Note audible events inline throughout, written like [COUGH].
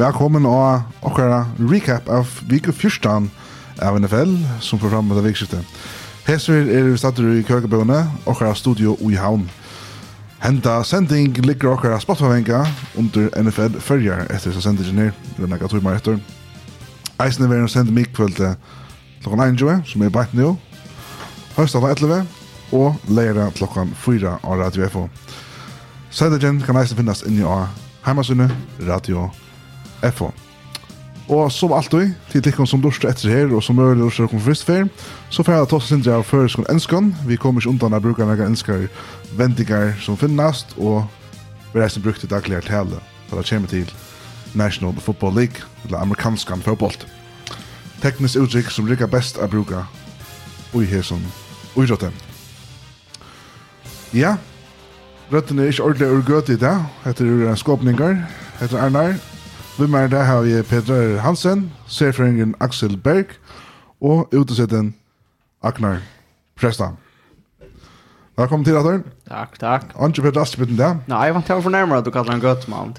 Velkommen og okkara recap av Viku fyrstan av NFL som får fram med det vikskiftet. Hesver er vi stater i Køkebøne, okkara studio i Havn. Henta sending ligger okkara spottfavenga under NFL fyrjar etter som sender ned, eller nekka tog meg etter. Eisen er vi sending mig kvöld klokkan 21, som er bætt nå, høysta 11, og leira klokkan 4 av Radio FO. Sendingen kan eisen finnast inni av heimasunne Radio FO FO. Og som alltid, til dere som dursar etter her, og som øvrige dursar kom først før, så får jeg ta oss indre av føreskån ønskan. Vi kommer ikke undan å bruke noen ønsker vendinger som finnast, og vi reisen brukte dagligere tale, for det kommer til National Football League, eller amerikansk fotboll. Teknisk uttrykk som rikker best å bruke i hesen dem. Ja, røttene er ikke ordentlig urgøt i det, etter skåpninger, etter Arnar, Vi med det har vi Peter Hansen, særføringen Axel Berg og utesetten Agnar Prestam. Velkommen til, Atter. Takk, takk. Anke ikke Peter Aspitten der? Nei, jeg vant til å fornærme at du kaller han gøtt, mann.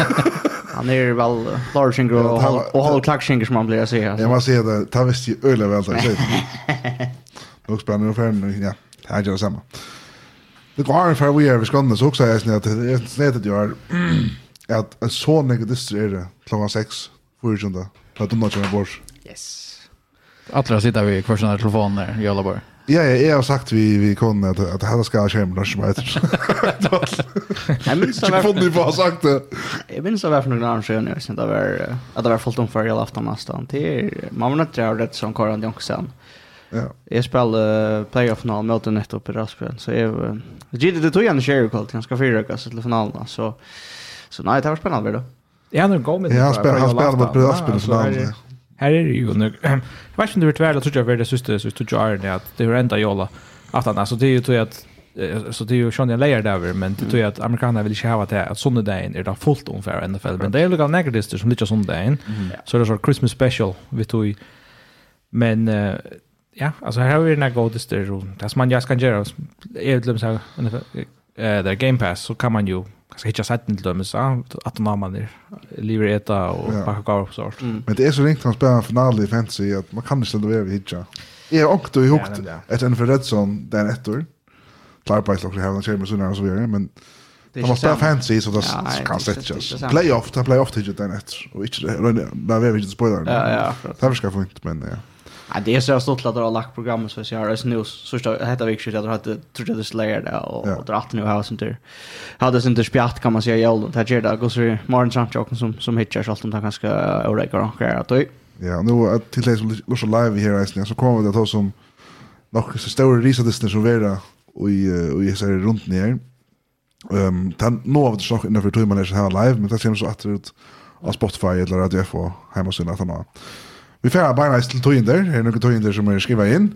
[LAUGHS] Han er vel larsinger og, ja, og halv klakksinger som han blir å si. Jeg må si at det, det visste i øyelig vel. Nå spennende og ferdig, ja, det er ikke det samme. Det går an for vi er ved skåndene, så også er jeg snitt at det er snitt at er at en så nekka distri er det klokka 6, 24. For at fra dumna kjenne bors. Yes. Atler sitter vi i hver sånne telefoner i alla bar. Ja, ja, jeg har sagt vi, vi kunne at, at henne skal skje med norsk meter. Jeg minns det var... Ikke på å ha sagt det. Jeg minns det var for noen annen skjøn, jeg synes det var at det var fullt om før jeg lafta nesten. Det er, man var nødt til å ha rett som Karan Jonksen. Ja. Jeg spiller playoff-final mot nettopp i Rasbjørn, så jeg... Gitt det tog jeg en kjærkvall til han skal fyrrøkast til finalen, så... So, Så nej, det var spennende, väl då. Ja, nu går med. Ja, han spelar han spelar mot Bröd Aspen och. Här är det ju nu. Jag vet inte hur det är, jag tror jag var det sista så tog jag det att det är ända jolla. Att han alltså det är ju tror jag att så det är ju schon en layer där men det tror jag att amerikanerna vill inte ha det att sånne dagen är det fullt ungefär NFL men det är ju negativister som lite sånne dagen. Så det är så Christmas special vi tog men ja, alltså här har vi den här godister och det som man just kan göra är det till eh där Game Pass så kan man ju kanske hitta sätt till dem så att de namnen lever äta och ja. gå upp så. Mm. Men det är så ringt han spelar final i fantasy att man kan inte ställa över hitta. Är också i hukt ett en för Redson där ett år. Klar på att också ha en chamber så när så vidare men Det var spela fantasy så det kan sättas. Playoff, ta playoff till den ett och inte där vi inte spoiler. Ja ja. Det var ska fint men ja. Ja, det är så stort att det har lagt programmet så jag har det nu så står det heter vi att att hade tror jag det slayer där och och dratt nu här sånt där. Hade sånt där spjatt kan man säga jag det här det går så Martin Sanchez som som hitchar så att han ganska orika och grejer att Ja, nu till det som Lucia live här i så kommer det att ha som nog så stora risadister som vara och i och i så runt ner. Ehm tant nu av det så innan för tur man är så här live men det ser så att ut av Spotify eller Radio jag får hemma sen att han. Vi får bare nice til tøyinder, her er noen tøyinder som är skriva in.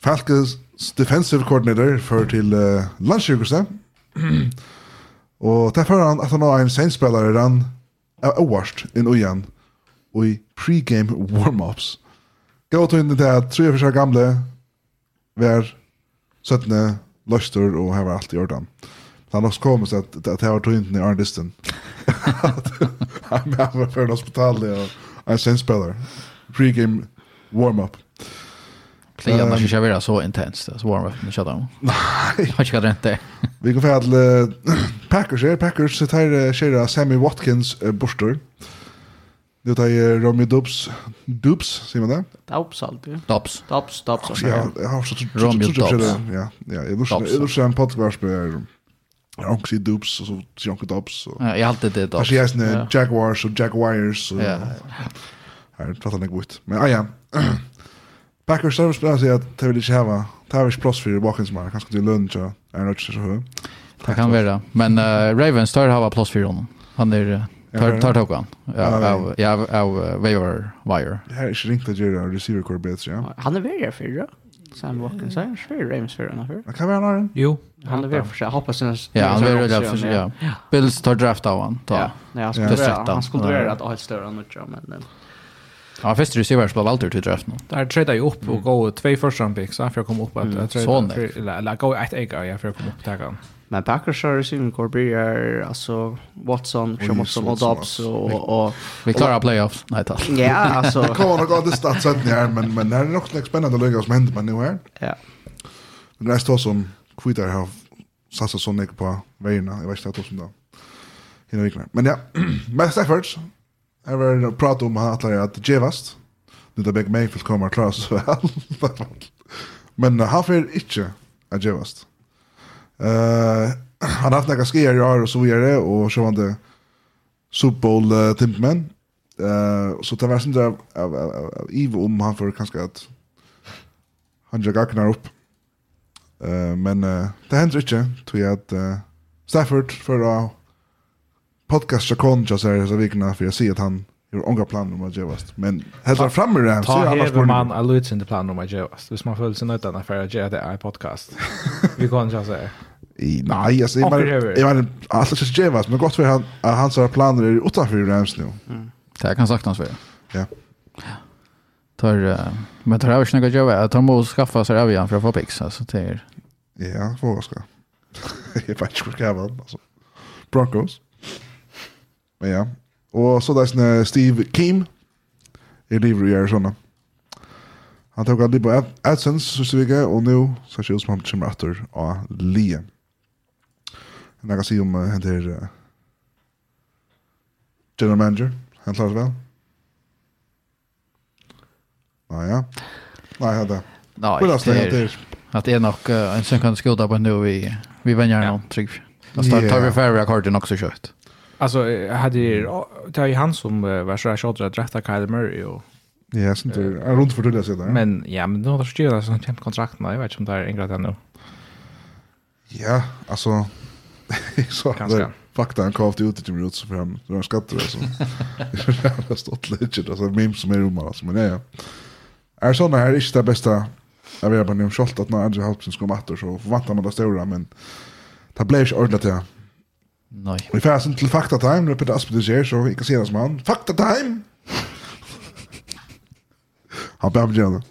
Falkes defensive coordinator för till uh, landssjukhuse. [CLEARS THROAT] og derfor han att han har en senspillere han er overst inn og igjen i pre-game warm-ups. Gå til inn til at tre for gamla var sötne löster och här var allt i ordan. orden. Det har nok kommet att, att det har tog inn i Arndisten. [LAUGHS] Han var för en hospital och en senspillere pregame warm-up. Kliar uh, man inte vara så intensivt, så warm-up med shutdown. [LAUGHS] Nej. Har ska rätt det. Vi går för att uh, [CLEARS THROAT] Packers är, Packers så tar Shera Sammy Watkins uh, borster. Det är Romy Dubs, Dubs, säger man det? Dubs alltid. Dubs. Dubs, Dubs. Ja, jag har så Romy Dubs. Ja, ja, jag lusar en podcast med Jag har också Dubs och så Jonko Dubs. Ja, jag har alltid det Dubs. Jag har Jaguars och Jaguars. Ja, Här pratar jag gott. Men ah, ja. [CLEARS THROAT] Packers service spelar sig att det vill inte ha. Det har inte plats för bakens man. Kanske till lunch och är något så här. Det kan vara. Men uh, Ravens tar hava plats för honom. Han är tar tar tog han. Ja, av ja, av waiver wire. Det här är inte riktigt att göra receiver core bättre, ja. Han är värre för det. Sam Watkins är svär Rams för honom för. Kan vara någon? Jo, han är väl för sig. Hoppas sen. Ja, han är väl för sig. Ja. Bills tar draft av han. Ja, han skulle vara att ha ett större än något, men Ja, först du ser vart spelar Walter till draften. Där tradar jag upp och gå två första round picks för jag kom upp att jag tradar. Eller gå ett ägare ja, för jag kom upp där. Men Packers har receiving core är alltså Watson, Schumacher och Dobbs och och vi klarar playoffs. Nej tack. Ja, alltså. [LAUGHS] Kommer nog att det starta sen här men men det är nog lite spännande att lägga som med men nu är. Ja. Men det står som Quitter har satsat så mycket på vägarna. Jag vet inte att det som då. Hinner vi Men ja, [CLEARS THROAT] Matt Stafford Jeg var prata om han atler at Jevast. Det er begge meg for kommer komme og klare så vel. [LAUGHS] Men han fer ikke at Jevast. Uh, [CLEARS THROAT] han har haft några skier i år och så vidare och så var det Super Bowl uh, timpmen. Uh, så det var sånt där av, av, av Ivo om han får kanske att han jag gacknar upp. Uh, men uh, det händer inte tror jag att uh, Stafford för att podcast jag kom just här så vikna för jag ser att han har ångra plan om att göra men hälsar fram med det så jag annars borde man luts in the plan om att göra hvis man följer sig nöjd när för att göra det är podcast vi kan jag säga I, nej, alltså, jag menar, jag menar, alltså, just är jävast, men gott för han, hans planer är utanför Rams nu. Mm. Det kan sagt hans för. Ja. Tar, men tar jag snägga jag tar måste skaffa sig av igen för att få pix, alltså, det är... Ja, får jag ska. Jag [LAUGHS] vet inte hur ska jag vara, alltså. Broncos. Men ja. Og så det er Steve Keem. i livet i Arizona. Han tok aldri på AdSense, synes vi ikke, og nå ser det ut som han kommer etter av Lie. Men jeg kan si om uh, henne til uh, General Manager. Han klarer seg vel. Nei, ja. Nei, det er Nei, det er att det är nog en sån kan skoda på nu vi vi vänjer någon trygg. Då tar vi färre akkordet också kött. Alltså hade det är ju han som var så här shot att dräkta Kyle Murray och Ja, sånt där. Är runt för det där. Men ja, men då har det skrivit alltså en temp kontrakt vet inte om det är ingrat ännu. Ja, alltså så där fakta han kavt ut till roots för han så han [LAUGHS] [LAUGHS] alltså. Det har stått legit alltså memes som är rumar alltså men ja. Är såna här är det bästa jag vet på nu skolt att när Andrew Hopkins ska matta så förväntar man det stora men det blir ju ordentligt ja. Nej. Vi får sen till Fakta Time, når Peter Aspen Aspediger, så vi kan se det som han. Fakta Time! han bär mig gärna.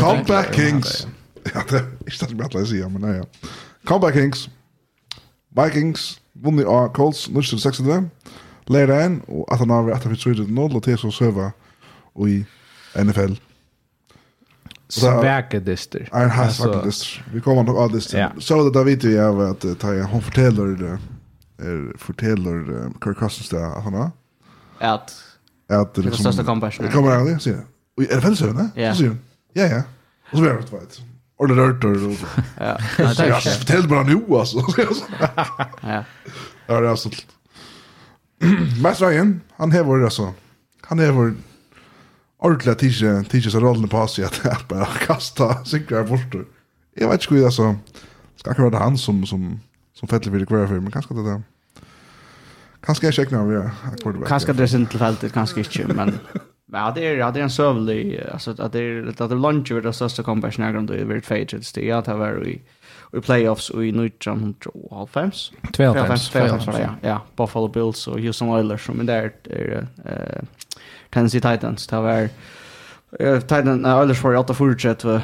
Comeback Kings. Ja, det är inte det som jag att säga, men nej. Ja. Comeback Kings. Vikings vunnit av Colts, nu 16. Lera en, og at han har vært at vi tror det nå, og til så søva i NFL sväkedister. Ja, en här sväkedister. Vi kommer nog av dister. Ja. Så det där vet vi av att ta hon fortäller det er fortäller Kirk Cousins där han har. Att att det liksom största kompassion. Det kommer aldrig se. Och är det väl så va? Ja. Ja ja. Och så blir det vet. Och det rört och Ja. Jag fortäller bara nu alltså. Ja. Ja, det är [LAUGHS] så. [CLEARS THROAT] Matt Ryan, han har varit alltså. Han har varit ordentlig tidsi, tidsi så rollen på seg at jeg bare kastet sikkert bort. Jeg vet ikke hva det så, skal ikke være det han som, som, som fettelig vil kvære for, men kanskje det er Kanskje jeg sjekker meg om jeg er quarterback. Kanskje det er sin tilfellet, kanskje ikke, men Ja, det är det är en sövlig alltså att det är att det lunch över det största comebacken jag glömde över Fates det jag tar var i i playoffs och i neutron half times 12 times ja ja Buffalo Bills och Houston Oilers som där är Tennessee Titans. Det var uh, Titans, uh, Oilers var i 8-4-3,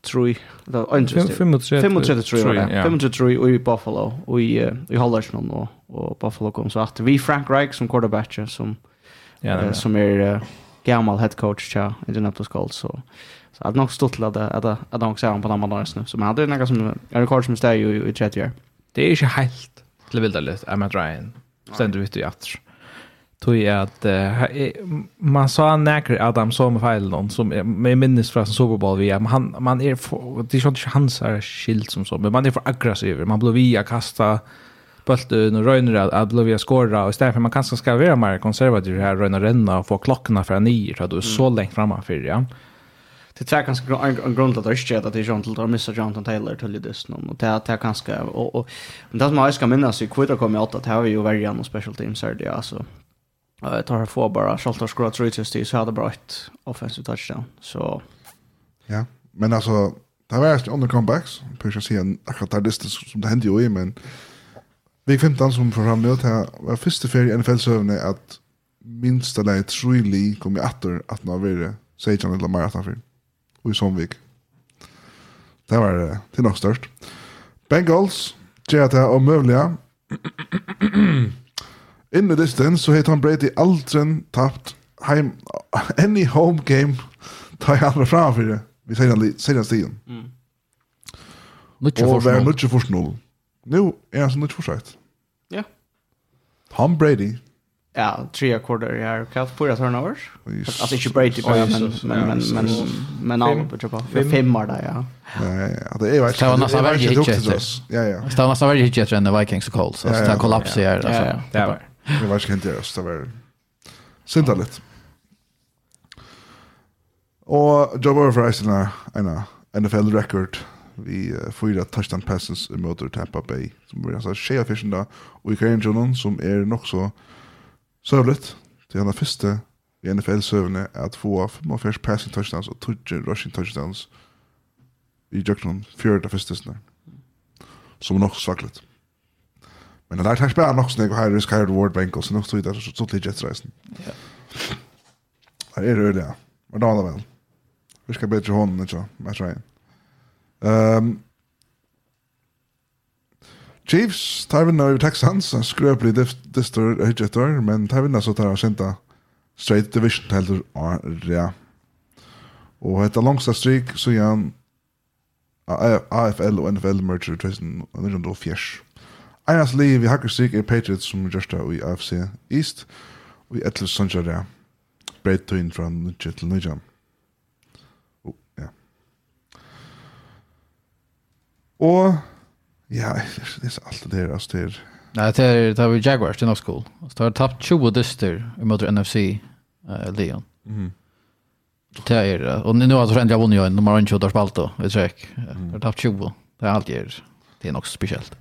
tror jag. 35-3 tror jag. 35-3 i Buffalo och i, uh, i Hallersson och, och Buffalo kom så att vi Frank Reich som quarterback som, ja, uh, som är uh, gammal head coach tja, Indianapolis Colts. Så, så att nog stått till att, att, att, att han ser på den andra nu. Så man hade några som, en rekord som steg ju i 30 år. Det är inte helt till vilda lite, Matt Ryan. Sen du vet ju att tog jag att uh, man sa näkert att han såg med fejlen som jag minns från Super Bowl vi men han man är för, det är inte hans är skilt som så men man är för aggressiv man blir via kasta bulten och röjner att blir via skåra och istället för man kanske ska vara mer konservativ här röjna renna och få klockorna för nio så att du är så långt framme för ja det tvär ganska gr- en grund att det är att det är John Taylor missar Jonathan Taylor till det nu och det är det kanske och och det som jag ska minnas i kvitter kommer åt att här är ju varje och special teams här. det alltså Jag tar få bara Charlton Scrooge reaches till så hade bra ett offensive touchdown. Så ja, men alltså det var just under comebacks. Pusha sig en akkurat där distans som det hände ju i men Vik 15 som får fram nu här var första ferie i NFL sövne att minsta läget truly kom i attor att nå vara Sajan eller Mara Tafir. Och i Somvik. Det var det nog störst. Bengals, Jeta och Mövliga. In the distance så heter han Brady Aldrin tapt heim, [LAUGHS] any home game [LAUGHS] tar han med framför det vi senare, senare stigen. Mm. Nutje och var nutje först noll. Nu är han så nutje försökt. Ja. Tom Brady. Ja, tre akkorder i här. Kallt fyra turnovers. Alltså inte Brady bara, men, men, men, men, men alla på trappa. Fem. Femmar det, ja. Nej, det är Det var nästan varje hitch efter. Ja, ja. Det var nästan varje hitch efter än Vikings och Colts. Alltså, det kollapsade här. Ja, ja. Det var Jag vet inte ens det var synda lite. Och Joe Burrow för Eisner en NFL record vi uh, fyra touchdown passes i mot Tampa Bay som blir alltså Shea Fishen där och i Karen Jonan, som är nog så sövligt till han första i NFL sövne att få 45 passing touchdowns och 20 rushing touchdowns i Johnson fyra första snär som nog svagt Men det där tack spelar nog snägg high risk high reward bank och så något så där så till Jets reisen. Ja. Det är det ja. Men då det väl. Vi ska bättre hon nu så. Jag tror. Ehm Chiefs tar vi nu Texans en skröplig distor hittar men tar vi så tar han senta straight division til till ja. Och ett långsamt streak så igen AFL og NFL merger 2004. Einas liv i Hackerstrik er Patriots som gjørs da i AFC East, og i etter Sanjar der, breit tøyen fra Nudje til Nudje. Oh, ja. Og, ja, [LAUGHS] det er alt det der altså det er... Nei, det er, det er Jaguars, det er nok cool. Så det har tapt 20 dyster mot NFC uh, Leon. Mhm. Det är det. Och nu har så ändå vunnit ju en nummer 1 och spalt då. Det är. Det har tapt 20. Det är allt det. Det är nog speciellt.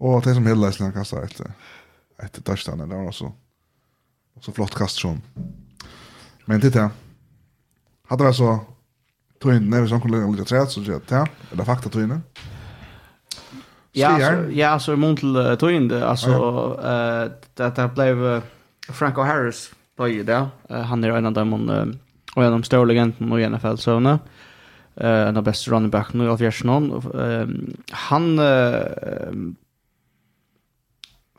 Och det som hela leisene kastet ett ett touchdown där också. Och så flott kast som. Men titta. Hade vi så tøyne, när vi som kunde lite träd så det ja. Eller fakta tøyne? Ja, alltså, ja, så i mån till tog det. Alltså, eh, det där blev Franco Harris då ju där. Han är en av dem och en av de stora legenderna i NFL-sönerna eh av den bästa running backen i Fjärsnon. Ehm han uh,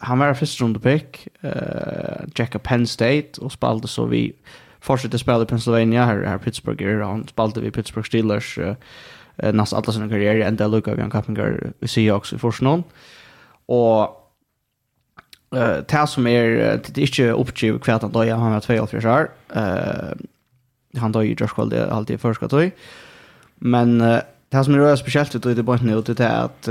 han var första runde pick, uh, Jacka Penn State och spelade så vi fortsatte spela i Pennsylvania här, här Pittsburgh är han spelade vi Pittsburgh Steelers uh, nästan alla sina karriärer ända lucka vi han Kappinger i Seahawks i första och eh uh, som är det är inte uppgiv kvart att jag har två för år. Eh han då ju just kallade alltid förskott då. Men Det som är speciellt ut i det botten ut det är att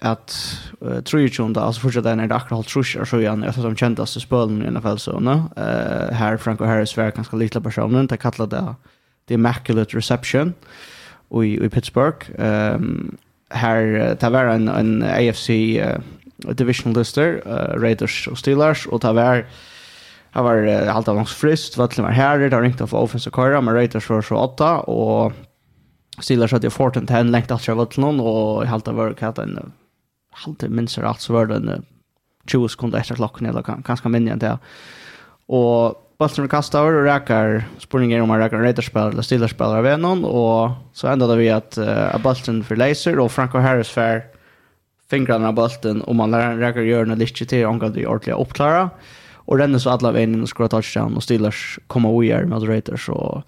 att Trujunda alltså fortsätta när det akkurat Trujunda så igen efter de så spelen i alla fall så nu eh här Franco Harris var ganska liten personen det kallade det the immaculate reception i i Pittsburgh. Ehm här det var en en AFC divisional lister Raiders och Steelers och det var Han var av langs frist, vattlet var herrer, det var ringt av offensive køyra, men Raiders var så åtta, og Steelers hade Fortin till en längt att köra till någon och i halta var det en halta minst rätt så var det en 20 sekunder efter klockan eller ganska mindre än det. Och Bolton kastar över och räkar spurningar om man räkar Raiders-spelare eller Steelers-spelare vid någon och så ändade vi att uh, Bolton för Laser och Franco Harris för fingrarna av Bolton och man räkar göra en lite till omgång det är ordentligt uppklara och ränner så alla vägen in och skruva touchdown och Steelers kommer och gör med Raiders och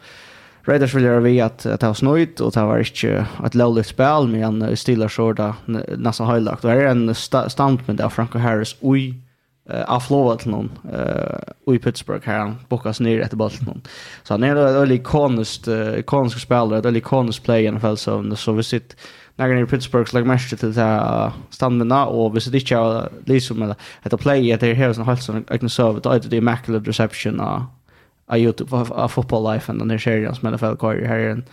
Raiders vill göra vi att, att det var snöjt och det var inte ett lovligt spel men han Steelers så där nästan höjlagt. Det är en st statement av Franco Harris oj uh, avlova till någon uh, i Pittsburgh här han bockas ner efter bollen någon. Så han är en väldigt ikonisk, uh, ikonisk spelare, ett väldigt ikonisk play i NFL. fall så, så vi sitter när i Pittsburgh slag mest till ta standarna och vi sitter inte liksom med att play att det här är en helt sån jag kan det är immaculate reception och av YouTube, av Football Life, and den där serien som NFL kvar här är en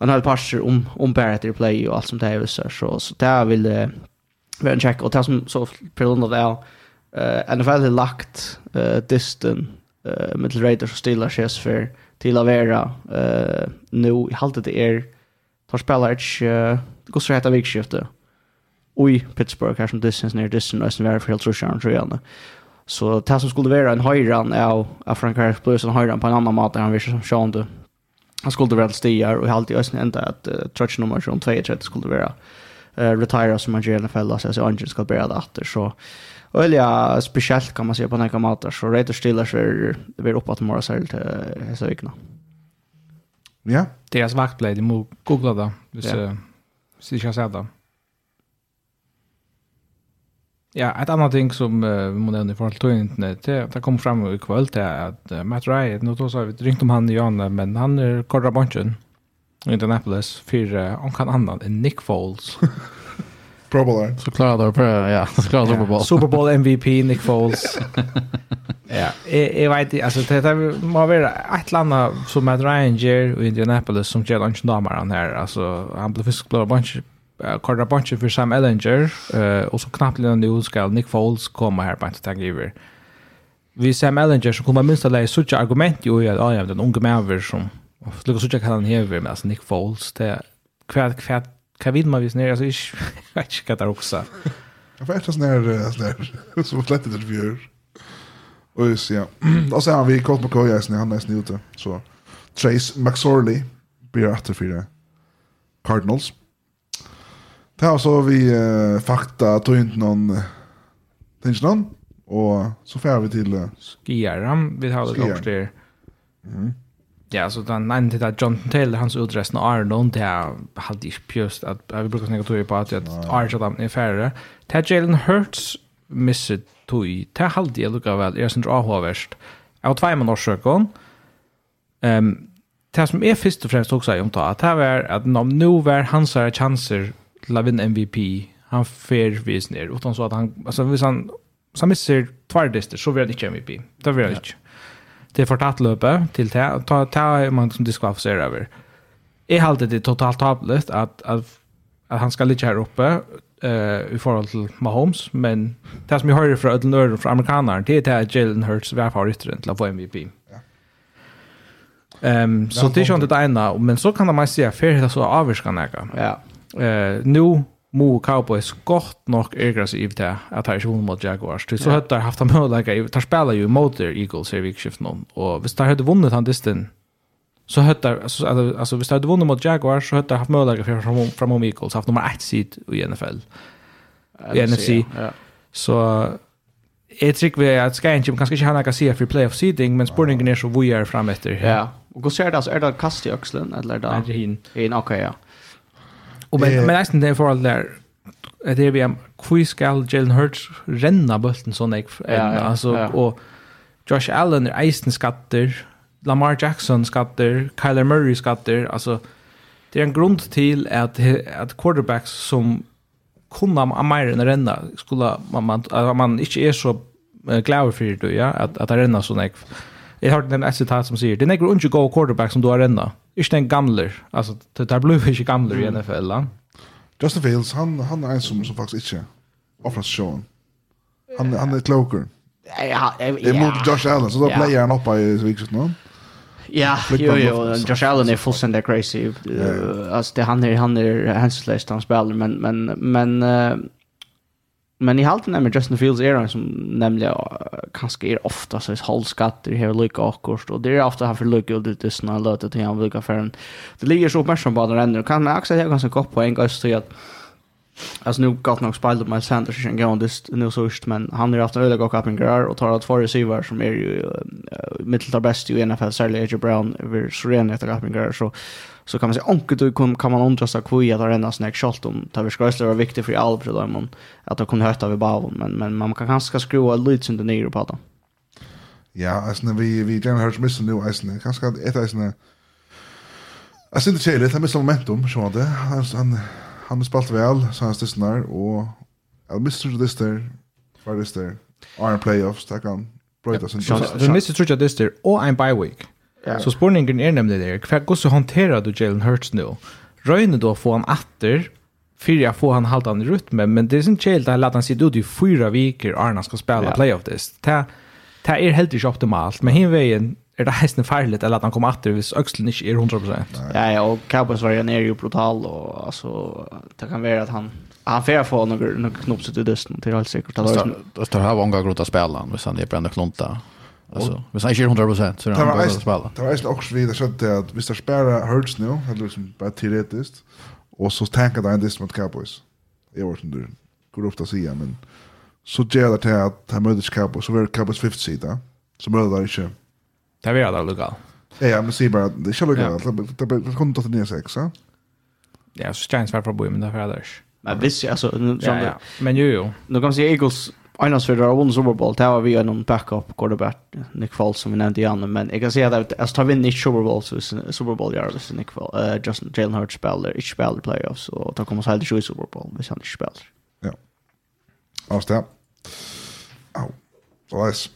en hel parser om, om Barrett Play och allt som det är så, så, så där vill det vara en check, och det som så på grund av det Uh, NFL har lagt uh, disten uh, med Raiders och Steelers ses för till att vara uh, nu i halta det är tar spelar ett uh, går så heter vikskifte i Pittsburgh här som distance ner distance nästan värre för helt så tror jag Så det som skulle vara en höjran av, av Frank Harris Blues en höjran på en annan mat där han visste som Sean du. Han skulle vara stigar och i halvtid östen ända att uh, nummer som 32 skulle vara uh, retire som man gör i NFL så Alltså Angel ska börja efter så Ölja speciellt kan man säga på den här maten så Raiders Steelers är, är uppåt morgon särskilt så vikna. Ja. Deras vaktplay, du må googla det. Hvis, ja. Hvis du ikke har sett det. Ja, et annet ting som uh, vi må nevne i forhold til internet, det, det kom fram i kveld til at uh, Matt Ryan, nå tog så vi ringt om han i Janne, men han er korra bunchen i Indianapolis for uh, onkan annan enn Nick Foles. [LAUGHS] Pro Bowler. Så klarar det, ja, så klarar det Super Bowl. Super Bowl MVP, Nick Foles. [LAUGHS] ja, jeg, jeg vet ikke, altså, det, det må være et eller annet som Matt Ryan gjør i Indianapolis som gjør ikke damer han her, altså, han ble fisk blå bunchen uh, Korda bunch för Sam Ellinger uh, och så knappt innan nu ska Nick Foles komma här på ett tag över. Vi Sam Ellinger så kommer minst att så sådana argument i att ja, den unge mäver som Lucas Sucha kan han hever med alltså Nick Foles det kvad kvad kan vid man vis ner alltså ich ich kan där också. Jag vet inte när sådär så lätt det vi gör. Och så ja. Och så har vi Colt McCoy är han är snuten så Trace McSorley blir efter för Cardinals. Det här så vi eh, fakta, tog inte någon tänker någon. Och så får vi till eh, Skiaram, vi har det Skiaram. också där. Mm. Ja, så den nämnde det att Jonathan Taylor, hans utresten och Arnold, det är hade inte pjöst att vi brukar snacka tog på att Arnold är färre. Ted Jalen Hurts misset tog det här hade jag lukar väl, jag syns avhåverst. Jag har två man årsökon. Ehm det som är först och främst också om det här var att nu var hans chanser till att vinna MVP. Han fer vis ner utan så att han alltså hvis han så missar tvärdister så blir han inte MVP. Det blir han inte. Det är fortatt löpe till det. Ta ta man som diskvalificerar över. Jag håller det totalt tablet att att att han ska ligga här uppe eh i förhåll till Mahomes men det som jag hörde från Ödlen Öre från amerikanerna det är att Jalen Hurts var favoriten till att få MVP. Ehm så det är ju inte det ena men så kan man säga för det så avskan Ja eh, nu Mo Cowboys gott nok ägrar sig i att ha ju mot Jaguars. Det så hade haft en möjlighet att spela ju mot Eagles i vikskiftet någon och visst hade vunnit han disten så hade alltså alltså visst hade vunnit mot Jaguars så hade haft möjlighet för fram fram Eagles haft nummer 1 seed i NFL. I NFC. Så Jeg tror vi at Skyrim kanskje ikke har noe å si for playoff seeding, men spørningen er så vi er frem etter. Ja, og hvordan ser det? Er det kast i økselen, eller er det? Er det hin? Hin, ok, ja. Och men men nästan det för all där det är vi am quiz gal Jalen Hurts renna bulten sån jag alltså och Josh Allen är isen skatter Lamar Jackson skatter Kyler Murray skatter alltså det är en grund till att att quarterbacks som kunna mer än renna skulle man man, man inte är så glad för det ja att att renna sån jag Jag hörde den ett citat som säger, det är några unga quarterback som du har ända. Inte en gamler. Alltså, det där blir inte gamler i NFL. Mm. Justin Fields, han, han är en som, som faktiskt inte offrar sig showen. Han, han är kloker. Ja, ja. Det är mot Josh Allen, så då ja. playar han uppe i vikset nu. Ja, jo, jo, Josh Allen är fullständigt crazy. Yeah. Alltså, det, han är, han är hänslöst, han spelar, men, men, men uh, Men i halten med Justin Fields är han som nämligen kanske är ofta så hållskatter här lika akkurat och det är ofta han för lika och det är såna löta till han vilka för en det ligger så uppmärksam på den ändå kan man också jag ganska gott en gång så att alltså nu gott nog spelat med Sanders och gång det nu så just men han har haft en öliga kapning grar och tar att två receiver som är ju uh, mitteltar bäst i NFL särskilt Brown över Serena efter kapning grar så så kan man säga onkel du kom kan man undra sig kvui att där snack shot om tar vi skröslar var viktigt för all för dem att de kunde höta vi bara men men man kan kanske skruva lite under ner på det. Ja, alltså när vi vi den hörs missen nu alltså kanske ett alltså Jag syns inte det han missade momentum, så det. Han, han, han spalt väl, så han stissnar, och jag missar det där, för det där, Are playoffs, där kan bryta sin. Du missar tror jag det där, och en bye week. Ja. Så spurningen er nemlig det. Hva, så håndterer du Jalen Hurts nå? Røyne da få han atter, för jag får han halta han i rytme, men det är inte helt där han sitta ut i fyra veckor Arna ska spela ja. playoff this. Det, det är helt inte optimalt, men hin vägen är det hästen farligt eller att han kommer åter hvis öxeln inte är 100%. Ja, ja, och Cowboys var ju ju brutal och alltså det kan vara att han han får få några några knopps ut i dusten till helt säkert. Det står här många en gång att spela, men sen är det brända klunta. Alltså, men sen kör 100 så det var bara att spela. Det var ju också vidare så att hvis det spärra hurts nu, hade liksom bara teoretiskt. Och så tänker det ändå mot Cowboys. Jag vet inte hur ofta säger men så gör det till att han möter Cowboys så var Cowboys 50 sida. Så möter det inte. Det var det lugga. Ja, ja, men se bara det skulle gå. Det kunde ta ner sex, va? Ja, så chans var för boy men det var det. Men visst alltså ja, men jo jo. Nu kan man se Eagles Islandsfjord har vunnit Super Bowl. Det var vi en backup quarterback, Nick Foles, som vi nämnde igen. Men jag kan säga att alltså, tar vi inte Super Bowl så är Super Bowl gör det Nick Foles. Uh, Justin Jalen Hurts spelar, inte spelar playoffs. Och då kommer så helt i Super Bowl, hvis han inte spelar. Ja. Alltså det. Au. Så läs.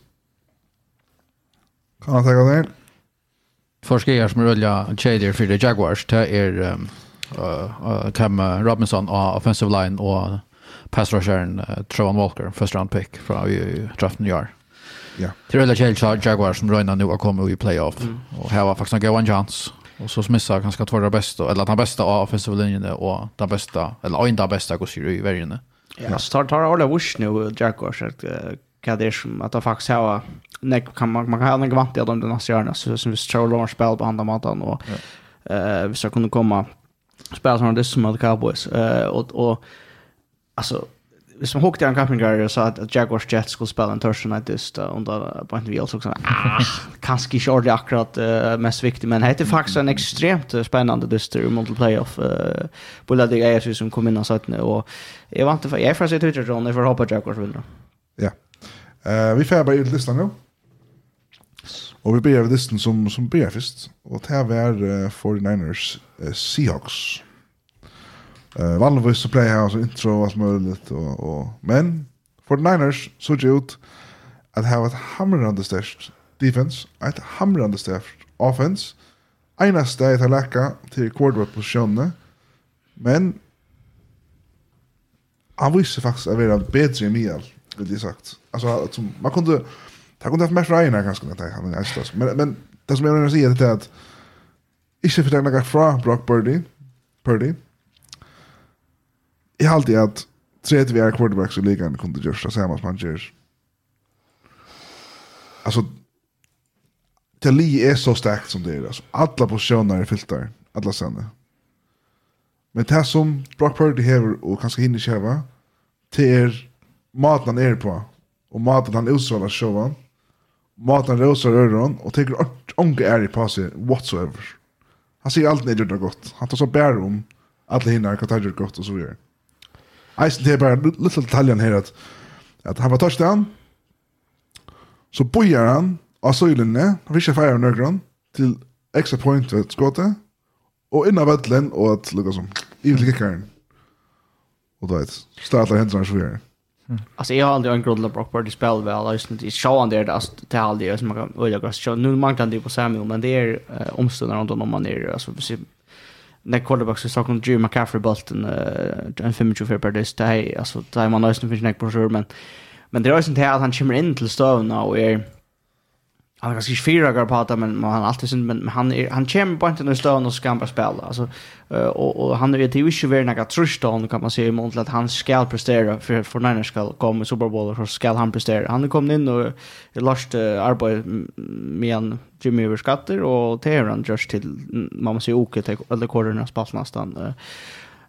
Kan jag tänka dig? Forskare som rullar tjejer för Jaguars, det är um, uh, uh, Robinson och offensive line och pass rusheren uh, Trevon Walker, first round pick fra i draften i år. Ja. Till Röda Kjell Jaguars som Röjna nu och kommer i playoff. Mm. Och här var faktiskt en god chans. Och så smissar han ganska två bästa, eller den bästa av offensive linjen och den bästa, eller en av bästa går i världen. Ja, så tar, tar alla wish nu Jaguars så att kan det som att faktiskt har nek kan man man kan inte vant i de nästa åren så som vi tror Lawrence Bell på andra matan och eh vi ska kunna komma spela som det som Cowboys eh och och alltså hvis man hukte en kappingar och sa att Jaguars Jets skulle spela en Thursday night just under point vi också så ah kanske inte ordentligt akkurat uh, mest viktigt men det faktiskt en extremt spännande dyster mot playoff uh, på det är som kom in och nu och jag vant för jag får se Twitter John för får hoppa Jaguars vinner. Ja. Eh vi får bara ut listan nu. Och vi börjar med listan som som börjar först och det här är uh, 49ers uh, Seahawks. Eh vanligtvis så play jeg altså intro och allt möjligt och och men for the Niners så det ut att ha ett hamrande størst defense, ett hamrande størst offense, eneste steg tar lekka til quarterback-posisjonene, men han visste faktisk å være bedre enn Mial, vil jeg sagt. Altså, at, som, man kunde, det kunde haft mer fra Einar ganske, men, men, men det som jeg vil si er at ikke fortegnet fra Brock Purdy, Purdy, jag har alltid att tre till vi är quarterbacks i ligan kunde göra samma som han gör. Alltså det li är så starkt som det är. Alltså, alla positioner är filtar. Alla sända. Men det som Brock Purdy har och kanske hinner köva det är maten han är på och maten han utstrålar showen maten rosar öron och tänker onge är i på whatsoever. Han ser allt när det gott. Han tar så bär om alla hinner kan ta gott och så vidare. Eisen, det er bare litt detaljen her, at, at han var touchdown, så bojar han av søylinne, han fikk ikke feire nøkron, til extra point ved skåte, og innan vettlen, og at lukka som, i evil kickeren. Og da vet, startler hendene så videre. Alltså jag har aldrig en grundla Brock Purdy spel väl alltså det är showan där det det har aldrig som man kan öliga gas show nu man kan det på Samuel men det är omstunder runt om man är alltså när quarterbacks så kom Drew McCaffrey bulten uh, en 25 per dist det är alltså det är man nästan finns näck på sjön men men det är inte att han kommer in till stöven och är han har kanske fyra gånger på det men han alltid synd men han är, han kommer på inte till stöven och ska bara spela. Alltså och, och han är ju inte värd några tröston kan man säga i mån att han ska prestera för för när han ska komma i Super Bowl så ska han prestera. Han har kommit in och last arbete med en Jimmy över skatter och Teheran just till man måste ju åka till eller korrarna spalt nästan uh,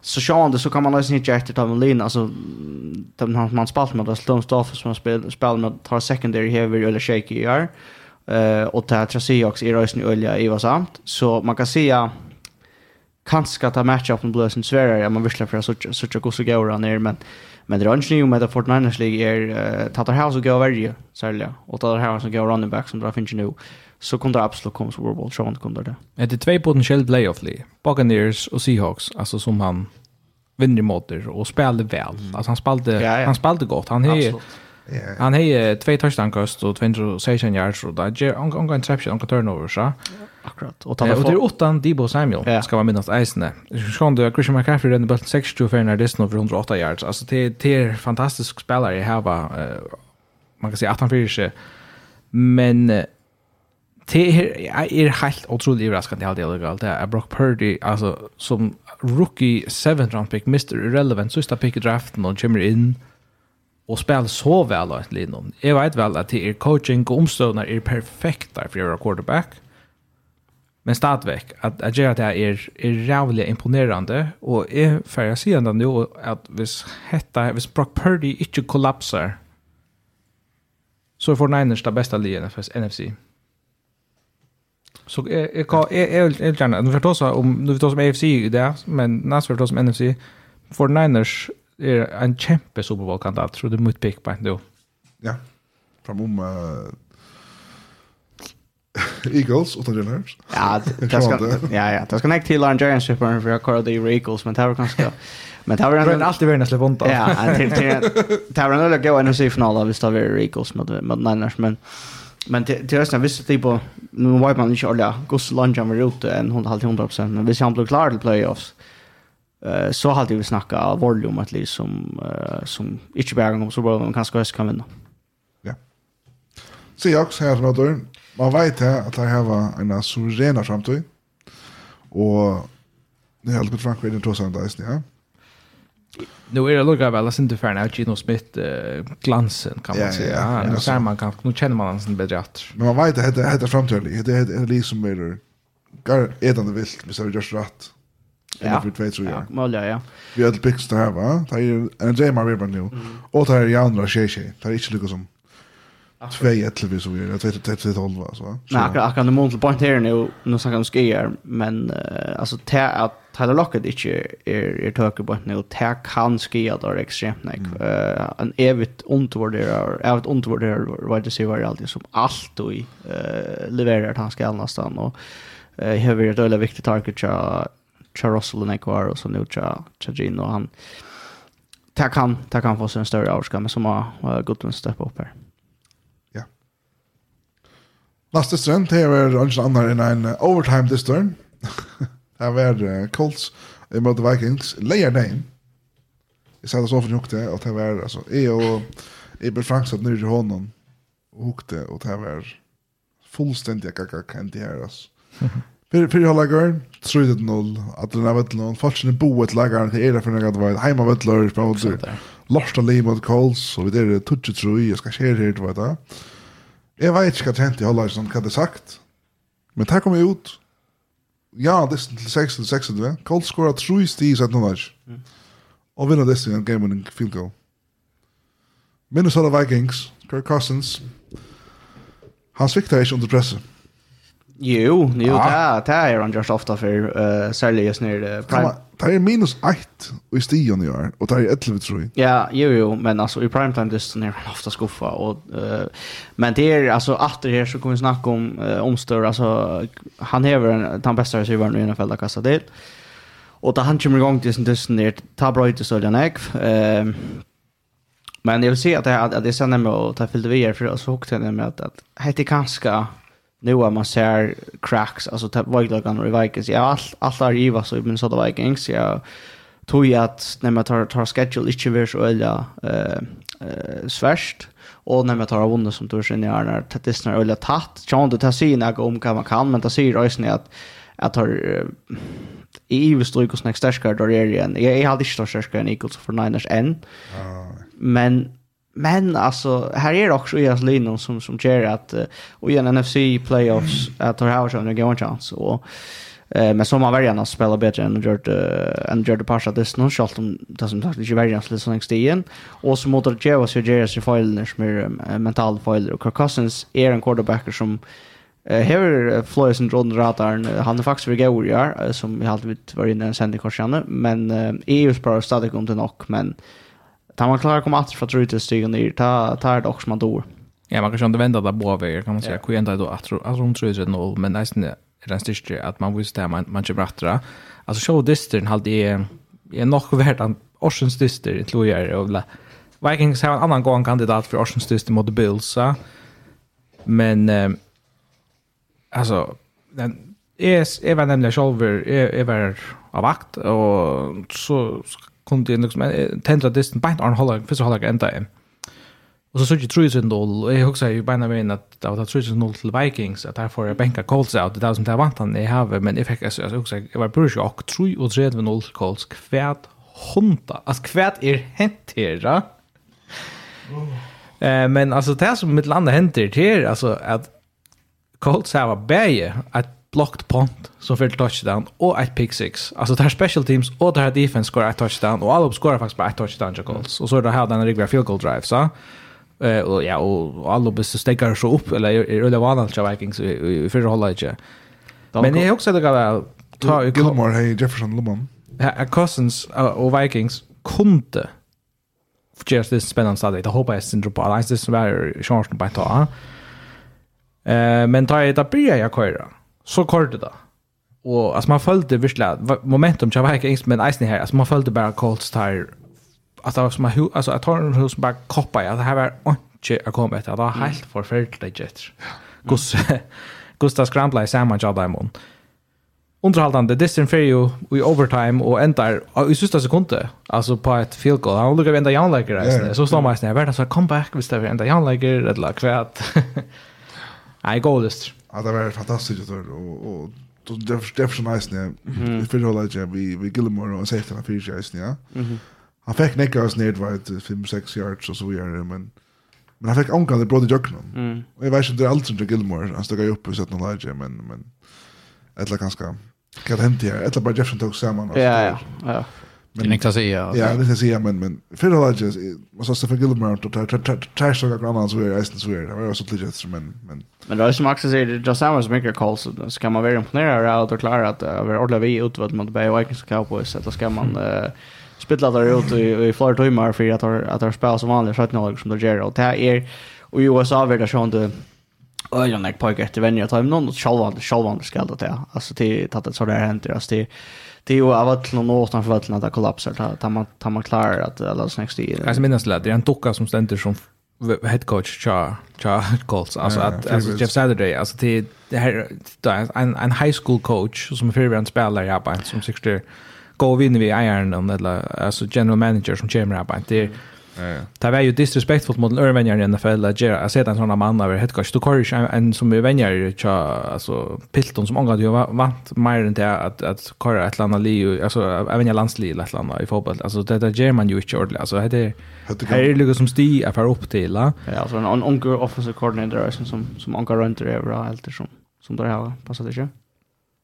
så sjående så kan man nästan inte efter ta med lina alltså man, man spalt med det slum som man spelar spel med tar secondary heavy eller shaky gör eh och det här Trasiax i rösten i olja i vad samt så man kan säga kanske att matchupen blir sin svärare man vill för så så så så går han ner men men det är inte ju med att Fortnite League är Tatar House och går varje sälja och Tatar House och går running back som drar finns nu så kunde det absolut komma Super Bowl, Sean kunde det. Är det två potentiella playoff-lig, Buccaneers och Seahawks, alltså som han vinner mot och spelade väl. Mm. Alltså han spelade, ja, ja. han spelade gott. Han är. Yeah. Han har två touchdown kast och 216 yards och där ger on on interception on turnover så. Akkurat. Och tar det åttan Debo Samuel yeah. ska vara minst eisne. Sean du Christian McCaffrey den bulten för när det snurrar 108 yards. Alltså det det är fantastisk spelare här va man kan säga att han fyrer sig. Men det er, er helt otroligt överraskande att det är legalt. Det är Brock Purdy alltså som rookie 7 round pick Mr. Irrelevant sista pick i draften och kommer in och spela så väl att Lino. Jag vet väl att det är coaching och omstående är perfekta för era quarterback. Men stadväck att att göra det här är är jävligt imponerande och är färja sedan nu att hvis, hetta hvis Brock Purdy inte kollapsar så får Niners det bästa ligan för NFC. Så jag jag jag jag jag gärna nu förstås om nu vi tar som AFC där men nästa vi tar som NFC for Niners är en kämpe Super Bowl kandidat tror du mot pick på då. Ja. Framom Eagles och Niners. Ja, det ska ja ja, det ska näkt till Lions Giants Super för jag kallar det Eagles men det var ganska Men det var en alltid värna släpp ont. Ja, det var en öliga gå NFC-final av Eagles mot Niners men Men det det är nästan visst typ nu var man inte alla Gus lunch var ute en 100 100 men visst han blev klar till playoffs. Eh så hade vi snacka volume att liksom som inte bara om så bra man kanske höst kan vinna. Ja. Så jag också här med dörren. Man vet här att det här var en suverän framtid. Och det är helt på Frankrike i 2000 ja. Nu är det lugga väl sen du färna att Gino Smith glansen kan man säga. Ja, nu ser man kan nu känner man sen bättre att. Men man vet att det är framtiden. Det är en liksom mer gar ätande vilt med så just rätt. Ja. För två tror jag. Mal ja. Vi har ett big star va. Det är en Jamar River nu. Och det är Jan Roche. Det är inte lika som Tvei etlevi så vidare, tvei till till tolva så. Nej, akkurat akkurat den månaden point här nu, nu snackar om skier, men uh, alltså te att Tyler Lockett inte är är tåke på nu, te kan skia där extremt nek. Mm. En evigt ontvärderar, evigt ontvärderar vad det ser var alltid som allt och i uh, levererar att han ska nästan och eh uh, har varit väldigt viktigt target tja tja Russell och Nekvar och så nu tja tja Gino han tack han kan få sig en större avskam men som har uh, gått en step upp här. Nästa strand det er Orange annan in en overtime this turn. [LAUGHS] Det var Colts mot Vikings. Layer name. Jag sa det så för nog det att det var alltså jag och Ebel Franks att nu i honom och hukte och det var fullständiga kaka kan det här alltså. [LAUGHS] Fyrir fyrir halvleikar, 3-0, allir av völlun, falskene bo et lagar, til era fyrir at det var heima völlur, spra mot Lorsta Lee mot Coles, og vi der touch jeg skal skjer her, du vet det. Jeg vet ikke hva det hendte i Hollarsen, hva det sagt. Men det kom jeg ut. Ja, det er til 6 til 6 til det. Colt skåret 3 sti i 17 Hollars. Og vinner det en game winning field goal. Minnesota Vikings, Kirk Cousins. Han sviktar ikke under presset. Jo, jo, ja. det er han just ofta for, uh, særlig just nere uh, Prime. Det er minus 8 i stigen i år, og det er 11, tror jeg. Ja, jo, jo, men altså, i primetime just er han ofta skuffa, og, uh, men det er, altså, efter her så kommer vi snacka om uh, omstör, altså, han hever en, den bästa receiveren i NFL kasta det. og da han kommer igång til sin dysten er, ta bra ut i stöljan ägg, uh, men jag vill se att det, att det sen med att ta fyllde vi er, för så såg det med att, att det är ganska nu har man ser cracks alltså typ Vikings och Vikings. Ja allt allt är ju så men så Vikings. Ja tog jag att när man tar tar schedule inte vill så eller eh eh svärst och när man tar av som tur sen är när det är när eller tatt. Kan du ta sig några om kan man kan men ta sig ju sen att att har i vil stryk hos nek sterskare der er igen jag jeg hadde ikke stått sterskare enn Eagles för Niners än Men Men alltså här är det också Elias Linon som som ger att och i en NFC playoffs att har har en chans och eh men som har att spelar bättre än gjort än gjort det passa det någon schalt om det som sagt inte väljarna så länge stigen och så mot det Jevas och Jerry Filer som är mental Filer och Kirk Cousins är en quarterback som Här är Flores and Ron Radar. Han är faktiskt vid Gauriar som vi alltid var inne i en sändning korsande. Men EU sparar stadigt om det nog. Men tar man klarar komma att från rutan stiga ner ta ta det också man då. Ja, man kan ju inte vända där på vägen kan man säga. Hur ända då att att runt tror det noll, men nästan är det största att man vill att man man brattra. Alltså show distern hade är är nog värt att Oceans dyster tror jag och Vikings har en annan gång kandidat för Oceans dyster mot Bills. Men eh, alltså den är är väl nämligen själv är är av vakt och så kunde det liksom tända tendra distan bant on holag fyrst holag enda en Och så søkje trus in dol och jag också ju beina med att det var trus in till Vikings att der får jeg benka calls out det där som det vant han jeg have men eg fekk altså också jag var bursk og tru och tredje med null calls kvært honda altså kvært er hent her Eh men alltså det som mitt land händer till alltså att Colts har bäge ett blockt punt som får touchdown och ett pick six. Alltså det här special teams och det här defense scorar ett touchdown och alla scorar faktiskt bara ett touchdown till Colts. Och så är det här den riktiga field goal drive så. Eh och ja och alla bästa stäcker så upp eller är det vanligt av Vikings i förra hållet. Men det är också det där ta Gilmore hey Jefferson Lemon. Cousins og Vikings kunde just det spännande stadiet. Jag hoppas inte på alls det som är chansen på att ta. Eh men tar jag det blir jag köra. Så kort det då. Och alltså man följde virkelig momentum jag var inte men eisen här alltså man följde bara cold star alltså som man alltså att tar en hus bara koppa ja det här var inte jag kom efter det var helt förfärligt jet. Gus Gustav [LAUGHS] Scrambla i samma jobb där imorgon. Underhållande distant för ju i overtime och ändar i sista sekunden alltså på ett field goal. Han lukar ända Jan Lager så slår man snäv världen så comeback visst det ända Jan Lager eller kvätt. Nej, goalist. Ja, det var fantastiskt och, och då det förstår som nice nu. Vi för hålla jag vi vi Gilmore och sätter han fyra nice ja. Mhm. Han fick Nickers oss ner 5 6 yards och så vidare men men han fick anka det bröd i. Mm. Och jag vet inte det alls inte Gilmore han stod ju upp och satt någon läge men men eller ganska, kan det hända här eller bara Jefferson tog samman Ja ja. Ja. Men det kan säga. Ja, det kan säga men men för det var ju vad så för Gilmore att ta ta ta så jag grannar så är det så är det var så legit men men men det är som också säger det just hours maker calls så ska man vara imponerad av att klara att över ordla vi ut vad man bär Vikings Cowboys. Att ska man spilla där ut i i flera timmar för att att att spela som vanligt 17 år som det gör och det är och USA vill det sånt ögonen pojkar efter vänner att ta någon självande självande ska det alltså till att det så där händer. Alltså det det är ju av att någon åtan för att det kollapsar. Där man tar man klarar att alla snäcks i. Alltså minns det, är en docka som ständer som head coach cha cha calls. Alltså ja, att alltså Jeff Saturday alltså det det här en en high school coach som är förvänt spelare ja på som 60 går vi in vi iron om eller alltså general manager som chairman på det Det var ju disrespectful mot en i NFL att göra. Jag ser en sån man över headcoach. Du kör ju en som är vänjare alltså Pilton som omgått ju vant mer än det att att köra ett land ali alltså även jag landsli eller ett land i fotboll. Alltså det där ger man ju inte ordentligt. Alltså det är här är det som sti är för upp till. Ja, alltså en onkel offensive coordinator som som onkel runt det över allt som som där har passat det ju.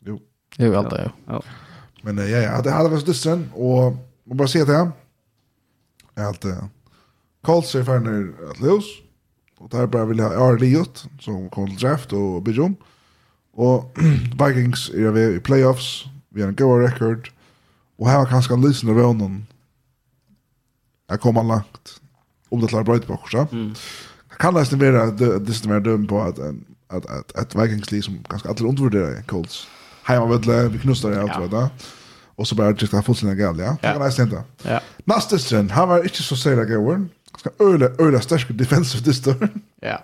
Jo. Jo, allt det. Ja. Men ja, ja, det hade varit dysten och man bara ser det. Allt det. Colts er ferner at løs, og der bare vil ha Ari Liot, som kommer till draft och bygge Och Vikings är vi i playoffs, vi har en god record, Och här var kanskje en lysende vønnen jeg kommer långt. om det klarar klarer brøytbokser. Ja? Mm. Jag kan nesten være at det er mer døm på att, att, att, att Vikings liv som ganske alltid undervärderar Colts. Heima vedle, vi knustar i allt ja. vet Och så bara trykker han fullständigt galt, ja. Det kan nesten hende. Ja. Nastestren, han var inte så säkert gøyren ganska öle öle stark defensive distor. [LAUGHS] Ja.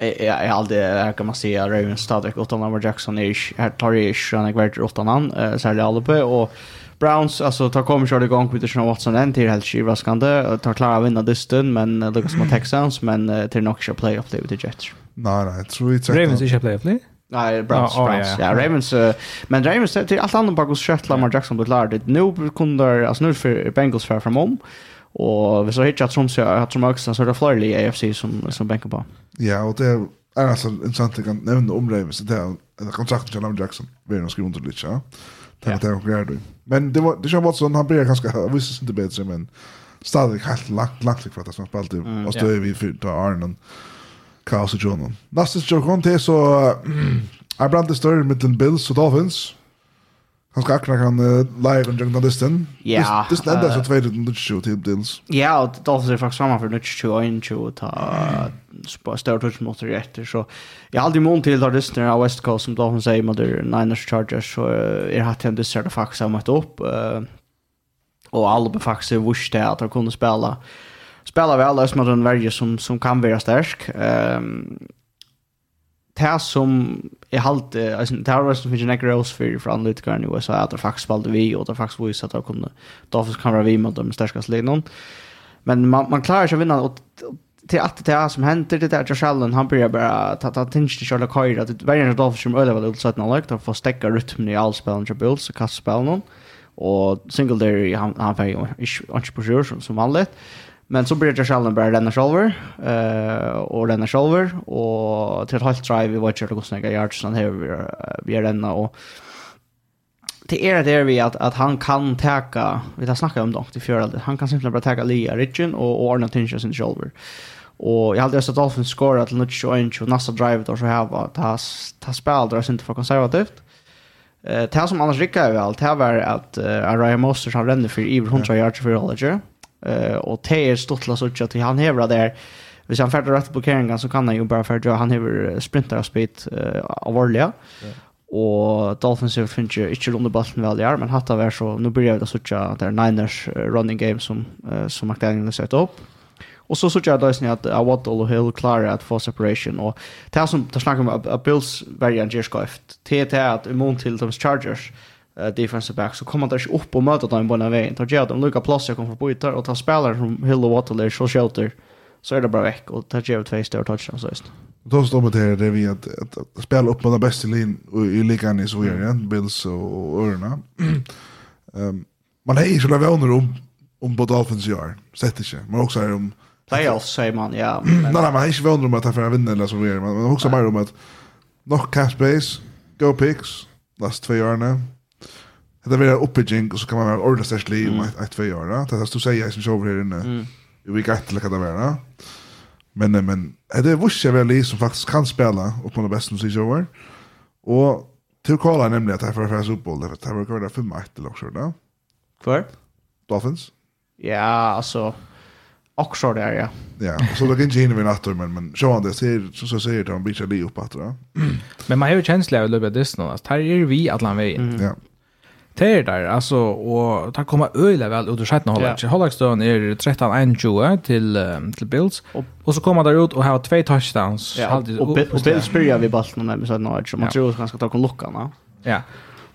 Ja, jag hade här kan man säga Ravens stadigt utan Lamar Jackson är här tar ju ish han kvar utan han eh särskilt på och Browns alltså tar kommer köra igång med Deshaun Watson en till helt skivaskande tar klara vinna dysten men det går mot Texans men till nog playoff det med Jets. Nej nej, tror inte. Ravens är playoff nej. Nej, Browns, oh, Browns. Ja, Ravens. men Ravens till allt annat bara går skött Lamar Jackson blir lärd. Nu kunde alltså nu för Bengals för framom. Och vi så hittar att Tromsö har Tromsö som också så det fler i AFC som som bänkar på. Ja, och det är alltså intressant att kan nämna om så där en kontrakt med Lamar Jackson. Vi har skrivit under lite, ja. Det är det jag gör. Men det var det känns Watson han blir ganska visst inte bättre men stadig helt lagt lagt för att han spelade det och då är vi för då Arnon Kaos och Jonan. Nästa joke till så [CLEARS THROAT] är bland det större med den Bills och Dolphins. Han ska akna kan uh, live under journalisten. Ja. Det det enda så tvärd den show till dels. Ja, och då så är faktiskt samma för nutch show in show ta start touch mot det etter. så jeg har aldri mån til där lyssnar av West Coast som då sier säger med där Niners Chargers så är hatt en dessert av faktiskt samma upp Og alle på faktisk vurs visste at de kunde spela spela väl som mot en värje som som kan vara stark. Um, det som jag halt alltså det har varit som finns en negros för för analytiker nu så att det faktiskt spelade vi och det faktiskt visst att det kunde Dolphins kan vara vi mot de starkaste linjen. Men man man klarar sig att vinna och till att det är som händer det där Josh Allen han börjar bara ta ta tinge till Charlotte Coyer att varje Dolphins som över väl så att när lagt för stäcka rytmen i all spelen till Bills och kastspelen och Singletary han han får ju inte på sjön som vanligt. Men så blir det sjelden bare denne sjolver, uh, og denne sjolver, og til et halvt drive, vi var ikke hvordan jeg gjør, sånn her vi, vi er denne, og til er det er vi at, at han kan teka, vi har snakket om det i fjøret, han kan simpelthen bare teka lia Ridgen og, og ordne tinsja sin sjolver. Og jeg hadde også Dolphins skåret til 21 og nasta drive der så her var, ta, ta spil der er sint for konservativt. Uh, det som annars rikket er vel, det var at uh, Araya Mosters han renner for Iver 100 yards for Hollinger, Uh, och det är stortla så att han hävrar där. Hvis han färder rätt på keringen så kan han ju bara färda han häver sprintar och speed uh, av orliga. Yeah. Och Dolphins har finns ju inte runt bollen väl där men hatta var så nu börjar det så att det är Niners uh, running game som uh, som McDaniel har sett upp. Och så så jag då att uh, Waddle och Hill klarar att få separation och det här som det snackar om att Bills variant ger skoft. Det är att immun till de Chargers uh, defensive back så kommer han inte upp och möta dem på den vägen. Tar jag dem lukar plats jag kommer få byta och tar spelare som Hill och Waterler så shelter så är det bara väck och tar jag två större touchdowns just. Då står man här det vi att, att, att spela upp med den bästa linjen i ligan i Sverige mm. igen Bills och Örna. um, [CLEARS THROAT] man är ju så där vänner om om på Dolphins gör. sett sig. Men också är om playoffs säger man ja. [CLEARS THROAT] Men, nej, nej, man är ju vänner om att ta för att vinna eller så vidare. man. Men också bara om att nog cap space, go picks, last två åren Det är en uppbygging och så kan man vara ordentligt stärkt liv om ett, ett, två år. Det är det du säger som sover här inne. Mm. I vilka ett eller kan det vara. Men, men det är vissa väl som faktiskt kan spela och på det bästa som sig över. Och till Karla nämligen att det här för färs uppboll. Det här var kvar fem ett eller också. Kvar? Dolphins? Ja, alltså. Också där, ja. Ja, så det kan inte hinna vi nattor, men, men så han det ser, så, så ser det att han blir sig liv uppåt. Men man har ju känsla av att löpa det snart. Här är vi att han vägen. Ja. Det där alltså och ta komma öle väl ut ur sjätte hållet. Yeah. Hållakstön är 13-1 till till Bills och så kommer där ut och har två touchdowns. Ja, och, och, och Bills börjar vi bollen med så något så man tror att han ska ta kon luckan. Ja.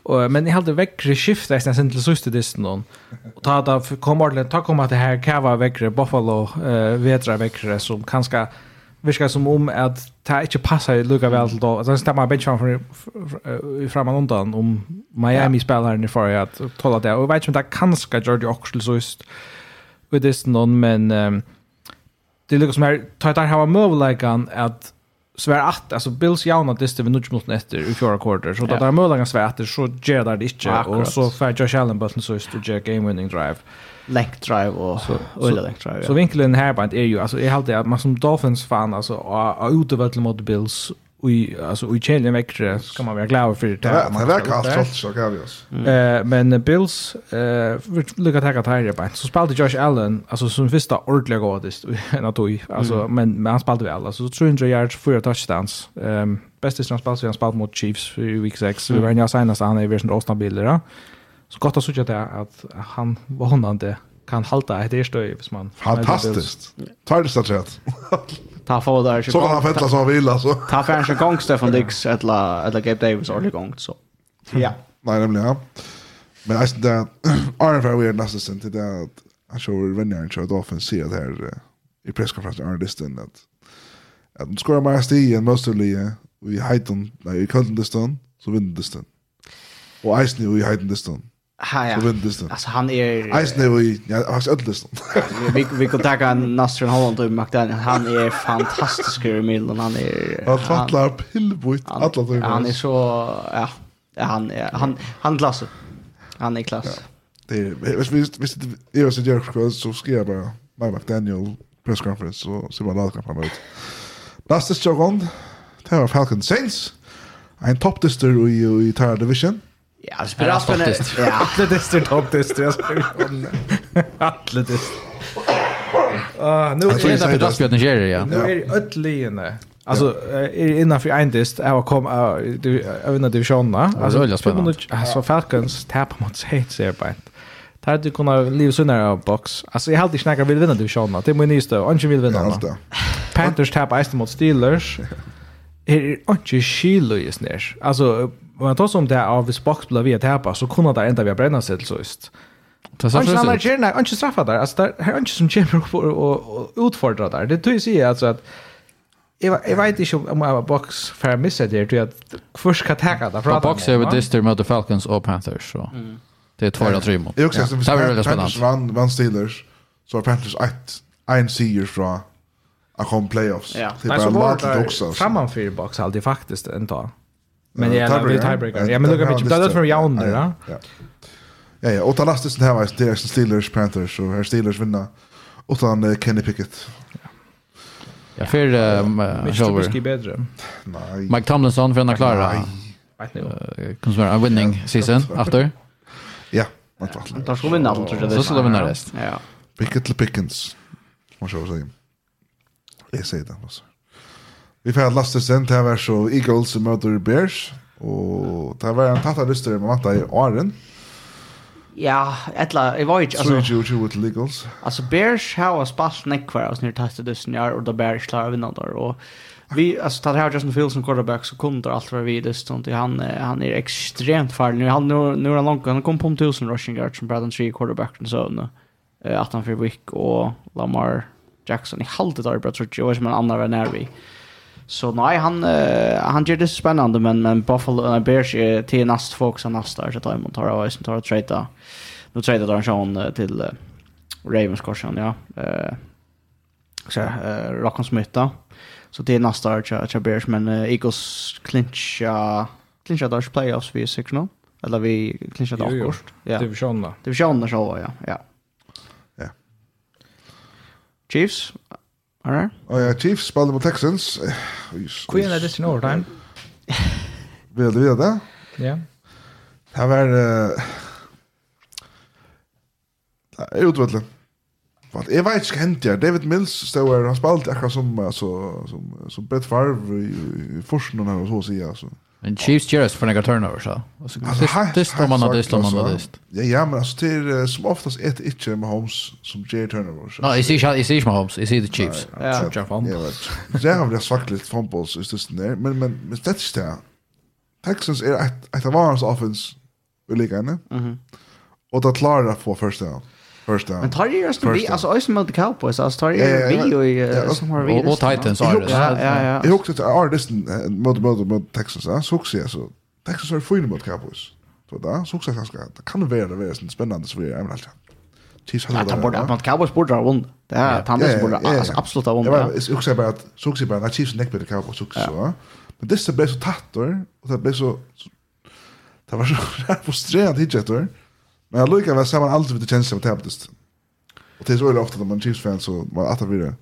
Och men i hade väckre skift nästan sen till sista disten då. Och ta där kommer ordentligt ta komma det här kava väckre Buffalo eh vetra väckre som kanske viskar som om att det inte passar lika väl till då. Sen stämmer benchen från framan undan om Miami spelar i förra att tala det. Och vet inte om det kanske Jordi Oxel så just vid det någon men det lukar som här tar det här var möjligheten att svär att alltså Bills jauna det stämmer nu mot efter i fjärde kvarter så där möjligheten svär att så gör det inte och så för Josh Allen bollen så just det game winning drive length drive och så, och så, length drive. Ja. Så vinkeln här bara är ju alltså är halt att man som Dolphins fan alltså och ute väl mot Bills och i alltså i Chelsea veckre ska man vara glad för det. Ja, det verkar allt trots så kan vi oss. Eh men Bills eh lucka ta att här bara. Så spelade Josh Allen alltså som första ordliga godist en att alltså men men han spelade väl alltså 300 yards, för touchdowns. Ehm bästa som han spelade han spelade mot Chiefs i week 6. Vi var ju senast han är version Austin Bills då. Så gott att såg det att han var honande kan halta ett erstö hvis man Fantastiskt. Tar det så rätt. Ta få där så kan han fettla som han vill alltså. Ta kanske gång Stefan Dix eller eller Gabe Davis eller gång så. Ja. Nej nämligen ja. Men alltså det är för weird nästan sen till det att jag tror vänner tror att ser det här i presskonferensen är det att att de skorar mer sti än most of the vi heighten i Köln distan så vinner distan. Och Eisen i heighten distan. Ha, ja. Så vindes Alltså han är... Eisen är vi... Ja, sett det. ödlöst. vi, vi kan tacka Nasrin Holland och McDaniel. Han är fantastisk i Milan. Han är... Han fattlar pillbojt. alla han, han är så... Ja, han är... Han, han är klass. Han är klass. Det är... Visst, visst, visst, är vill säga att så ska jag bara... Med McDaniel presskonferens så ser man lagat fram ut. Lastes Jogon. Det var Falcon Saints. En toppdister i, i Tara Division. Ja, det spelar allt det. Ja, allt är står topp det står. Allt det. Ah, nu är det på Dagbjörn Jerry, ja. Nu är det ödlene. Alltså är det innanför en dist jag har kom över divisionerna. Alltså öliga spännande. Alltså Falcons tappar mot Saints här på. Där du kunde leva sunnare av box. Alltså jag hade snackat vill vinna divisionerna. Det är min nysta. Anke vill vinna. Panthers tappar mot Steelers. [LAUGHS] Är inte skilo just ner. Alltså Och jag tar som det av hvis Box blev vi att häpa så kunde det ända vi bränna sig till så just. Det så först. Jag känner inte straffa där. Alltså där här är inte som chamber och utfordra där. Det tror jag säger alltså att Jag jag vet inte om jag box för missa det tror jag först kan ta det för box över dyster mot Falcons och Panthers så. Det är två eller tre mot. Det är väldigt spännande. Vann vann Steelers så Panthers ett en seger från att komma playoffs. Ja. Det är bara Martin också. Framman för box alltid faktiskt en tag. Men ja, det är tiebreaker. Ja, men look at det. Det är för Jaun ja. va? Ja, ja, och talastiskt här var det är Steelers Panthers och här Steelers vinna utan Kenny Pickett. Ja, för Silver. Mycket bättre. Nej. Mike Tomlinson för att klara. Nej. Vet ni Consumer a winning season after. Ja, man tror. Där ska vinna tror jag. Så ska vinna rest. Ja. Pickett till Pickens. Måste jag säga. Jag säger det alltså. Vi får att lasta sen till här så Eagles möter Bears Och det var en tatta lyster med Matta i åren. Ja, etla, jeg var ikke, altså... 22 til Eagles. Altså, Bears har spalt nekvar av snir tastet dysten jar, og da Bears klarer å vinne der, og vi, altså, tatt her Justin Fields som quarterback, så kom der alt var vi dysten, og han, han er ekstremt farlig, han, nu, nu er han langt, han kom på om tusen rushing yards som Braden 3 quarterbacken, så, nu, at han fyrir Wick og Lamar Jackson, i halvdet arbeid, tror jeg, og ikke man annar var nær vi. Uh, Så nej, han uh, han gör det spännande men men Buffalo Bears är till näst folk som nästa så tar man tar av isen tar trade. Nu trade där han till uh, Ravens korsen, ja. Eh så uh, Rockon Smith då. Så det är nästa år Bears men uh, Eagles clincha clincha där playoffs vi sex nu. Eller vi clincha där först. Ja. Divisionen. Divisionen så ja. Ja. Ja. Chiefs All right. Oh ja, Chiefs spiller mot Texans. [SIGHS] Queen er det sin overtime. [LAUGHS] Vill du veta? det? Ja. Det var... uh, Det är utvettelig. Vad jag vet inte hänt jag David Mills står han spalt akkurat som alltså som som Brett Favre i, i, i Forsen och så så alltså. Men Chiefs gör oss för några turnovers så. Alltså det står man att det står man att det. Ja, ja men alltså det är som oftast ett inte med Holmes som ger turnovers. Nej, i ser i ser med Holmes, jag ser the Chiefs. Ja, jag fan. Ja, det har väl sagt lite fumbles just det där, men men men det är det. Texans är ett ett av vars offense i ligan. Mhm. Och det klarar att få första down. Första. Men tar ju just vi alltså Ocean mot Cowboys alltså tar ju vi och som har vi. Och Titans har det. Ja ja. ja. Jag också är det mot mot mot Texas så också så. Texas är funnit mot Cowboys. Så där så också ganska det kan vara det är spännande så vi är väl Chiefs hade det. Att mot Cowboys borde ha vunnit. Det är Tanders borde alltså absolut ha vunnit. Jag också bara att så också bara att Chiefs neck med Cowboys också. så. Men det är så bäst så tätt och det blir så det var så [LAUGHS] frustrerande hitjetter. Ja Men jag lukar väl samman alltid vid känslan med Tempest. Och det är så väldigt ofta när man är Chiefs fan så man att det.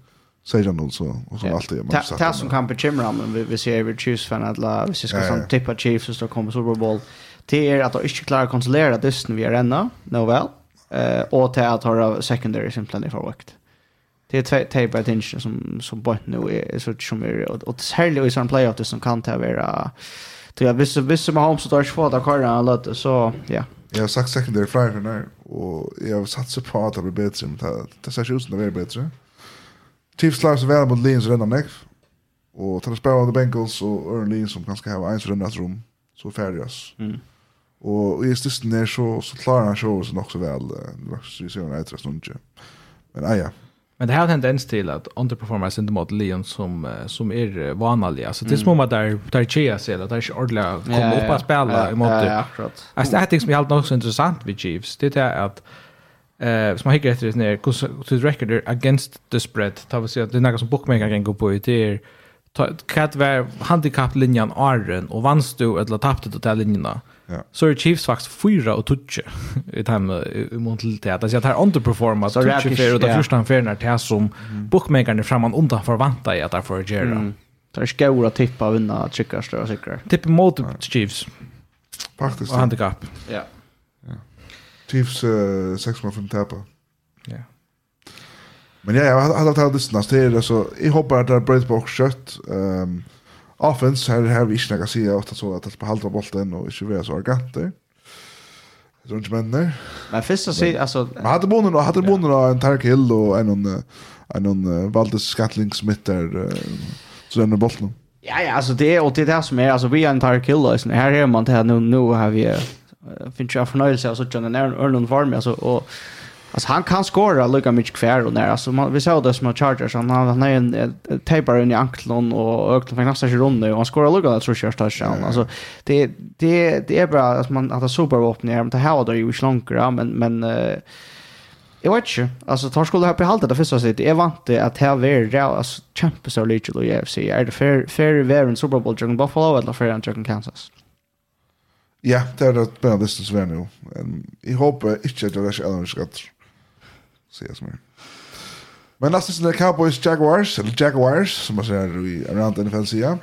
säger jag någon så och så yeah. alltid man så. Det som kan bekymra men vi vi ser vi Chiefs fan att la vi ska ja, som tippa Chiefs så står kommer Super Bowl. Det är att de inte klarar att kontrollera dysten vi är ännu. No well. Eh och till att ha secondary simpelthen i förvakt. Det är två tape attention som som bort nu är så som är och och särskilt i sån playoff det som kan ta vara. Tror jag visst visst Mahomes och Darsh får där kvar han låter så ja. Jag har sagt secondary flyer för när Och jag har satsat på att det blir bättre. Men det, det ser ut som det blir bättre. Chiefs klarar sig väl mot Lions redan näck. Och tar spela av Bengals och Aaron Lions som ganska har en runda rum. Så färdigas. Mm. Och i stället ner så, så klarar han show så också väl. Det var så vi ser en extra stund. Men ja, Men det har en tendens till att underperforma sin mot Leon som som är vanliga. Alltså det är små där där Chia ser att det är ordla komma upp och spela i mot. Alltså det här som mig helt också intressant vid Chiefs. Det är att eh som hickar efter det när to the record against the spread. Ta vi se att det är något som bookmaker kan gå på i det är kat var handicap linjen Arren och vannst du eller tappade du till linjerna Ja. Så är Chiefs faktiskt fyra och tutche i time i mot till det. Alltså att här underperforma så tutche för det första han för när det som bookmakern framan undan förväntar jag att därför för Mm. Det är stora tippa att vinna tryckar större säkert. Tipp mot Chiefs. Faktiskt. Handicap. Ja. Chiefs 6,5 tappa. Ja. Men ja, jag hade tagit det snart. Det är så, jag hoppar att det är Brady Box kött. Um, offense här har vi inte några sida åt att så att på halva bollen och inte vara så arganter. Så inte men nej. Men först så ser alltså man hade bonden och hade bonden en Tark Hill och en en en Valdes Skatling Smith där så den bollen. Ja ja, alltså det och det där som är alltså vi har en Tark Hill och här är man det här nu nu har vi finns jag förnöjelse alltså John Aaron Erlund alltså och Alltså han kan skora lika mycket kvar och när alltså man, vi såg det som att Chargers han har han är en tejpar in i ankeln och öklen fick nästan sig runt och han skorar lika tror jag touchdown. Alltså det det det är bra att man att ha supervapen här men det här då ju inte långt men men uh, Jag vet inte. Alltså tar skulle ha behållit det första sitt. Jag vant det att här är det alltså Champions League i UFC. Är det fair fair var Super Bowl Dragon Buffalo eller fair and Dragon Kansas? Ja, det er det bästa som är nu. Jeg håper ikke at det är så alldeles se jag som mer. Men nästan så det Cowboys Jaguars, eller Jaguars, som man säger i around NFL-sida.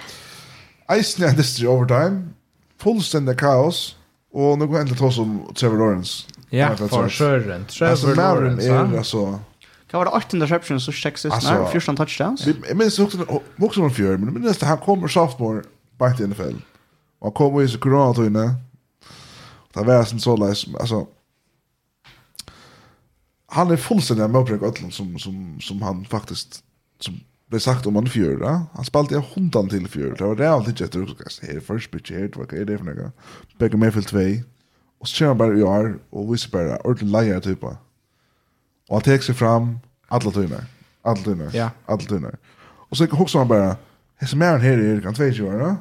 Eisen er distri overtime, fullstendig kaos, og nu går endelig tås om Trevor Lawrence. Ja, for søren. Trevor Lawrence, ja. Er, altså, Kan vara 8 interceptions och 6 sistene? 14 touchdowns? Jeg minns också, också noen fjör, men jag minns att han kommer sophomore bare til NFL. Och han kommer i sig så koronatøyene. Det var sånn så leis, altså, han är fullständigt med på Gotland som som som han faktiskt som blev sagt om han fjör då. Han spalt jag hundan till fjör. Det var det alltid jag tror att det är först bitch här vad är det för något. Back med för två. Och så kör bara ju är och vi bara ordentligt lejer typ. Och han tar sig fram alla tunnar. Alla tunnar. Ja. Alla tunnar. Och så hugger han bara Hesa mer här är kan två år då.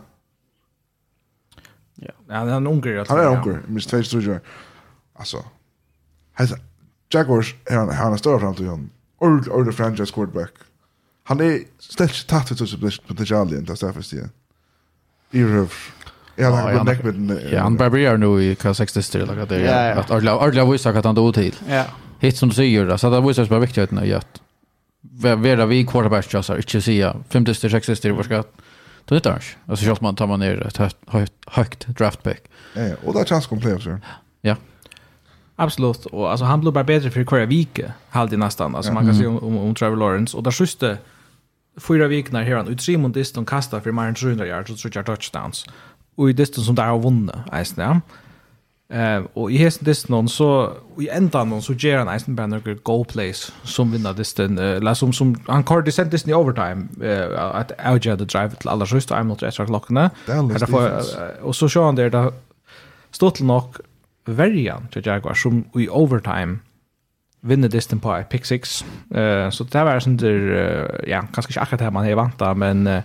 Ja, han är en ungrare. Han är en ungrare, minst två år. Alltså. Hesa Jaguars är han, han är större framtid han. Old old franchise quarterback. Han är ställt tatt för så potential igen, det är så först I röv. Ja, han har var med Ja, han barberar nu i K60 stil eller det. Ja, att Arla Arla visar att han då till. Ja. Hit som du säger så det visar sig bara viktigt att att vara vi quarterback just är inte säga 50 till 60 stil vad ska då är det inte Alltså så man tar man ner ett högt draft pick. Ja, och det är chans kom playoffs. Ja. Absolut. Och alltså han blev bara bättre för kvar Vike. Halt i nästan alltså man kan se om om, om Trevor Lawrence och där sjuste fyra veckor här han utrym och distan kastar för mer än 300 yards och så touchdowns. Och i distan som där har vunnit, alltså ja. Eh och i hesten dist så i ändan någon så ger han nästan bara några goal plays som vinner disten eh la som som han kör det sent i overtime eh att Alja the drive till alla sjuste I'm not extra klockorna. Och så kör han där där stått nog verjan til Jaguars som i overtime vinner distan på pick 6. Uh, så det var sånn der, uh, ja, kanskje ikke akkurat det man er vant av, men uh,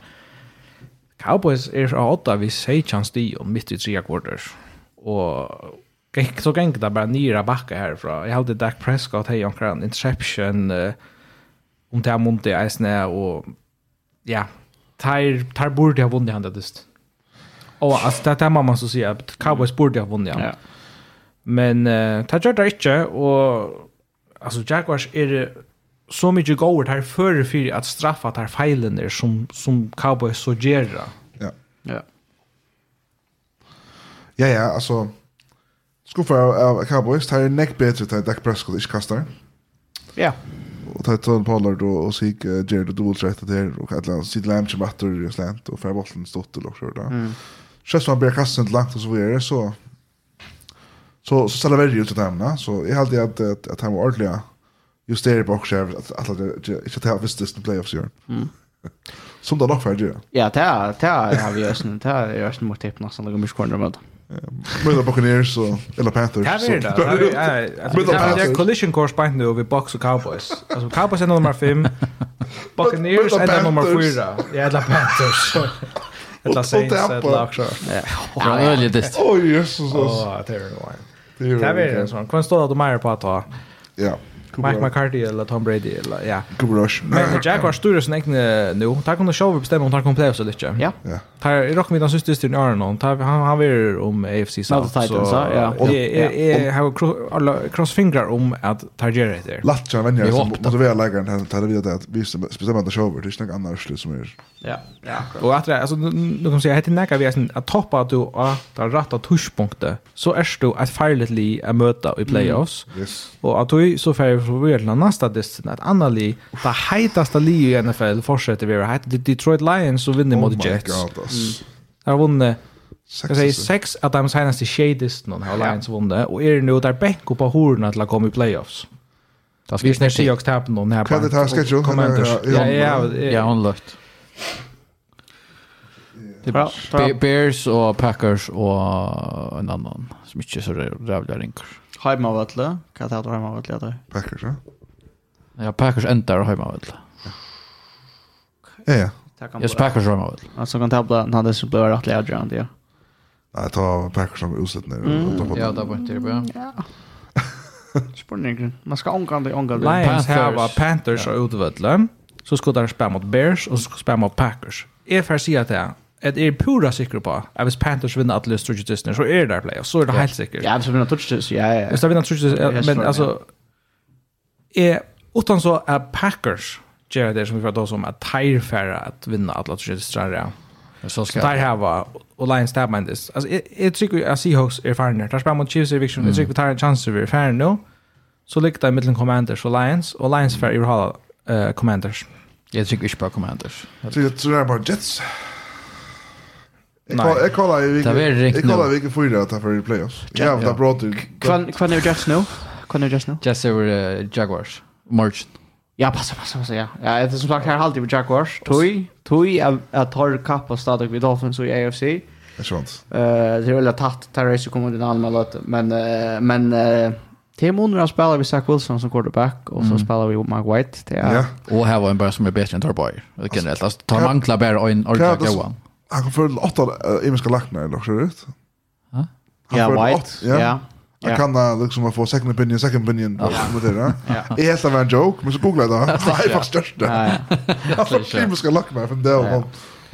Cowboys er av åtta vi sier chans de om midt i tre quarters. Og gikk, så gikk det bare nyra bakka herfra. Jeg hadde Dak Prescott, hei omkring en interception, uh, om det er mundt i eisne og ja, tar, tar burde ha vunnet han det dist. Og altså, det er det man må si, at Cowboys burde ha vunnet han. Ja. Men uh, det gjør det ikke, og altså, Jaguars er så mye gåer her før for at straffa tar feilene som, som Cowboys så gjør det. Ja. Ja. Ja, ja, altså, skuffer av, av Cowboys, det er nekk bedre til Dak Prescott ikke kastar. Ja. Og det er sånn Pollard og, og Sig, uh, Jared og Dool rett der, og et eller annet, Sid Lamb som etter i Slant, og Færbolten stått til og så videre. Mm. Kjøst man blir kastet langt og så videre, så så så ställer vi ut till dem va så jag hade att att, att han var ordliga just det box share att att inte att visst [LAUGHS] det playoffs gör. Mm. Som då nog färdig. Ja, det är det har vi ösn det är ösn mot tippen som går mycket kornare med. Men det Buccaneers så eller Panthers. Ja, det är det. Det är [LAUGHS] collision course point nu vi Bucks och Cowboys. Alltså Cowboys är nummer 5. [LAUGHS] Buccaneers är nummer 4. Ja, det Panthers. Eller la Saints, ett la Sharks. Ja, det är det. Oj, Jesus. Åh, det är det. Det är väl en sån. Kan stå att de är på att ta. Ja. Mike McCarthy eller Tom Brady eller ja. Cooper Rush. Men Jack var stor som egentligen nu. Tack om det show vi bestämmer om tar kommer playoffs eller inte. Ja. Tar i rock med den sista styr Arnold. Tar han han vill om AFC South. Titans ja. Jag har cross finger om att Tarjera heter. Latcha vänner som motiverar lägaren här tar vidare att vi bestämmer att show det är något annars som är. Ja. Ja. Och att alltså nu kan säga heter näka vi är att toppa att ta rätta touchpunkter så är du att farligt li att möta i playoffs. Yes. Och att du så får för vi är den nästa distan att Annali det hetaste li i NFL fortsätter vi att Detroit Lions så vinner mot Jets. Oh my god. Har vunnit Jag säger sex av de senaste tjejdisten har Lions vunnit och är nu där bänk på horna till att komma i playoffs. Det ska inte Seahawks tappa någon här. Kan det ta sketch? Ja, ja, ja, hon lukt. Det är bra. Bears och Packers och en annan som inte är så rävliga rinkar. Heimavalli. Hva heter det Heimavalli? Det? Packers, ja? Ja, Packers endar Heimavalli. Ja, ja. Yes, Packers Heimavalli. Alltså kan ta på den hade så blev rätt lägre ja. Nej, ta Packers som usett nu. Ja, det var inte det Ja. Spurningen. Man ska omgående omgående. Lions har Panthers og utvällen. Så ska de spela mot Bears och så ska de spela mot Packers. Är får sig att det at är pura säker på at hvis Panthers vinner alle Disney. så är det där play. så är det helt säkert. Ja, hvis de vinner styrkjøtist, ja, ja. Hvis de vinner styrkjøtist, men alltså. Är. utan så är Packers, Gör det som vi pratar om, Att teir færre at vinna alle styrkjøtistene, Disney. Så ska det. her var, Och Lions tab med det. Altså, jeg tror ikke Seahawks är ferdig Där spelar spiller mot Chiefs i Viction, Jag tycker ikke vi tar en chance vi er ferdig nå. Så likte jeg mellom Commanders och Lions, Och Lions færre i Commanders. Jeg tror ikke vi ikke på Commanders. Jag tror det är bara Jets. Jets. Jag kollar i vilken Jag kollar vilken fyra att ta för playoffs. Ja, det bra du. Kan kan du just nu? Kan du just nu? Just över Jaguars. March. Ja, passa passa passa ja. Ja, det är som sagt här alltid med Jaguars. Tui, tui att tar kapp och stadig vid Dolphins och AFC. Det är sant. Eh, det är väl tatt Terrace kommer den allmänna låt, men men Tim Under spelar vi Zach Wilson som quarterback och så spelar vi Mike White. Ja. Och här var en bara som är bättre än Torboy. Generellt. Alltså tar mankla bara en ordentlig Johan. Han kan fördela åtta äh, engelska lacknar också, ut. Ja, yeah, White. Ja. Yeah. Jag kan uh, liksom få second opinion, second opinion på det där. Jag helt av en joke, men så googlar jag det. [LAUGHS] Det är faktiskt störst det. Jag [LAUGHS] får engelska lacknar från det och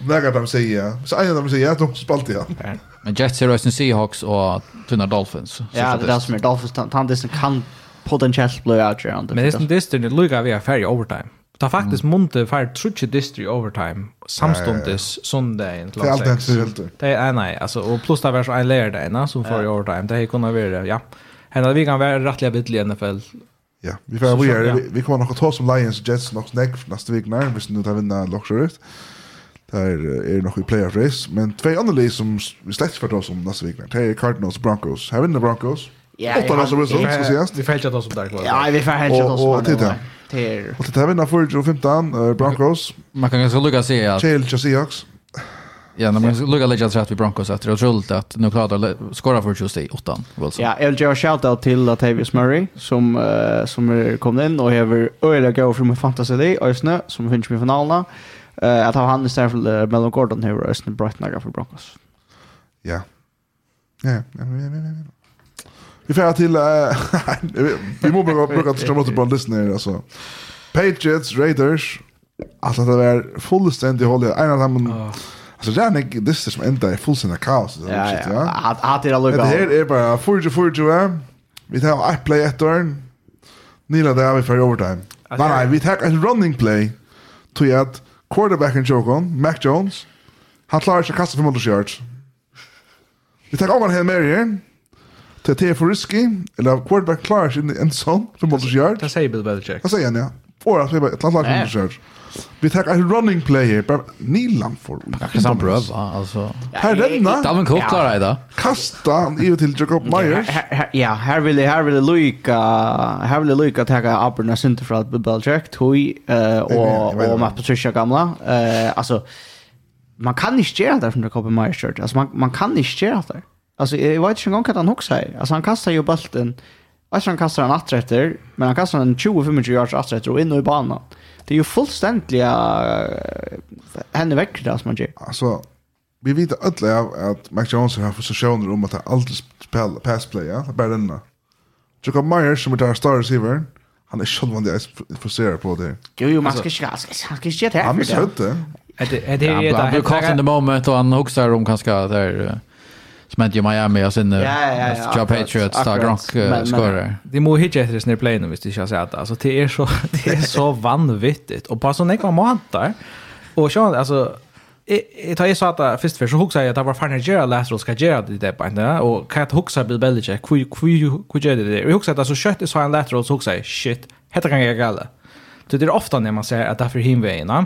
Några av dem säger, så en av dem säger att de spalt igen. Men Jets är Rösten Seahawks och Tunna Dolphins. Ja, det är som är Dolphins. Tandisen kan potentiellt bli out Men det är som distan, det lukar vi är i overtime. Ta faktiskt mm. Monte för trutche distri overtime samstundes söndagen till allt det Det är nej alltså och plus det var så en layer där som får i overtime det kunde vara ja. Hända vi kan vara rättliga bit i NFL. Ja, vi får vi är vi vi kommer nog att ta som Lions Jets nog snack nästa vecka när vi nu tar vinna Lockshut. Där är nog i playoff race men två andra lag som vi släpps för oss om nästa vecka. Det är Cardinals Broncos. Har vinner Broncos? Ja, åtta matcher som ska ses. Vi fällt oss upp där kvar. Ja, vi får helt oss. Och titta. Till. Och det vi vinner för 15 15 Broncos. Man kan ganska lugga se att Chelsea Seahawks. Ja, när man lugga lägga så att vi Broncos efter och rullat att nu klarar skora för just i åttan. Ja, jag vill göra shoutout till Latavius Murray som uh, som kom in och har öliga gå från fantasy day och snö som finns med finalerna. Uh, att ha han istället för uh, Melon Gordon här och Brighton för Broncos. Ja. Ja, ja, ja, ja. Vi får till uh, [LAUGHS] vi måste bara bruka att strömma på Disney alltså. Patriots, Raiders. Alltså det är fullständigt håll. En av dem. Alltså det är en det är som ända är fullständigt kaos. Ja, ja. Shit, ja. Att att det lugnt. Det här är bara 40-40. Vi tar ett play ett år. Nila där vi för overtime. Nej, nej, vi tar en running play. Till att quarterbacken Jokon, Mac Jones. Han klarar sig kasta 500 yards. Vi tar om han här med igen til at det er for risky, eller quarterback klarer seg inn i en sånn, som måtte gjøre. Det sier Bill Belichick. Det sier han, ja. Og at vi bare, et eller annet lag Vi tar en running play player, bare Nilan for Akkurat samme prøv, altså. Her renna. Dalvin Cook klarer jeg da. Kasta han i til Jacob Myers. Ja, her vil jeg, her vil jeg lykke, her vil jeg lykke at jeg har Aberna Sinter fra Bill Belichick, Tui og Matt Patricia gamla. Altså, man kan ikke gjøre det fra Jacob Myers, altså man kan ikke gjøre det. Alltså jag vet inte en gång kan han hoxar. Alltså han kastar ju bollen. Alltså han kastar den atträtter, men han kastar den 20-25 yards atträtter och in i banan. Det är ju fullständigt henne väck det som man gör. Alltså vi vet alla att Max Jones har för om att han alltid spelar pass play, ja, bara denna. Jacob Myers som är där star receiver. Han är själv vanlig att frustrera på det. Jo, jo, man ska inte han ska inte göra det. Han missade det. Det är det. Han blir caught in the moment och han huxar om kanske där som hände i Miami och sen Joe Patriots tar Gronk skårar. Det må hitta efter sin play nu visst du ska säga att alltså det är så [LAUGHS] det är så vanvittigt och på sån ekva månader och så alltså Jeg tar jeg sa at først først, så huksa jeg at det var farne gjerra leser og skal gjerra det der bare, og hva jeg huksa blir veldig kjekk, hvor gjerra det der. Og jeg huksa at så kjøtt jeg sa en leser og så huksa jeg, shit, hette kan jeg gale. Det er ofta når man ser at det er for hinvegina,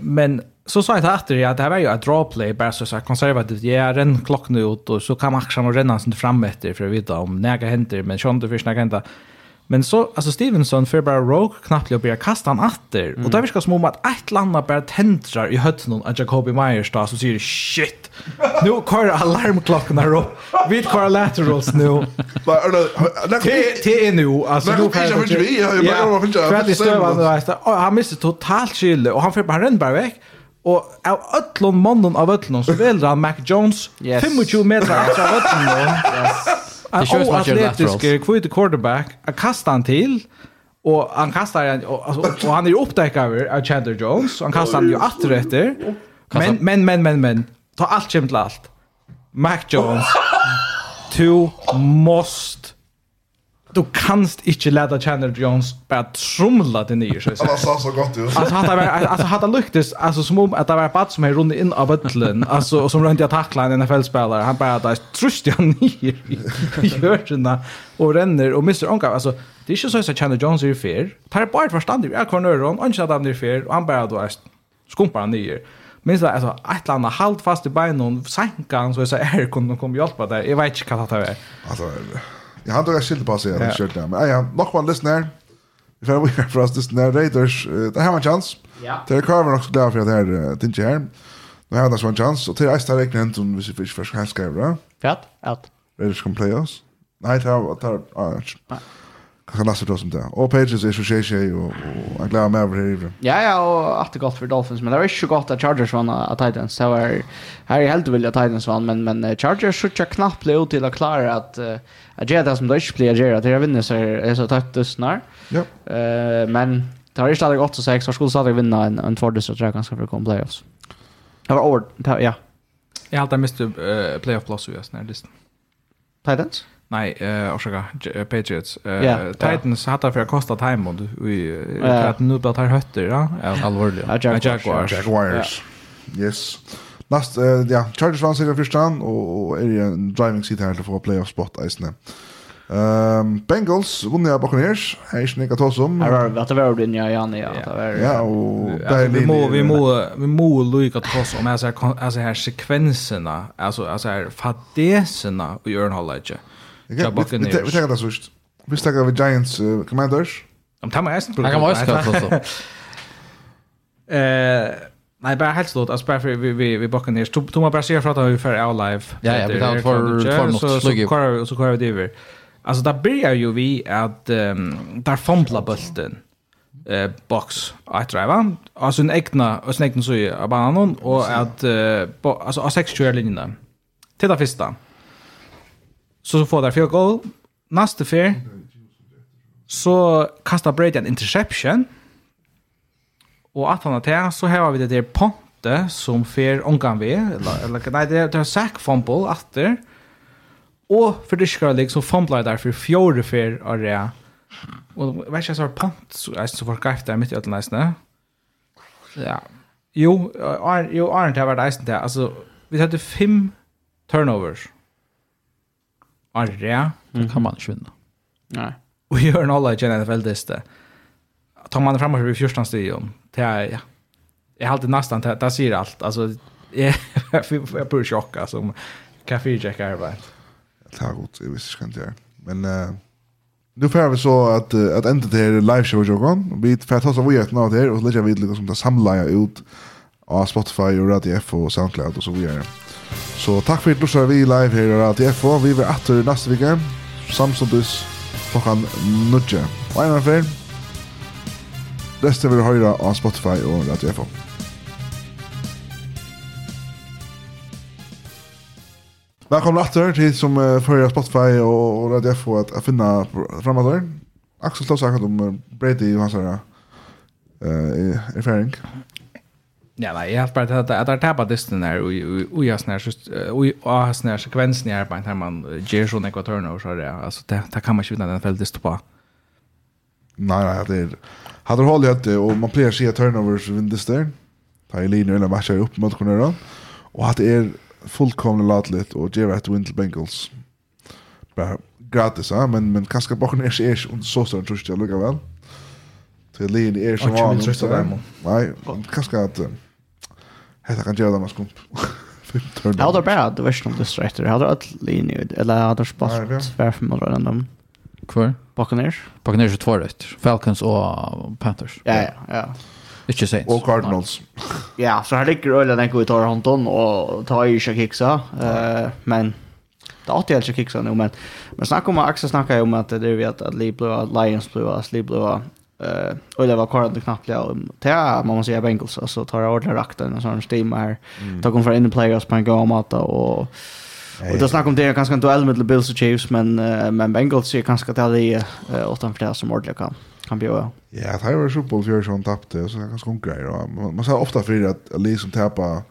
men så sa jag till efter att det här var ju ett drawplay bara så så konservativt. Jag renn klockan ut och så kan man också renna sig fram efter för att veta om näga händer men sjön det näga händer. Men så alltså Stevenson för bara rogue knappt jag börjar kasta han efter mm. och där viskar små att ett landa bara tändrar i hötten någon att Jacobi Myers då så säger shit. Nu kör alarmklockan där upp. Vi kör laterals nu. Bara det är nu alltså nu kan jag inte vi jag bara jag finns inte. Han missar totalt chill och han får bara renn bara väck. Og av öllum mannen av öllum så väljer han Mac Jones yes. 25 meter efter [LAUGHS] av öllum. yes. En oatletisk kvite quarterback. Jag kastar han till. Och han kastar han. Och, alltså, och han är ju upptäckare av Chandler Jones. Han kastar han ju åter efter. Men, men, men, men, men. Ta allt kämt till allt. Mac Jones. [LAUGHS] Du måste du kanst inte lära Chandler Jones bara trumla det ner så att säga. sa så gott ju. Alltså hade varit alltså hade lyktes, alltså som om att det var bad som är runt in av bollen alltså och som runt att tackla en NFL spelare han bara där trust han ner i hörna och renner, och Mr. Onka alltså det är inte så att Chandler Jones är fair. Tar bort förstånd i cornern och inte att han är fair och han bara då skumpar han ner. Men så alltså ett landa halt fast i benen sänka han så så är kunde komma hjälpa där. Jag vet inte vad det är. Alltså Ja, han tog jag skilt på sig den skjortan. Men ja, nog man lyssnar. Vi får vara för oss lyssnar Raiders. Det här var en chans. Ja. Det är Carver också där för att det här tinge här. Nu har det en chans och till nästa vecka inte om vi ska fiska för ska skriva. Fett. Att. Raiders kan play oss. Nej, det har tar. har kan lasta oss som det. Och Patriots är så tjej tjej, och jag glömmer meg över här i Ja, ja, och att det gott för Dolphins, men det var inte så gott att Chargers vann av Titans. Det var, här er helt vilja Titans vann, men, men Chargers sutja knappt ut till att klara att uh, at gjøre det som de inte blir att göra. at jeg vinner så er så tøtt dusnar. Ja. Uh, men det har inte stadig 8-6, og skulle stadig vinna en, en tvardus, tror jag ganska för att komma playoffs. Det var over, ja. Jag har alltid mistet uh, playoff-plass, og jeg snart listen. Titans? Nej, eh orsaka Patriots. Eh yeah, Titans yeah. hade för att kosta time och vi att nu bara tar hötter ja, Allvarligt. Ja, Jaguars. Jaguars. Jaguars. Yes. Last eh ja, Chargers vann sig första och och är ju en driving seat här till få playoff spot isne. Ehm Bengals vunnit av Buccaneers. Här är snäcka tås om. Här var att det var den ja ja ja. Ja och där vi må vi må vi må lucka tås om alltså alltså här sekvenserna alltså alltså här fadeserna och gör Hallage. hållage. Ja, Buccaneers. Vi tar det sust. Vi tar det Giants uh, Commanders. Om tar man ästen på det. Han kan også kalla [LAUGHS] Eh, nej bara helt slått alltså bara för vi vi vi backar ner. Tog man bara ser från att vi för our live. Ja, ja, vi tar för för något slugg. Så kör så kör vi det. över. Alltså där börjar ju vi att där fumbla bulten eh box att driva alltså en egna och snäckna så i banan och att alltså a 6 kör linjen där. Titta första så får där field goal. Nästa fair. så kastar Brady en interception. Og at han har til, så har vi det der ponte som fyr omgang vi, eller, eller nei, det er, det er sack fumble atter. Og for det skal liksom fumble der for fjord fair av det. Og vet ikke, jeg sa pont, så jeg så var greit der midt i ødelneisene. Ja. Jo, jo, Arndt har vært eisen til, altså, vi hadde fem turnovers arre, mm. kan man ikke vinne. Nei. Og gjør en alle i NFL-liste. Tar man det fremover i 14 studion, det er, ja, jeg har alltid nästan det där ser allt alltså jag [LAUGHS] jag blir chockad som kaffe jack arbetar. Jag tar ut i visst kan det Men uh, nu får vi så att uh, att ända till live show jag går. Vi får ta oss av ett nåt här och lägga vid lite som det samlar ut av Spotify och Radio F och SoundCloud och så vidare. Så takk for at du ser vi live her i Radio FO. Vi er atter neste vike, samståndes klokkan nødje. Og en annen fer, resten vil du høre av Spotify og Radio FO. Velkommen atter til som uh, fører Spotify og Radio FO at jeg finner fremover. Axel Slås akkurat om Brady og hans her uh, erfaring. Ja, nei, jeg har bare tatt at jeg tapet distan her, og jeg har sånne sekvensen i arbeid her man gjør sånne ekvatørene og så er det, altså, det kan man ikke vinne den feltet distan på. Nei, nei, det er, hadde du holdt i det, og man pleier å si at turnovers vinner distan, da er linjen eller matcher opp mot hverandre, og at det er fullkomne latlet og gjør et win til Bengals. Bare gratis, ja, men, men kanskje bakken er ikke så stor enn trusje, lukka vel. Ja till lin är som var trösta dem. Nej, kanske att Hetta kan gjøre dem skump. Jeg hadde bare det verste om distractor. Jeg hadde all linje, eller jeg hadde spalt hver for mål rundt dem? Hvor? Buccaneers. Buccaneers er två røtter. Falcons og Panthers. Ja, ja, ja. Ikke Saints. Og Cardinals. [LAUGHS] ja, så her ligger øyne den vi tar hånden og tar i ikke kiksa. Uh, men det er alltid helt kiksa nå, men, men snakk om Axel snakker jo om at det er vi at Lee Blue, Lions Blue, Lee Blue, eh och det var kvar knappt ja om det man måste säga Bengals alltså tar ordla rakten och sån steam här ta kom för in the players på en gång att och Och då snackar om det ganska en duell med Bills och Chiefs men men Bengals är ganska till det åttan för det som ordentligt kan kan bjuda. Ja, det här var Super Bowl för som tappte så det är ganska unga Man, man säger ofta för att Lee som tappar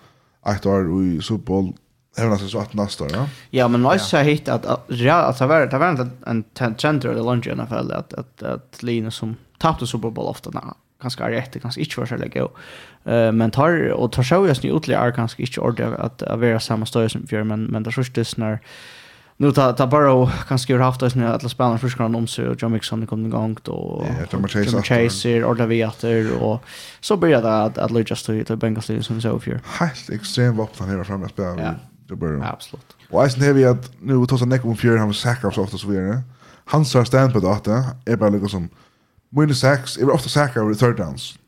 ett år i Super Bowl Även alltså så att nästa ja. Ja, men nice så hit att ja, alltså var det var en trend eller lunch i alla fall att att att Linus som tappte Super Bowl ofta när ganska rätt ganska inte var så läge eh men tar och tar så just nu utliga är ganska inte ordentligt att att vara samma stöd som för men men det där sjukt när nu ta ta bara kanske gjort haft oss nu alla spelarna först kan om sig och John Mixon kom igång då Jimmy Chase och där vi åter och så började det att att Lucas till till Bengals till som så för helt extremt vapen han här framme spelar det börjar absolut. Och Eisen har vi att nu tar sig näck om fjärde han sackar så ofta så vidare. Han sa stand på det att är bara liksom minus sex, jeg var ofta säker över third downs.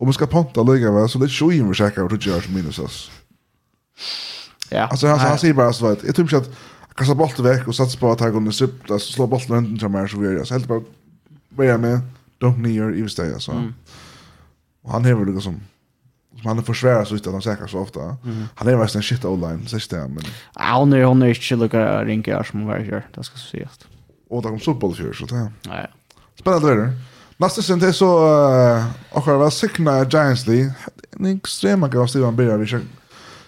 Om man ska ponta lika väl så det show ju säker över till George minus oss. Ja. Alltså han, han säger bara så att jag tror inte att kasta bollen veck och satsa på att han kunde sippa slå bollen runt till mig så vi gör så helt bara börja med dunk ner i stäja så. Mm. Och han häver liksom som han försvärar så utan han säkra så ofta. Mm. Han är en shit online, så det men. Ja, hon är hon är inte lika rinkar som var här, det ska ses. Och där kom fotboll för så där. Ja. Spännande värre. Nästa stund är så och har var signa Giants Lee. En extrema grej av Steven Bear Vi kör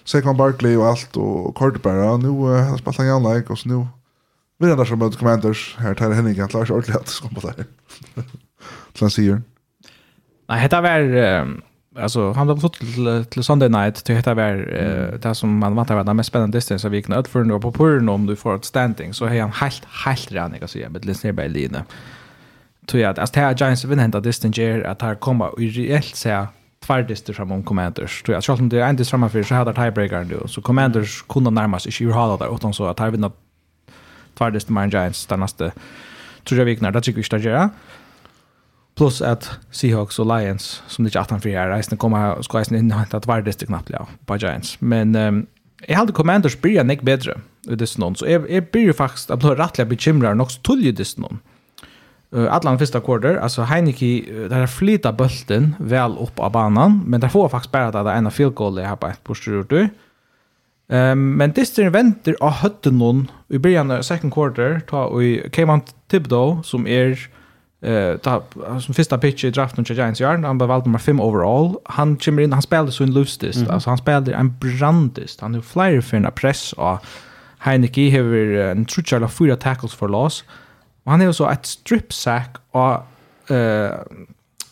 Saquon Barkley och allt och Carter Nu har spelat han igen like och så nu vi är där som mot Commanders. Här tar Henning att Lars sig ordentligt att skompa där. Så [LAUGHS] han säger. Nej, detta var alltså han har fått till, till Sunday night till heter var uh, det som man väntar var den mest spännande distance av vikna ut för nu på purren om du får ett standing så är han helt helt ränig att säga med Linsner by Line tror jag att alltså här Giants vinner hända distanger att här komma i reellt säga tvär distar fram om Commanders. Tror jag själv om det är en dist framför så hade tiebreaker nu. Så Commanders kunde närmast i ju hålla där utan så att här vinner tvär distar med Giants den nästa tror jag viknar det tycker vi ska göra Plus att Seahawks och Lions som det är 18 för här resten kommer ska resten in att tvär distar knappt ja på Giants. Men um, jag hade Commanders blir jag nick bättre. Det är någon så jeg, jeg blir faktiskt att bli så bekymrar i disse noen. Uh, Allan första quarter, alltså Heineke där flyttar bulten väl upp av banan, men där får faktiskt bara det ena field goal det här på ett pushshooter. Um, men Distrin venter av høtten noen i början av second quarter ta og Kevin Thibodeau som er eh, ta, som första pitch i draften til Giants Yard, han ble valgt nummer 5 overall. Han kommer inn, han spiller så en lustist mm altså han spiller en brandist. Han har flere en press og Heineke har en trutjar av fyra tackles for loss. Og han er jo så et stripsack og uh,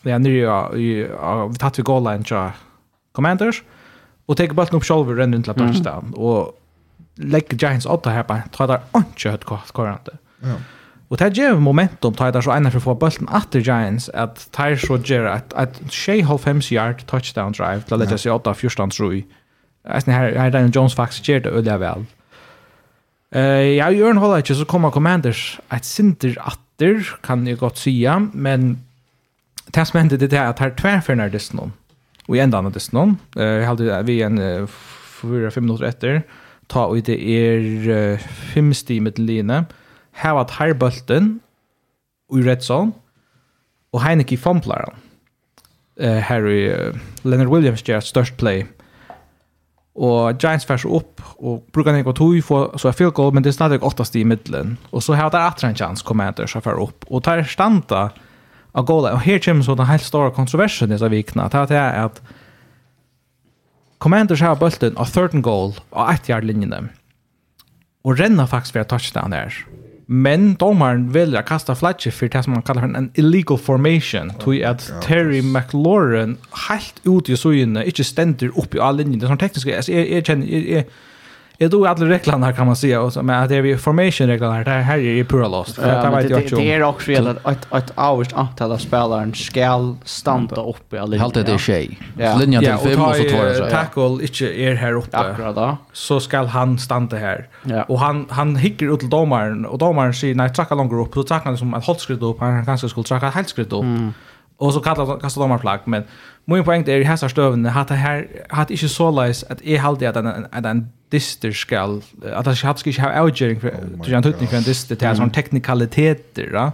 ja, er nyrja vi tatt vi gåla en tja Commanders og teker balten opp sjolver og renner rundt til touchdown. Og legger Giants åtta her på ta der ikke høyt kvarante og det gjør momentum ta der så ena for å få balten atter Giants at ta er så gjør at at 6,5 yard touchdown drive til å legge seg åtta fyrstans roi Eisen her, her Daniel Jones faktisk gjør det øyelig vel. Eh, ja, i Örn håller inte så kommer Commanders ett sinter atter kan jag gott säga, men det som hände det är att här tvärförnar det snön. Och i ändan av det snön, eh, jag hade vi en fyra, fem minuter efter, ta och det är fem stimet linje, här var här i red zone, och Heineke fumblaren. Eh, här är Leonard Williams gör störst play Og Giants færs opp og brukar nekva tog for så er field goal, men det er snart åttast i middelen. Og så har det etter en chans Commanders å fær opp. Og tar standa av goalet. Og her kommer så den helt store kontroversen i disse vikna Det er at Commanders har bulten av 13 goal av 1 yard linjen. Og renner faktisk for touchdown her. Men domaren väljer att kasta flagget för det som man kallar för en illegal formation. Oh, tog att Terry McLaurin helt ut i sojene, inte ständer upp i all linjen. Det är sån teknisk, alltså jag, jag känner, jag, jag, Jag tror alla reglerna kan man säga och men att det är formation reglerna det här är ju pura lost. Det vet jag inte. Det är också redan att ett avst antal av spelaren ska standa upp i alla. Helt det är tjej. Linjen till fem och så två så. Tackle inte är här uppe. Akkurat då. Så skall han standa här. Och han han hickar ut till domaren och domaren säger nej tracka långt upp så tackar han som ett skritt upp han kanske skulle tracka ett helt skritt upp. Och så kallar kastar domaren flagg men min poäng är i här stövna att det här hade inte så läs att är halt att en att en dister skall att det hade ska ha outgering för du en inte för en dyster det är sån teknikaliteter va?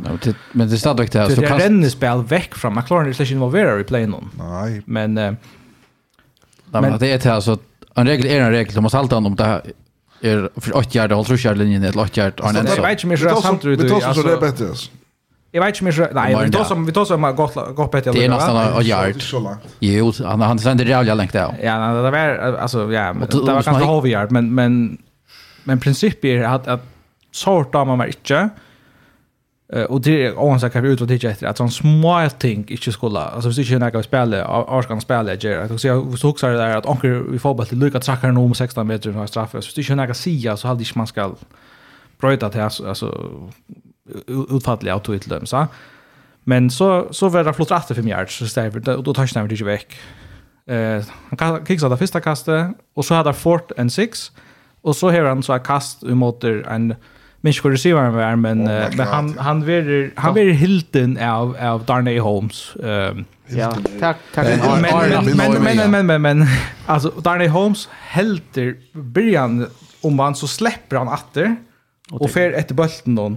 Men det står dock där så kan det renna spel veck från McLaren det session var vera i play nej. Men men det är det alltså en regel är en regel. Du måste hålla om det här är för 8 yard håll tror jag linjen eller 8 yard annars så vet ju mer så samtidigt så det är bättre Jag vet inte mer. Nej, vi tar som vi tar som gott gott bättre. Det är nästan en yard. Jo, han han sänder jävla längt där. Ja, nej, det var alltså ja, det var kanske halv yard, men men men principen är att att sorta man var inte. Eh och det är också kan vi ut och titta efter att sån små ting inte skulle alltså hvis inte några spelare Arskan spelare ger att så så också där att onkel vi får bara till Luka trackar nu om 16 meter från straff så hvis inte några sia så hade inte man ska bröta till alltså alltså utfattliga av tog til dem, så. Men så, så var det flott rett til 5 yards, så stäver, och då tar han inte väck. Eh, han kicksade det första kastet, och så hade han fort en 6, och så har han så här kast emot en minns receiver var, men, oh, men han, han var han var hilden av, av Darnay Holmes. Um, ja, tack, tack. Men, men, men, men, men, men, alltså Darnay Holmes helter början om han så släpper han atter och fer efter bulten då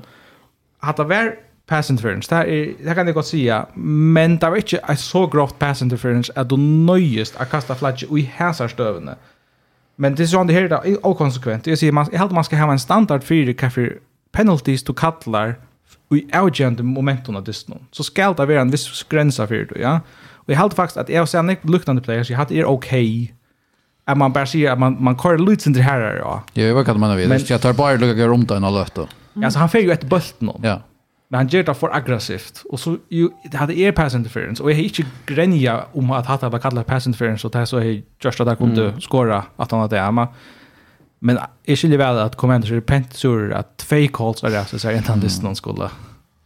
hade varit pass interference. Det, är, det kan jag gott säga. Men det var inte ett så grovt pass interference att du nöjest att kasta flagget i häsar stövande. Men det är sånt här det är okonsekvent. Jag säger man, jag man ska ha en standard för kaffe penalties du kallar i avgörande momenten av distan. Så ska det vara en viss gränsa för det, ja. Och jag hade faktiskt att jag ser en luktande players, jag hade er okej. Okay att man bara säger att man, man kör lite inte här, ja. Jag vet inte vad man vill. Jag tar bara lukka runt en och. Mm. Alltså han får ju ett bult nu. Ja. Men han gör det för aggressivt. Och så ju, det hade er pass interference. Och jag har inte gränja om att hata var kallat pass interference. Och det här så är just att han kunde mm. skåra att han hade det. Men, jag skiljer väl att kommenter är pent sur att två calls är det. Så är inte han visste någon skulle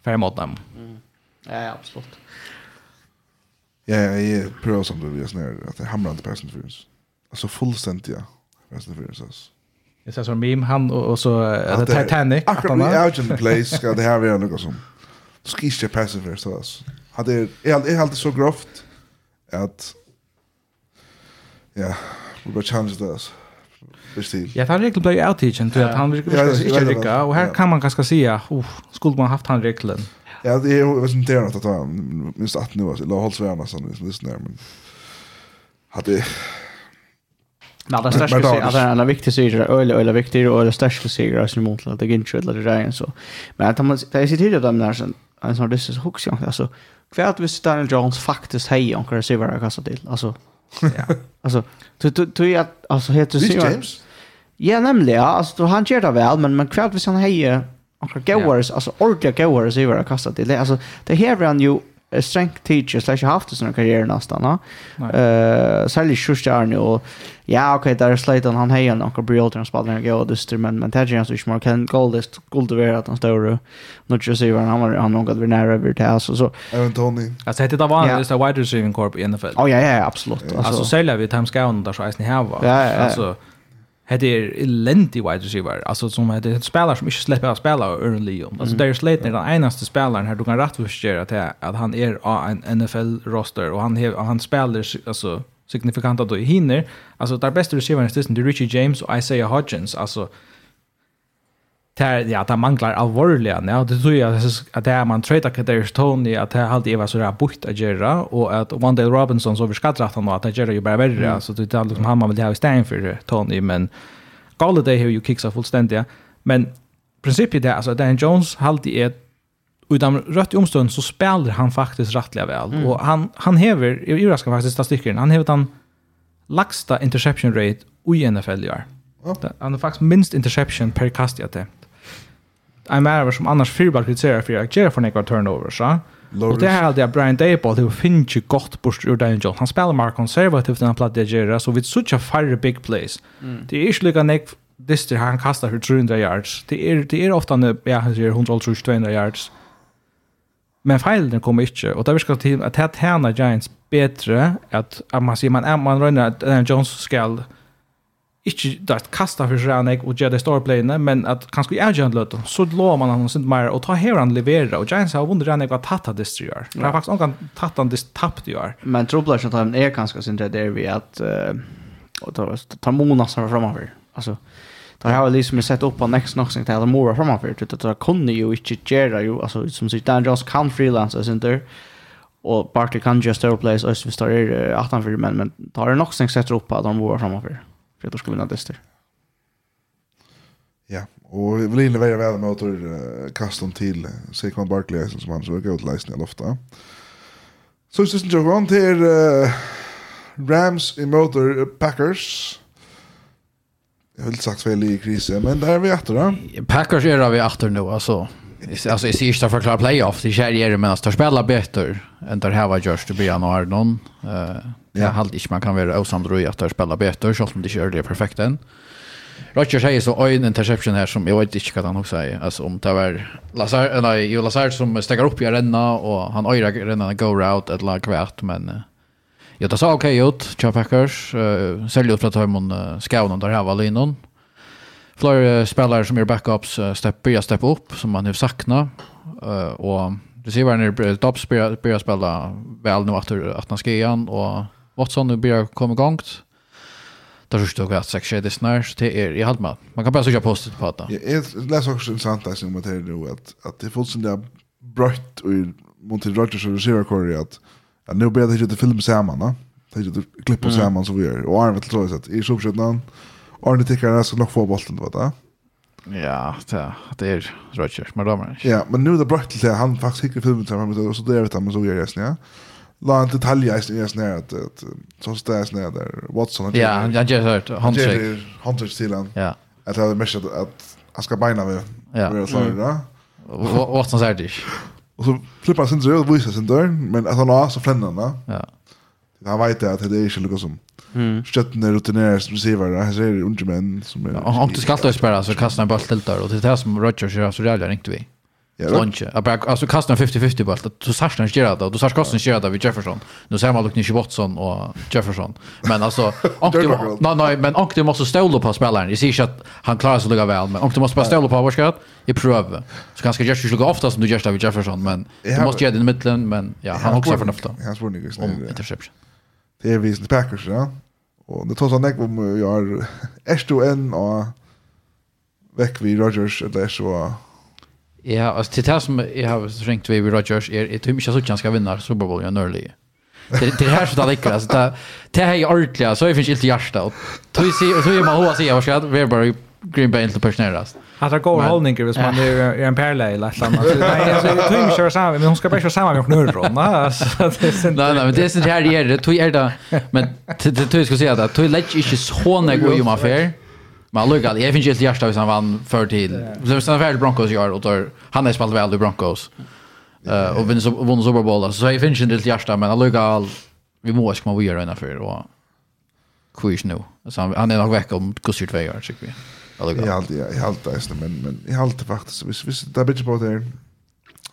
färg mot dem. Mm. Ja, absolut. Ja, ja, jag prövar som du vill säga att det hamnar inte pass interference. Alltså fullständiga pass interference alltså. Jag sa som meme han och, och så att det Titanic att han är out in place ska det här vara något som skische passiver så alltså. Hade jag jag hade så grovt att ja, vi bara challenge det alltså. Bestil. Ja, han regeln blev outteachen till att han virkar inte rycka och här kan man ganska säga, oh, skulle man haft han regeln. Ja, det är vet som det är att ta minst att nu alltså, låt hålls värna sån visst när men hade Men det största sig att viktig viktiga saker öle öle viktig och det största saker är som mot att det inte eller det är så. Men att man det är sitt hyrda dem där sen en sån dess hooks jag alltså kvärt visst Daniel Jones faktiskt hej och kan se vad jag kastar till. Alltså ja. Alltså du du du är alltså heter du James? Ja, nämligen alltså han gör det väl men men kvärt vis han hej och Gowers alltså ordliga Gowers i vad jag kastat till. Alltså det här är han ju strength teacher, så haft har haft karriär nästan nesten. No? Uh, særlig kjørste er jo, ja, okej der er Sleitan, han hejar några brioter, han spiller noen gode dyster, men, men det er ikke han som ikke kan goldest, guld över att han står och når ikke sier han, han har han något vi nære over til oss, og så. Evan Tony. Altså, det var vanlig, det er wide receiving corp i NFL. Å, ja, ja, absolut. absolutt. Alltså særlig vi Times Gown, där så eisen i hava. Ja, ja, ja. Altså, hade är elendig wide receiver alltså som hade ett spelare som inte släpper att spela early om alltså Darius Slayton är den enaste spelaren här du kan rättfärdiga att att han är en NFL roster och han han spelar alltså signifikant då i hinner alltså där bästa receivern är Richie James och Isaiah Hodgins. Alltså där ja det manglar allvarliga ja det tror jag att det är man trade att det är Tony att det alltid var så där bukt att göra och att One Robinson så överskattar att han att göra ju bara värre så det är liksom han man vill ha i stan för Tony men Galladay har ju kicks av fullständiga men principet är alltså Dan Jones hade är utan rött i så spelar han faktiskt rättliga väl mm. och han han häver i överraskar faktiskt statistiken han häver den lagsta interception rate i NFL gör. Ja. Han har faktiskt minst interception per kast i att det en värvare som annars fyrbar kritiserar för att göra för några turnovers. Så. Och det här är det Brian Dayball, det finns ju gott bort ur Daniel Jones. Han spelar mer konservativt när han plattar att göra, så vi sucha färre big plays. Mm. Det är inte lika nek dyster han kastar för 300 yards. Det är, det är ofta när, ja, han säger 100-200 yards. Men fejlen kommer inte, och det viskar till att det tjänar Giants bättre, att, att man säger, man, man rönar att Daniel Jones skall ikke da et kasta for seg nek og gjør det store playene, men at kanskje jeg gjør en løte, så lå man han sin mer, og ta her han leverer, og Giants har vunnet nek hva tatta distri gjør. Det har faktisk noen tatta han tapt gjør. Men trobler som tar er kanskje sin det er vi at ta ta monas her fremover. Altså, da har jeg liksom sett opp på next nok sin til mora fremover, det er kunne jo ikke gjøre jo, altså som sier Dan Jones kan freelance sin der, og Barkley kan gjøre større plays, og hvis det er 18 men, men da er nok sin setter opp på at han mora fremover för att de ska vinna dyster. Ja, och vi vill inlevera väl med att uh, kasta dem till Saquon Barkley som han så går ut lejsen i lofta. Så just det jag till uh, Rams i motor Packers. Jag vill sagt väl i krisen, men där är vi efter då. Packers är vi efter nu alltså alltså i sista för klar playoff det kär ger men att spela bättre än där här var just det blir nog någon eh jag halt inte man kan vara osamdröj att spela bättre så som det kör det perfekt än Rodgers säger så en interception här som jag vet inte vad han också säger. Alltså om det var Lazar, nej, ju Lazar som stäcker upp i renna och han öra renna go route ett lag kvärt men Ja, det så okej ut Chuck Packers uh, säljer ut för att ta emot uh, skauen där här var linon flera spelare som gör backups uh, step börjar steppa upp som man har saknat uh, och receivern är Dobbs börjar, börjar spela väl nu efter att han ska igen och Watson nu börjar komma igång. Där så står att sex tjejer snart, så det är i halma. Man kan bara söka postet på det. Jag läser också intressant där som det nu att att det är fullständigt där brött och till Rodgers och receiver Corey att att nu börjar det ju inte film samman, va? Det är inte klipp på samman så vi gör. Och Arvet tror jag att i subskjutningen Arne tycker att ska nog få bollen då va? Ja, det det är Roger, men då Ja, men nu det brått till han faktiskt hickar filmen så men så det är det men så gör det ja. La en detalj i sin egen nära att så stäs ner där Watson. Ja, han har hört handshake. Handshake till han. Ja. Att det är mest att han ska beina med. Ja. Watson säger det. Och så flippar han sin dörr och visar sin dörr, men att han har så fländer han. Ja. Han vet att det är inte lika som mm. stötten är rutinerad som receiver. Han säger unga män som är... Om du ska alltid spela så kastar han bara till där. Och det är det som Rodgers gör så rädda inte vi. Lunch. Alltså kastar en 50-50 boll. Du sa han gör det. Du sa kasten gör det vid Jefferson. Nu ser man Lucas Watson och Jefferson. Men alltså nej nej men Ankti måste ställa på spelaren. Jag ser inte att han klarar sig lika väl men Ankti måste bara ställa på vad ska i pröva. Så kanske Jefferson skulle ofta som du gör det vid Jefferson men du måste ge den i mitten men ja han också för nöfta. Han svor Om Interception det är visst Packers ja. Och det tar så där om jag S2N och väck vid Rodgers eller så Ja, alltså till det som jag har ringt vid Rodgers är att hur mycket så ska vinna Super Bowl i en early. Det det här så det lika alltså det här är ordentligt så det finns inte hjärta och tror sig så är man hoa sig jag ska vara bara Green Bay inte personeras. Att det går hållningar hvis man är en parallell eller något annat. Nej, alltså det tror jag kör samma, men hon ska bara köra samma med nu då. Nej, nej, men det är inte här det är det. Tog är det men det tror jag ska säga att tog lägger inte så när går ju man fair. Men look at jag finns ju ett hjärta hvis han vann för tid. Så sen färd Broncos gör och då han är spelat väl i Broncos. Eh och vinner så vinner Super Bowl så jag finns inte ett hjärta men look at vi måste komma vidare ungefär och quiz nu. Så han är nog veck om kusir 2 år tycker vi. Alltså jag alltid jag helt istället men men jag helt faktiskt visst visst där bitch på där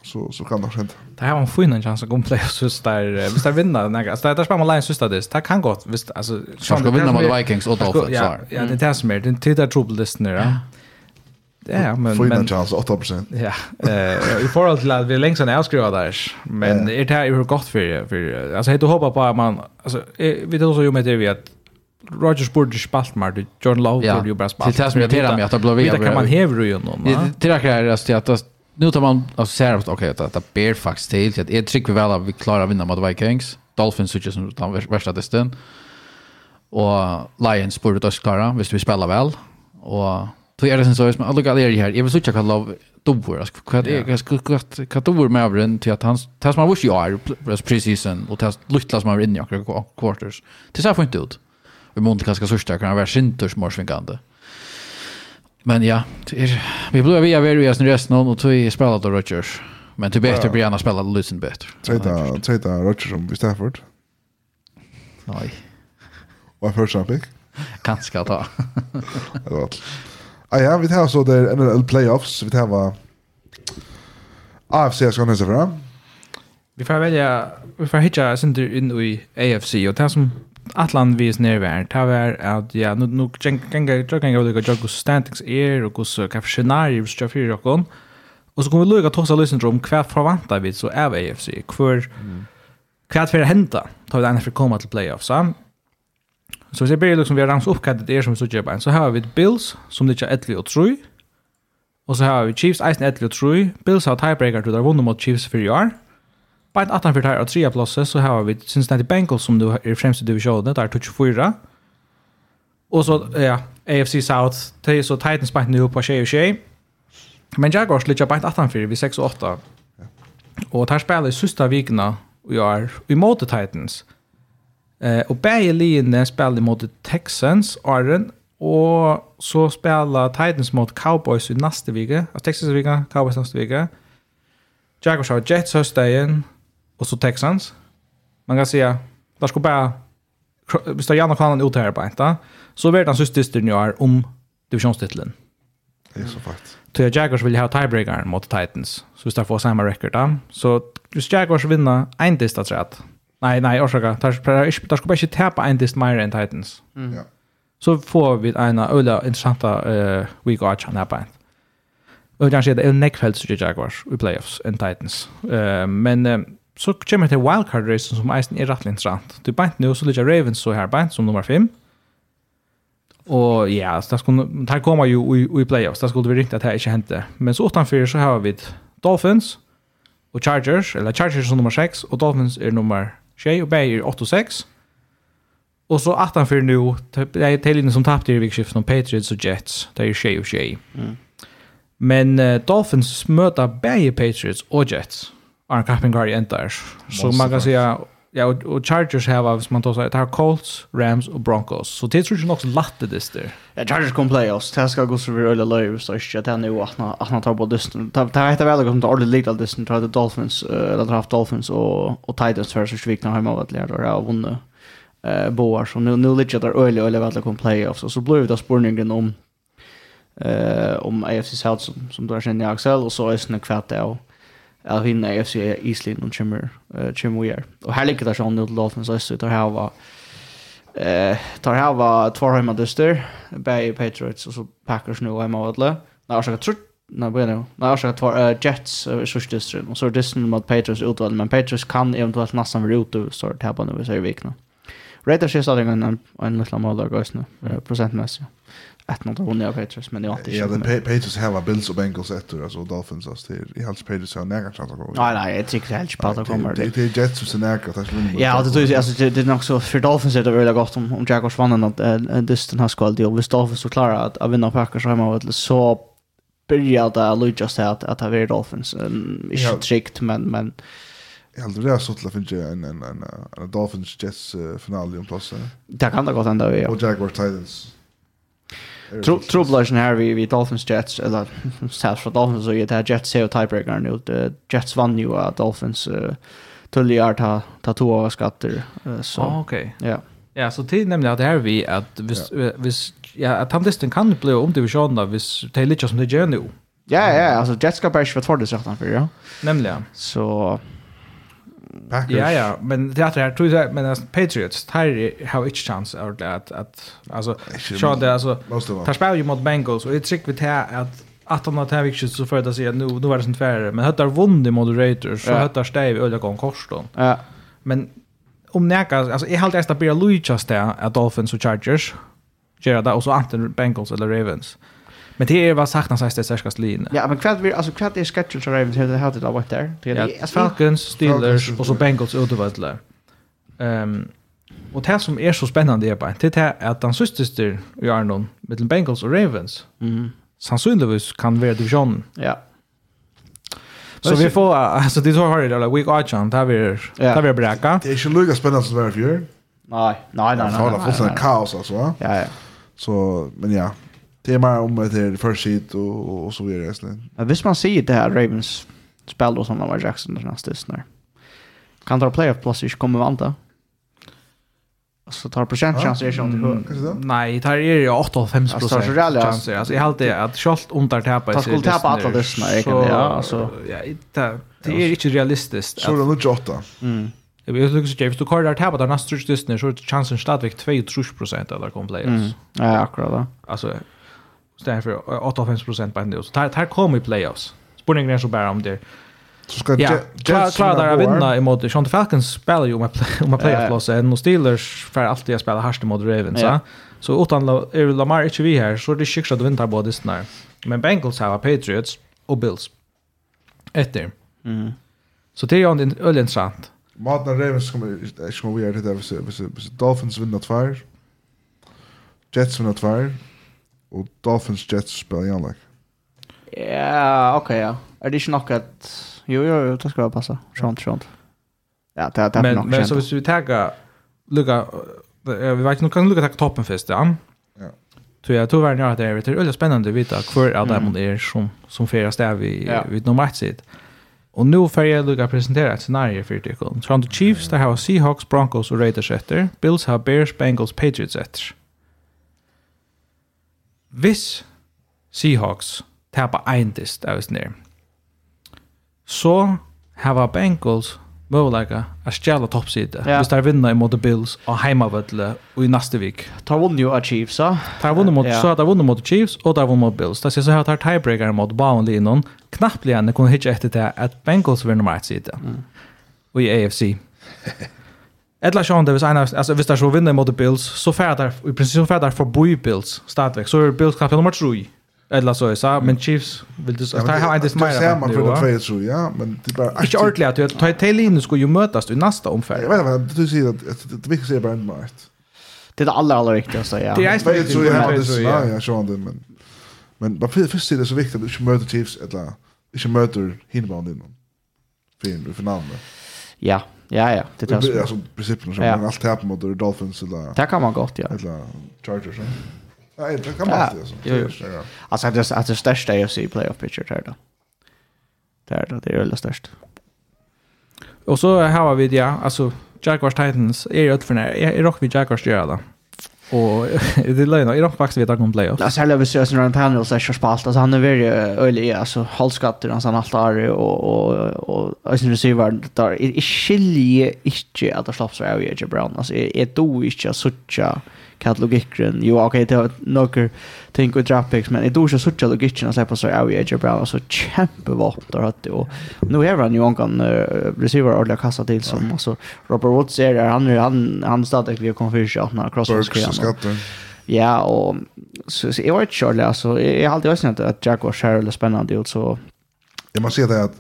så så kan det hända. Det här var en fin chans att gå play och så där visst där vinna den Alltså där spelar man line sista det. Det kan gå visst alltså chans att vinna mot Vikings och Dolphins. Ja, ja, det är smärt. Det tittar trouble listen där. Ja, men får en chans 8%. Ja, eh i förhåll till att vi längst än avskriva där. Men det är ju gott för för alltså heter hoppa på man alltså vi då så ju med det vi att Roger Spurge spalt mer John Lowe ja. ju bara spalt. Det är som jag menar med att det blir vi. Det kan man hävra ju någon. Det det är det att nu tar man alltså ser att okej att det ber faktiskt till att jag tycker vi väl att vi klarar vinna mot Vikings. Dolphins så som den värsta distan. Och Lions borde då klara, visst vi spelar väl. Och då är det sen så som alla det här. Jag vill söka kalla dovor. Vad är det? Vad vad dovor med över till att han tas man wish you are preseason och tas lutlas man in i quarters. Det ser fint ut vi måste kanske sörsta kan vara sinters morsvinkande. Men ja, er, vi blev vi är resten resten och tog i spelat av Rodgers. Men till bättre blir han spela Lucin bättre. Tejta, tejta Rodgers som Stafford. Nej. Vad först han fick? Kanske ta. [LAUGHS] Ja, ja, vi tar så där NFL playoffs, vi tar va AFC ska nästa fram. Vi får välja, vi får hitta sin in i AFC och det som Atlan vis is nere ta var at ja nu nu ganga ganga við ganga og standings er og gus ka scenario við Jafir og kon. Og så kommer vi lukka tossa lysen om hva forvanta vi så av AFC, hver hva for henta tar vi den for koma til playoffs. Så så vi ser bare liksom vi har rams opp hva det er som vi så kjøper. Så har vi Bills som det ikke er etlig og tru. Og så har vi Chiefs eisen etlig og tru. Bills har tiebreaker til der vunnet mot Chiefs for i år. Beint 18 för här och trea så har vi Cincinnati Bengals som du är främst i divisionen, där 24. Och så, ja, AFC South, det är så Titans beint nu på 20 och 20. Men Jaguars ligger beint 18 för vid 6 och 8. Och där spelar i sista vikna och jag är emot Titans. Eh, och bägge linjerna spelar mot Texans, Arden, och så spelar Titans mot Cowboys i nästa vecka, alltså Texas vecka, Cowboys nästa vecka. Jaguars har Jets höstdagen, och så Texans. Man kan säga, där ska bara hvis det er gjerne kan han ut her på en, så vet han søstesteren jo er om divisjonstitlen. Det är så fakt. Så Jaguars vill ha tiebreakeren mot Titans, så hvis de får samma record da, så hvis Jaguars vinner en dist av Nej, nei, nei, årsaka, der skal bare ikke en dist mer enn Titans. Ja. Så får vi en av øyla interessante uh, week watch han her på en. Og det er en nekkfelt som Jaguars i playoffs enn Titans. Uh, men uh, så kommer det til wildcard-racen som eisen er rettelig interessant. Du beint nå, så ligger Ravens så her beint som nummer 5. Og ja, så det skulle, der kommer jo i, i playoffs, det skulle vi ringt at det ikke hendte. Men så utenfor så har vi Dolphins og Chargers, eller Chargers som nummer 6, og Dolphins er nummer 6, og Bay er 8 og 6. Og så 18 for nu, det er tegnene som tappte i vikskiften, Patriots og Jets, det er 6 og 6. Mm. Men uh, Dolphins møter Bay Patriots og Jets. Arne Kappingar i enda Så man kan säga, ja, och, och Chargers här, hvis man tar så här, Colts, Rams och Broncos. Så det tror jag också lätt det där. Ja, Chargers kommer playoffs. Det ska gå så vi rullar löj, så jag det är nu att han tar på dysten. Det här heter väl att de ordentligt lite av dysten, tror jag det Dolphins, eller har haft Dolphins och, och Titans för sig svikna hemma av att lära och vunnit eh boar så nu nu ligger där öle öle väl kom playoffs och så blev det spurningen om eh om AFC South som som då känner jag Axel och så är det kvart där att vinna i FC Island och Chimmer kommer Chimmer Weir. Och här ligger det så nu Dolphins så tar här var eh tar här var två hemma dyster Bay Patriots och så Packers nu hemma åt det. När jag tror när börjar nu. När jag ska två Jets så dyster och så dyster mot Patriots utvald men Patriots kan eventuellt nästan vara ute så det här på nu så är vi Raiders är stadig en en liten mål där guys nu procentmässigt ett något hon jag Patriots men jag inte. Ja, men Patriots har Bills och Bengals efter alltså Dolphins alltså det är helt Patriots har nära chans att gå. Nej nej, jag tycker helt på att komma. Det är Jets som är nära att det Ja, det tror jag alltså det är nog så för Dolphins är det väl gott om om Jaguars vann att dysten har skall deal. och visst Dolphins så klarar att att vinna Packers hemma och så börja det att Lucas säga att att ha är Dolphins inte tryggt men men Jag hade det så till att finna en en en en Dolphins Jets final i en plats. Det kan det gått ändå, ja. Och Jaguars Titans. Trubbelsen här vid, vid Dolphins Jets, eller [LAUGHS] särskilt för Dolphins så är det här Jets ser och tiebreakern ut. Jets vann ju att Dolphins uh, tulligar ta, ta två av skatter. Uh, så, ah, okej. Okay. Ja. Ja, så det är nämligen att det här vi att vis, ja. vis, ja, att han dessutom kan bli om divisionerna vis det är lite som det gör nu. Ja, ja, alltså Jets ska bara köra två det sagt han för, ja. Nämligen. Så... Packers. Ja, ja, men det här tror jag, men alltså, Patriots, här har inte chans att, att, att alltså, så det, alltså, tar spelar ju mot Bengals, och det är tryggt vid här att att de har tävlat så för att säga nu nu var det sånt färre men hade vunnit moderators så hade stäv öliga gång korston. Ja. Men om näka alltså är helt ärsta blir Luichas där att Dolphins och Chargers. Gerard och så antingen Bengals eller Ravens. Men det är vad saknas här det starkaste linjen. Ja, men kvart vi alltså kvart är schedule så Ravens hade hade det varit där. Det är Falcons, Steelers och så Bengals utöver Ehm och det som är så spännande är bara det är att den syster i Arnon mellan Bengals och Ravens. Mm. Sannsynligvis kan vara divisionen. Ja. Så vi får alltså det så har det like week auction där vi där vi bräcka. Det är ju lugnt spännande som var för. Nej, nej, nej. Det har fullständigt kaos alltså. Ja, ja. Så men ja, det är mer om det här first seat och, och så vidare. Ja, visst man ser det här Ravens spel då som Lamar Jackson den nästa stösten Kan ta playoff plus inte kommer vanta. Så tar procent chanser är sånt. Nej, tar är ju 85 procent. Alltså reella chanser. Alltså jag hade att skolt under tappa i sig. Skolt tappa alla dessa ja, alltså ja, det det är inte realistiskt. Så det är nog 8. Mm. Jag vet inte så James du kör där tappa där den nästa styrsten så chansen stadigt 2-3 procent eller kom players. Ja, akkurat. Alltså Så för 85 på ändå. Så där där kommer i playoffs. Spurningen är så bara om det. Så ska ja, klara där att vinna emot Sean Falcons spelar ju med med playoffs och och Steelers för alltid att spela harst mot Ravens, va? Så utan är Lamar inte vi här så det skickar att vinna båda snär. Men Bengals har Patriots och Bills. Efter. Mm. Så det är ju en öl intressant. Martin Ravens kommer kommer vi är det där så Dolphins vinner tvär. Jets vinner två og Dolphins Jets spiller igjen like. Ja, ok, ja. Er det ikke nok at... Jo, jo, jo, det skal være passe. Skjønt, skjønt. Ja, det, det er men, nok Men så hvis vi tager... Lukka... Vi vet ikke, kan lukka ta toppen først, ja? Ja. Så jeg tror verden gjør at det er veldig spennende å vite hver av dem det er som, som ferie sted vi, ja. vi nummer ett sitt. Og nå får jeg lukka presentere et scenario for dere. Toronto Chiefs, der har Seahawks, Broncos og Raiders etter. Bills har Bears, Bengals, Patriots etter hvis Seahawks tapar ein dist av oss nere, så hava Bengals möjliga att stjäla toppsida. Ja. Hvis der vinner imot Bills och Heimavödle och i nästa vik. Ta vunnit ju av Chiefs, da. Ta vunnit mot, ja. så ta vunnit mot Chiefs og ta vunnit mot Bills. Det ser så här her tar tiebreaker mot Baunlinon. Knappligene kunde hitje efter det att Bengals vinner mot sida. Mm. Och i AFC. Eller så det ena alltså hvis där så vinner mot Bills så färdar i princip färdar för Boy Bills startväg så är Bills kapten nummer 3. Eller så är men Chiefs vill du så har inte mer. Det är man för det tror ja men det bara inte ordentligt att tar till in skulle ju mötas i nästa omfärd. Jag vet inte du säger att det viktigaste är bara en Det är det allra allra viktigaste ja. Det är så ja ja så det men men varför först är det så viktigt att du inte möter Chiefs eller inte möter Hinbanen. Fin för namnet. Ja, Ja, ja. Det är alltså principen som ja. allt här mot Dolphins eller Det kan man gott, ja. Eller Chargers. Nej, det kan man inte. alltså. Ja. Alltså det är det största jag ser playoff pitcher där då. Där då, det är det största. Och så har vi det, ja, alltså Jaguars Titans är ju ett för när är rock vi Jaguars gör då. Och [LAUGHS] det lönar i rock faktiskt vet att han playoffs. Alltså hela visst är runt han så kör spalt. Alltså han är väldigt ölig alltså og, han allt där och och och alltså receiver där i skilje inte att släppa så av i Brown. Alltså är då inte så tjocka kat logikken. Jo, okej, det var några tänk och drapex, men det då så sorts logikken så på så är ju bra alltså kämpevapen där hade och nu är han ju en kan receiver ordla kassa till som alltså Robert Woods är där han han han startar vi kommer för att när crossfield. Ja, og så så jag vet Charlie alltså Jeg har alltid også att Jack och Cheryl är spännande ut så Jag måste säga att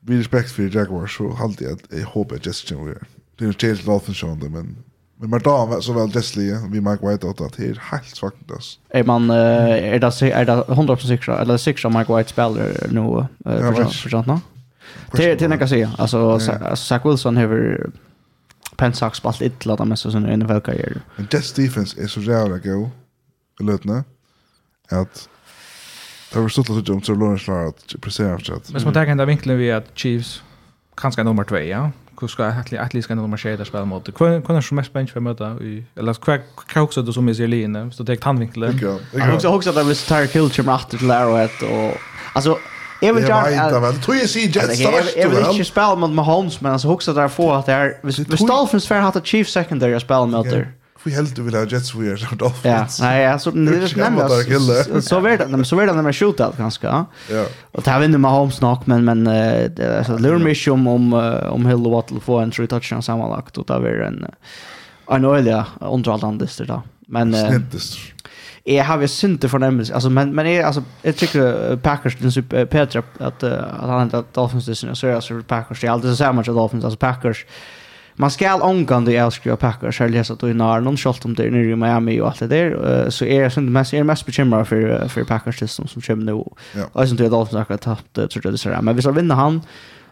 vi respekt för Jaguars så alltid att jag hoppas just nu. Det är ju Chase Dolphins men Men man tar så väl Leslie vi Mike White åt att det är helt svagt alltså. Är man är det är det 100 säkra eller säkra Mike White spelar nu för sånt nå. Det det jag kan säga alltså Zach Wilson har pensax spalt illa där mest sån en väl karriär. Men Jets defense är så jävla go. Lutna. Att Det var stått att de så att slaget precis efter. Men som man tänker den vinkeln vi att Chiefs kanske nummer 2, ja hur ska jag att ska nummer skeda spela mot kunde kunde som mest bench för möta i eller kvar också då som är Selin så det är handvinkeln? Jag också också att det var Tyre Kill som åt till Arrowhead och alltså Jag vet inte, men tror jag ser Jets starkt. Jag vill inte spela mot Mahomes, men alltså också där få att det är... Hvis Dolphins att ha Chiefs secondary att spela mot där. Vi helt du vill ha Jets vi är Ja, doff. Ja, nej alltså det är nämligen så vet att så vet att de skjuter allt ganska. Ja. Och där vinner man Holmes knock men men så lure mig om om om Hill och Watt får en three touchdown sammanlagt och där är en en olja underhållande dyster då. Men Snittest. Jag har ju synte förnämmelse alltså men men är alltså jag tycker Packers den super Petra att att han inte Dolphins det så är så Packers det är alltid så här match Dolphins alltså Packers man skal omgående i avskriva packar så läsa då i någon skolt om det nere i Miami och allt det där så är jag sånt mest är mest bekymrad för för Packers system som kommer nu. Och syns det Dolphins har tappat tror jag det så där. Men vi ska vinna han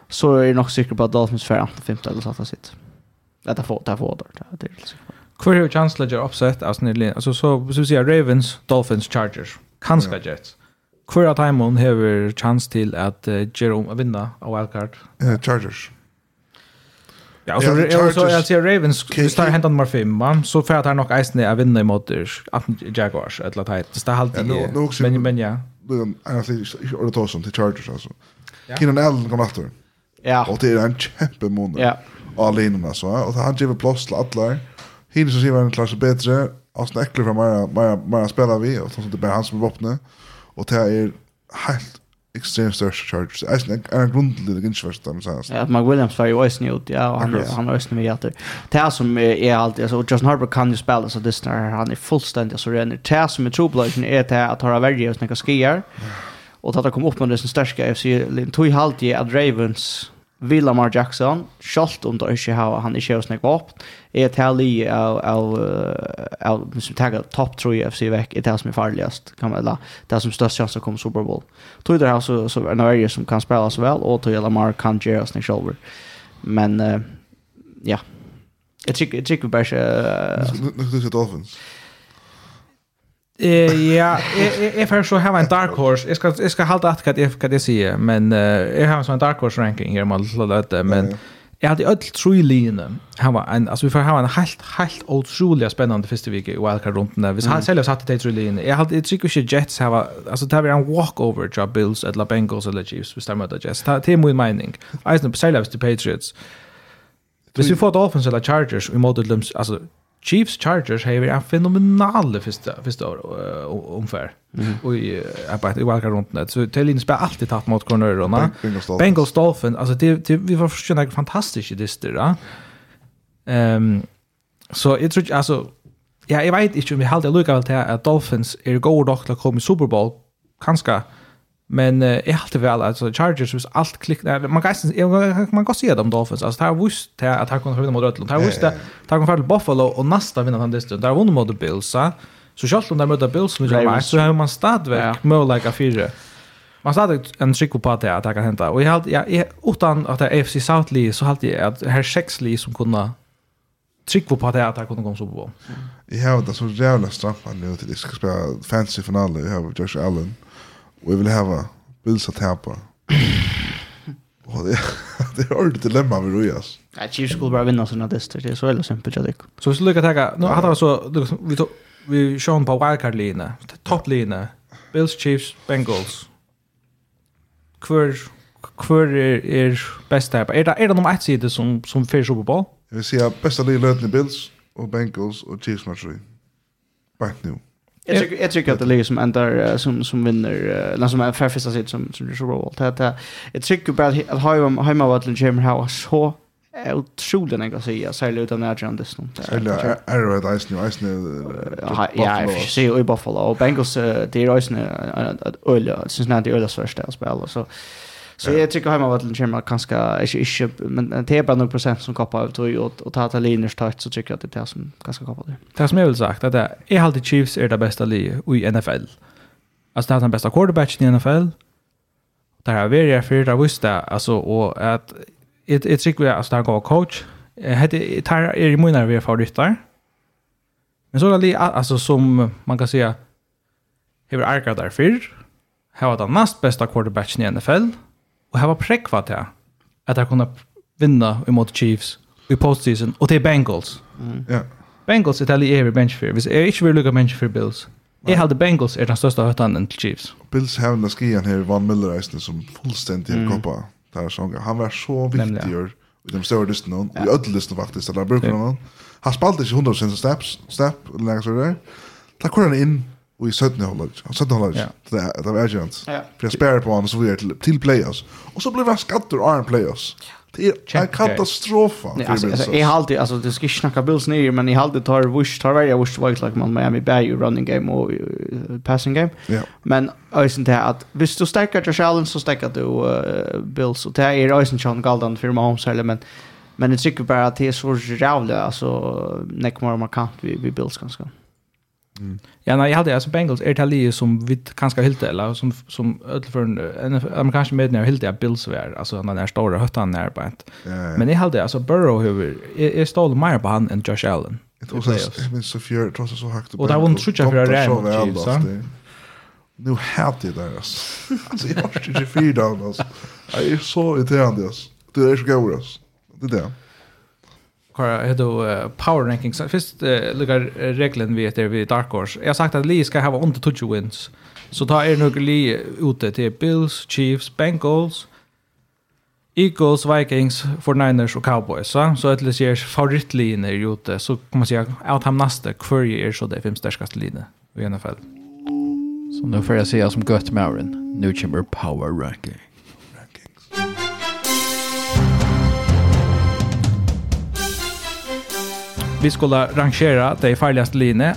så är jag nog säker på att Dolphins för 15 eller så att sitt. Detta får ta får där. Det är liksom. Kvar hur chance ledger upset alltså ni alltså så så säger Ravens, Dolphins, Chargers. Kanske Jets. Kvar att Hemon har chans till att uh, Jerome vinna av wildcard. Chargers. Ja, och så och så jag ser Ravens står hämta nummer 5, va? Så för att han nog ejsne att vinna emot Jaguars eller att det står halt i. Men men ja. Men alltså och då som till Chargers alltså. Keenan Allen kom efter. Ja. Och det är en kämpe månad. Ja. All in alltså och han ger plats till alla. Hinner så ser han klass bättre. Och snäcklar för mig, mig, mig spelar vi och så det bara han som vapnet. Och det är helt extremt störst charges. Jag är en grundlig inte första men sen. Ja, Mark Williams var ju också ut. Ja, och han han har också med jätter. Det här som är alltid alltså Justin Harper kan ju spela så det när han är fullständigt så renner. Det här som är troblagen är det att ha värre och snacka skier. Och att det kom upp med det som största FC Lin tog halt i att Ravens vil Lamar Jackson, selv om det ikke har, han ikke har snakket opp, er til her lige av, av, av som tenker topp tror i FC vekk, er det som er farligast, kan man, eller det her som størst chans å komme Super Bowl. Tror det her så, så er noe som kan spela så vel, og tror jeg Lamar kan gjøre oss snakket over. Men, uh, ja, jeg tror, jeg tror bare ikke... Uh, Nå skal du se Dolphins. Eh ja, jag får så ha en dark horse. Jag ska jag ska hålla att kat jag kan det säger, men eh jag har så en dark horse ranking här man låter men jag hade öll tre linjer. Han var en alltså vi får ha en helt helt otroligt spännande första vecka i wildcard runt där. vi har sälja satt det tre linjer. Jag hade ett tycker Jets har alltså där vi en walk over job Bills eller Bengals eller Chiefs vi stämmer det Jets. Det är min mening. Eisen på sälja till Patriots. Hvis vi får Dolphins eller Chargers i mode alltså Chiefs Chargers har ju en fenomenal första första ungefär. Och i bara i wildcard runt där. Så Tellin spelar alltid tatt mot cornererna. Bengals Dolphins, alltså det, det vi var förstås några dister dyster. Ehm så jag tror alltså ja, jag vet inte om vi hade lucka väl till att Dolphins är goda dock att komma i Super Bowl kanske Men eh, jag alltid väl alltså Chargers vis allt klick där man kan man kan se dem Dolphins alltså där visst där att han kunde vinna mot Rödland. Där visst där han kunde till Buffalo och nästa vinna han distan. Där vann mot Bills. Så självt om de möter Bills nu jag så har man stadväg möjliga fyra. Man sa en trick på att det kan hända. Och jag hade, jag, utan att det är AFC South League så hade jag att här sex League som kunde trick på att det kunde gå så bra. Jag har det så jävla straffar nu till det ska spela fancy finalen. Jag har Josh Allen. Og jeg vil hava Bills at tapa. [COUGHS] Og det, [LAUGHS] det er ordentlig dilemma med Rui, ass. Ja, Chiefs skulle bare vinna sina dyster, det er så veldig simpelt, jeg tykker. Så hvis du lukker tega, nå hadde vi så, vi tog, vi sjån på wildcard-line, topp-line, Bills, Chiefs, Bengals. Hvor, hvor er, er best her? Er det, er det noen ett side som, som fyrir Super Bowl? Jeg vil si at besta lige løtene Bills, og Bengals, og Chiefs matcher i. Bant nu. Jag tycker jag tycker att det ligger som ändar som som vinner eller som är förfista sitt som som Joshua Walt. Det det jag tycker bara att ha hemma hemma vad den Jim Howe så otroligt en grej jag säger utan när jag just nu. Eller är det ice nu ice nu. Ja, jag ser i Buffalo och Bengals det är ice nu öl syns när det öl första spel så Så jag tycker hemma vad den kommer kanske inte inte men det är bara några procent som koppar ut och och ta ta linjer starkt så tycker jag att det är det som kanske koppar det. Det som jag vill sagt att det är alltid Chiefs är det bästa livet i NFL. Alltså det är den bästa quarterbacken i NFL. Det har är varje för det visste alltså och att ett ett trick vi att där går coach. Hade tar är i mina vi favoriter. Men så där alltså som man kan säga Hever Arka där fyrr. Här var den näst bästa quarterbacken i NFL og hava prekva til at jeg kunne vinna imot Chiefs i postseason, og til Bengals. Mm. Yeah. Bengals er tally er bench for. Hvis jeg ikke vil lukka bench for Bills, jeg halde Bengals er den største høytanen til Chiefs. Bills har den här her, Van Miller eisen, som fullständigt mm. koppa der sånga. Han var så viktig i de større listene, och i ødel listene faktisk, der han. Han spalte inte 100% steps, step, eller något sådär. Där Da kom han in Och i sötna hållet. Ja, sötna hållet. Ja. Det, det var agent. Ja. För jag spärrar på honom så vidare till, till playoffs. Och så blev han skatter och han playoffs. Det är en katastrof. Nej, alltså, alltså, jag har alltid, alltså det ska inte snacka Bills ner, men jag har alltid tar Wush, tar varje Wush Vikes like man Miami Bay i running game och uh, passing game. Ja. Men ösen det att hvis du stäcker Josh Allen så stäcker du uh, Bills och det är ösen Sean Galdan för Mahomes eller men men det tycker bara att det är så jävla alltså näck mer markant vi vi Bills ganska. Mm. Ja, nej, jag hade alltså Bengals är det som vi kanske helt eller som som för en amerikansk med när helt Bills var altså när den store hötan när på ett. Men jag hade altså Burrow jeg, jeg stol mer på han enn Josh Allen. Det var så men så fjär trots så högt. Och där vann switcha för Chiefs, så. Nu hade det där alltså. Alltså jag har ju fyra alltså. Jag är så irriterad alltså. Det är så gott alltså. Det där kvar är då power rankings. Först uh, lukar regeln vi heter vi Dark Horse. Jag har sagt att Lee ska ha under 20 wins. Så ta er nog Lee ute till Bills, Chiefs, Bengals, Eagles, Vikings, 49ers och Cowboys. Så, så att det är favoritlinjer ute. Så kan man säga att han nästa kvar är så det fem störskaste linjer i NFL. Så nu får jag säga som gött med Aaron. Nu kommer power Ranking. Vi skulle rangera de farligaste linje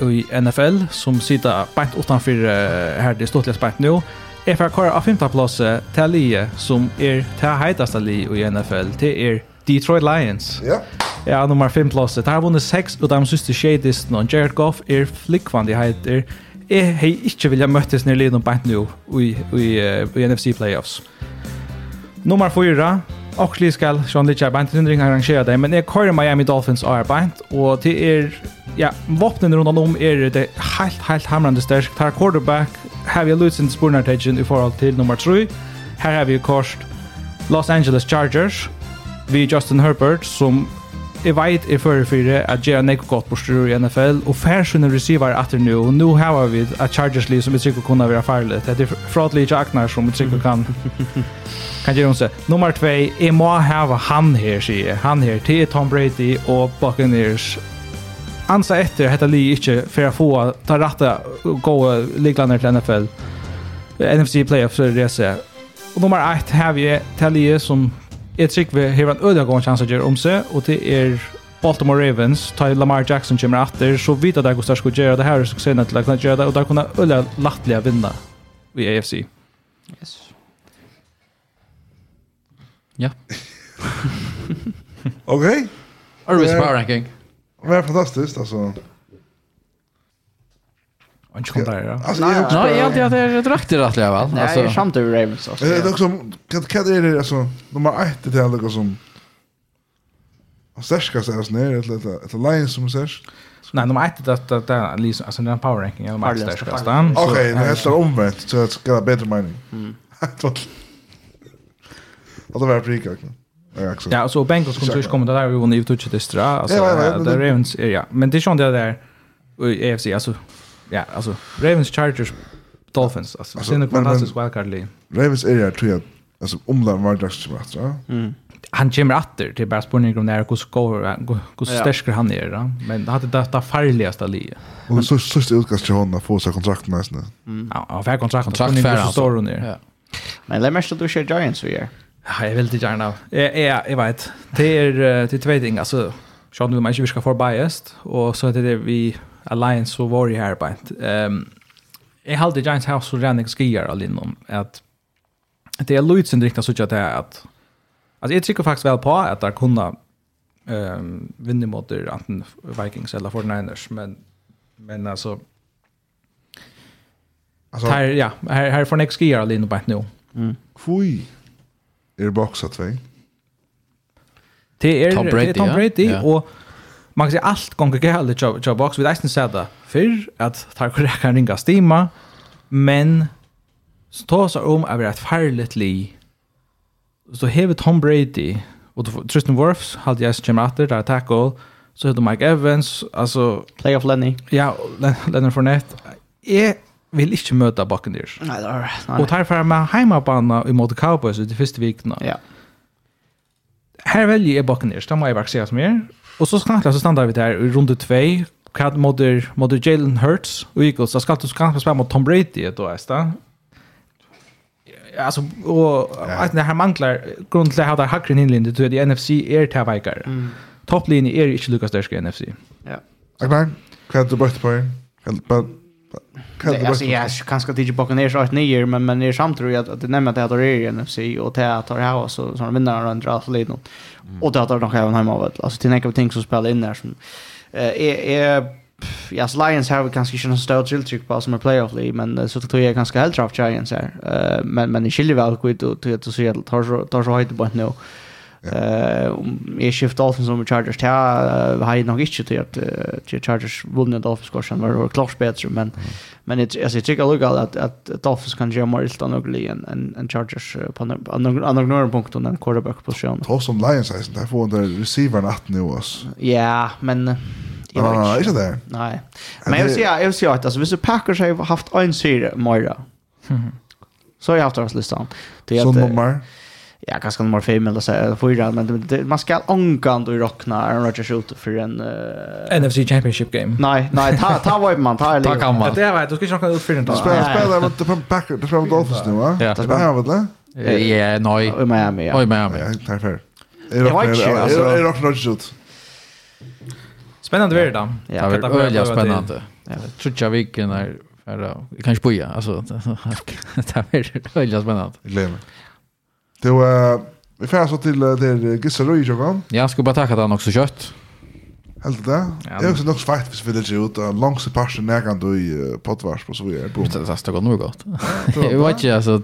i NFL som sitter bänt utanför uh, här det ståtliga bänt nu. Är för kvar av femte plats till Lie som är till hetaste Lie i NFL. Det är Detroit Lions. Ja. Ja, nummer 5 plats. Det har vunnit 6 och de sista shades och Jared Goff är flickvan det heter. Är har inte vilja möttes när Lie någon bänt nu i i, i, i NFC playoffs. Nummer 4 Och li skal Sean Litcher bant undring arrangera det, men jeg kører Miami Dolphins er bant, og det er, ja, våpnen rundt om er det helt, helt hamrande størst. Tar quarterback, har vi Lutzen Spurnartagen i forhold til nummer 3. Her har vi kort Los Angeles Chargers, vi Justin Herbert, som jeg vet jeg fører for at gjør nekko godt bortstyr i NFL, og færsynet receiver etter nå, og nå har vi et Chargers liv som vi sikkert kunne være farlig. Det er fratlig ikke som vi sikkert kan kan gjøre seg. Nummer 2, jeg må hava han her, sier Han her, til Tom Brady og Buccaneers. Ansa etter hette li ikke for å få ta rette gode liklander til NFL. NFC playoffs, det er det jeg ser. Og nummer 1 har vi Talie som jeg tror vi har en øde gang chans å gjøre om seg, og det er Baltimore Ravens, ta Lamar Jackson kommer etter, så vidt at jeg hvordan skulle gjøre det her, så ser jeg til å kunne gjøre det, og da kunne øde lattelig vinne i AFC. Yes. Ja. [LAUGHS] ok. Arvis power ranking. Det var fantastiskt alltså. Han kom där ja. Alltså nej, jag hade jag drakter rätt väl. Alltså. Nej, jag skämtar över Ravens alltså. Det är också kan kan det är alltså nummer 1 det är något som Och särska sig oss ner ett litet ett Lions som sägs. Nej, nummer 1 det det det liksom alltså den power ranking eller max där ska stan. Okej, det är så omvänt så det ska bättre mening. Mm. [LAUGHS] det var prika. Ja, så Bengals kommer ju komma där vi vann ju touch det stra alltså där Ravens ja, men det är sånt det där i AFC alltså Ja, alltså Ravens Chargers Dolphins alltså. alltså sen en fantastisk wildcard league. Ravens är ju tror jag alltså det var dags som att, va? Mm. Han kommer åter till bara spårning om när hur score hur stark han är då. Men det hade det farligaste livet. Och så så så utkast till honom få sig kontrakt nästan. Mm. Ja, av här kontrakt kontrakt för alltså. står hon ner. Ja. Men att du kör Giants vi är. Ja, jag vill inte gärna. Jag jag jag vet. Det är det två ting alltså. Så nu man inte viska ska få biased och så är det vi Alliance så var det här på ett. Ehm jag hade Giants House så redan skier all inom att det är Lloyd som riktigt så att det är att alltså jag tycker faktiskt väl på att där kunna ehm vinna mot antingen Vikings eller 49ers men men alltså Alltså här ja, här här får next all inom på ett nu. Mm. Kvui. Är det boxa två. Det är Tom Brady, är Tom Brady ja. och man kan säga allt gånger galet job job box vi nästan sa det för att tar korrekt kan ringa stima men så tar sig om över ett farligt li så hevet Tom Brady och Tristan Wirfs hade jag som efter där tackle så hade Mike Evans alltså playoff Lenny ja Leonard Fournette Jag vill inte möta Buccaneers. Nej, det är nej. Och tar för mig hemmabana i mot Cowboys i första veckan. Ja. Här väljer jag Buccaneers, det må jag verkligen säga som er. Och så ska så stannar vi där i runda 2. Kad moder moder Jalen Hurts och Eagles så ska du ska spela mot Tom Brady då nästa. Alltså och att när han manglar grund till att ha hackren inlinje till det NFC är tavikar. Mm. Topplinjen är inte Lucas i NFC. Ja. Akbar, kan du bort på? Kan Nej, alltså jag kanske inte bakom ner så att ni men men det är samtidigt att det nämner att det är NFC och det att det här så så vinner och drar för lite och det att de kan hemma av alltså till några ting som spelar in där som är är Ja, så Lions har vi kanske inte någon större tilltryck på som är playoff league, men så tror jag ganska helt draft Giants här. Men men det skiljer väl kvitt och till att se tar så tar så höjt på nu. Eh om är shift Dolphins som Chargers ta har ju nog inte till att till Chargers vunnit av Dolphins kursen var klart bättre men men det alltså jag tycker lugg att att Dolphins kan göra mer utan och en en en Chargers på andra några och en quarterback position. Ta som Lions är där får den receivern att nu oss. Ja, men Ja, är det. Nej. Men jag vill säga, jag vill säga att alltså visst Packers har haft en serie Moira. Så jag har haft deras listan. Det är Som nummer ja, kanske nummer fem eller så eller fyra, men det, det, man ska ångkant och rockna Aaron Rodgers ut för en uh... NFC Championship game. Nej, nej, ta ta vad man ta eller. Ta kan man. Det vet du ska inte ut för den. Spela spela mot the backer, the front Dolphins nu va? Ja, det är väl det? Ja, nej. I Miami. Ja. I Miami. Ja, därför. Är rockna Rodgers ut. Spännande värld då. Ja, det är väldigt spännande. Ja, tror jag vi kan är Kanske boja, alltså. Det här är väldigt spännande. Glömmer. Då vi får så till det Gissa Rui jag Jag ska bara tacka dig också kött. Helt det. Det är också något fight för vill det ut en lång separation när kan du potvars på så vi är på. Det är så nog gott. [LAUGHS] Jag vet ju alltså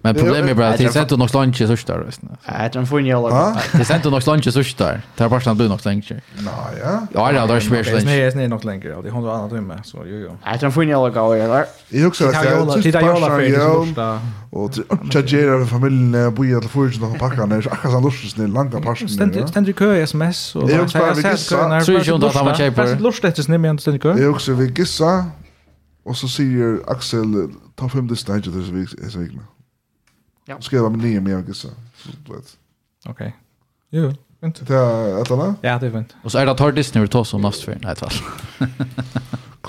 men problemet är bara att det sent nog lunch så där. Nej, tror får ni alla. Det sent nog lunch så där. Det är bara snabbt nog längre. Nej, ja. Ja, det är smärs längre. Nej, det är nog längre. Det är hundra annat timme så jo jo. Nej, den får ni alla gå där. Jag också att det är ju alla för det Och jag ger familjen bo i alla fall några packar när jag kan lust snäll långa passen. Ständigt ständigt kö SMS och jag har sett när så ju inte att han var cheaper. Fast lust efter snäll men ständigt kö. Jag också vi gissa och så säger Axel ta fem det stage det är så viktigt. Ja. Ska jag med nya med gissa. Okej. Jo. fint. Det är ett annat? Ja, det är fint. Och så är det Tordis nu då som nästa för. Nej, tvärtom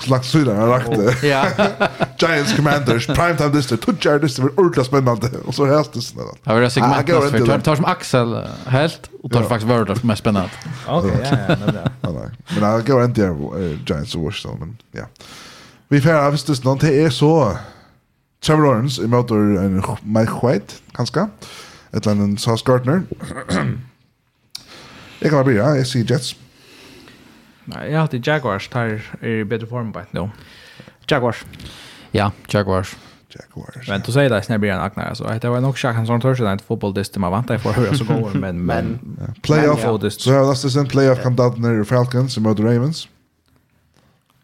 slags syra han rakte. Ja. [LAUGHS] Giants Commanders, primetime to tutjar dyster, var ordla spännande. Och så helst det sådär. Ja, det är segmentet för tar, tar som Axel helt och tar faktiskt Word som är spännande. [LAUGHS] Okej, ja, ja, ja. Men jag går inte där Giants och Washington, men ja. Vi får ha visst någon det är så Trevor Lawrence i motor en Mike White kanske. Ett land en Sauce Gardner. [CLEARS THROAT] Jag kan bara bli, jag ser Jets. Nej, jag har hatt Jaguars, tar är i bättre form på nu. Jaguars. Ja, Jaguars. Jaguars. Men du säger det snäbbt igen Agnar så Det var nog Shaq som törs inte fotboll det det man väntar för hur så går [LAUGHS] men men playoff så har last sen playoff kom down ner Falcons mot Ravens.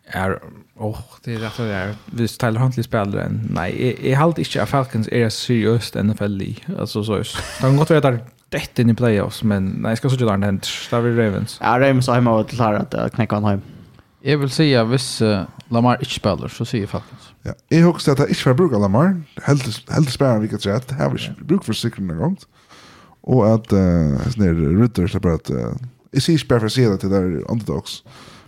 Är åh det är rätt det är vi Tyler Huntley spel än nej jag halt inte att Falcons är seriöst NFL alltså så. De gått vidare dett in i playoffs, men nej, jag ska så göra den. Där vi Ravens. Ja, Ravens har hemma varit klara att knäcka honom hem. Jag vill säga hvis uh, Lamar inte spelar så säger Falcons. Ja, jag hoppas att jag inte får bruka Lamar. Helt helt spelar vi kanske att har vi bruk för säkert någon gång. Och att eh uh, när Rutter så bara att uh, jag ser spelar för sig att det där underdogs.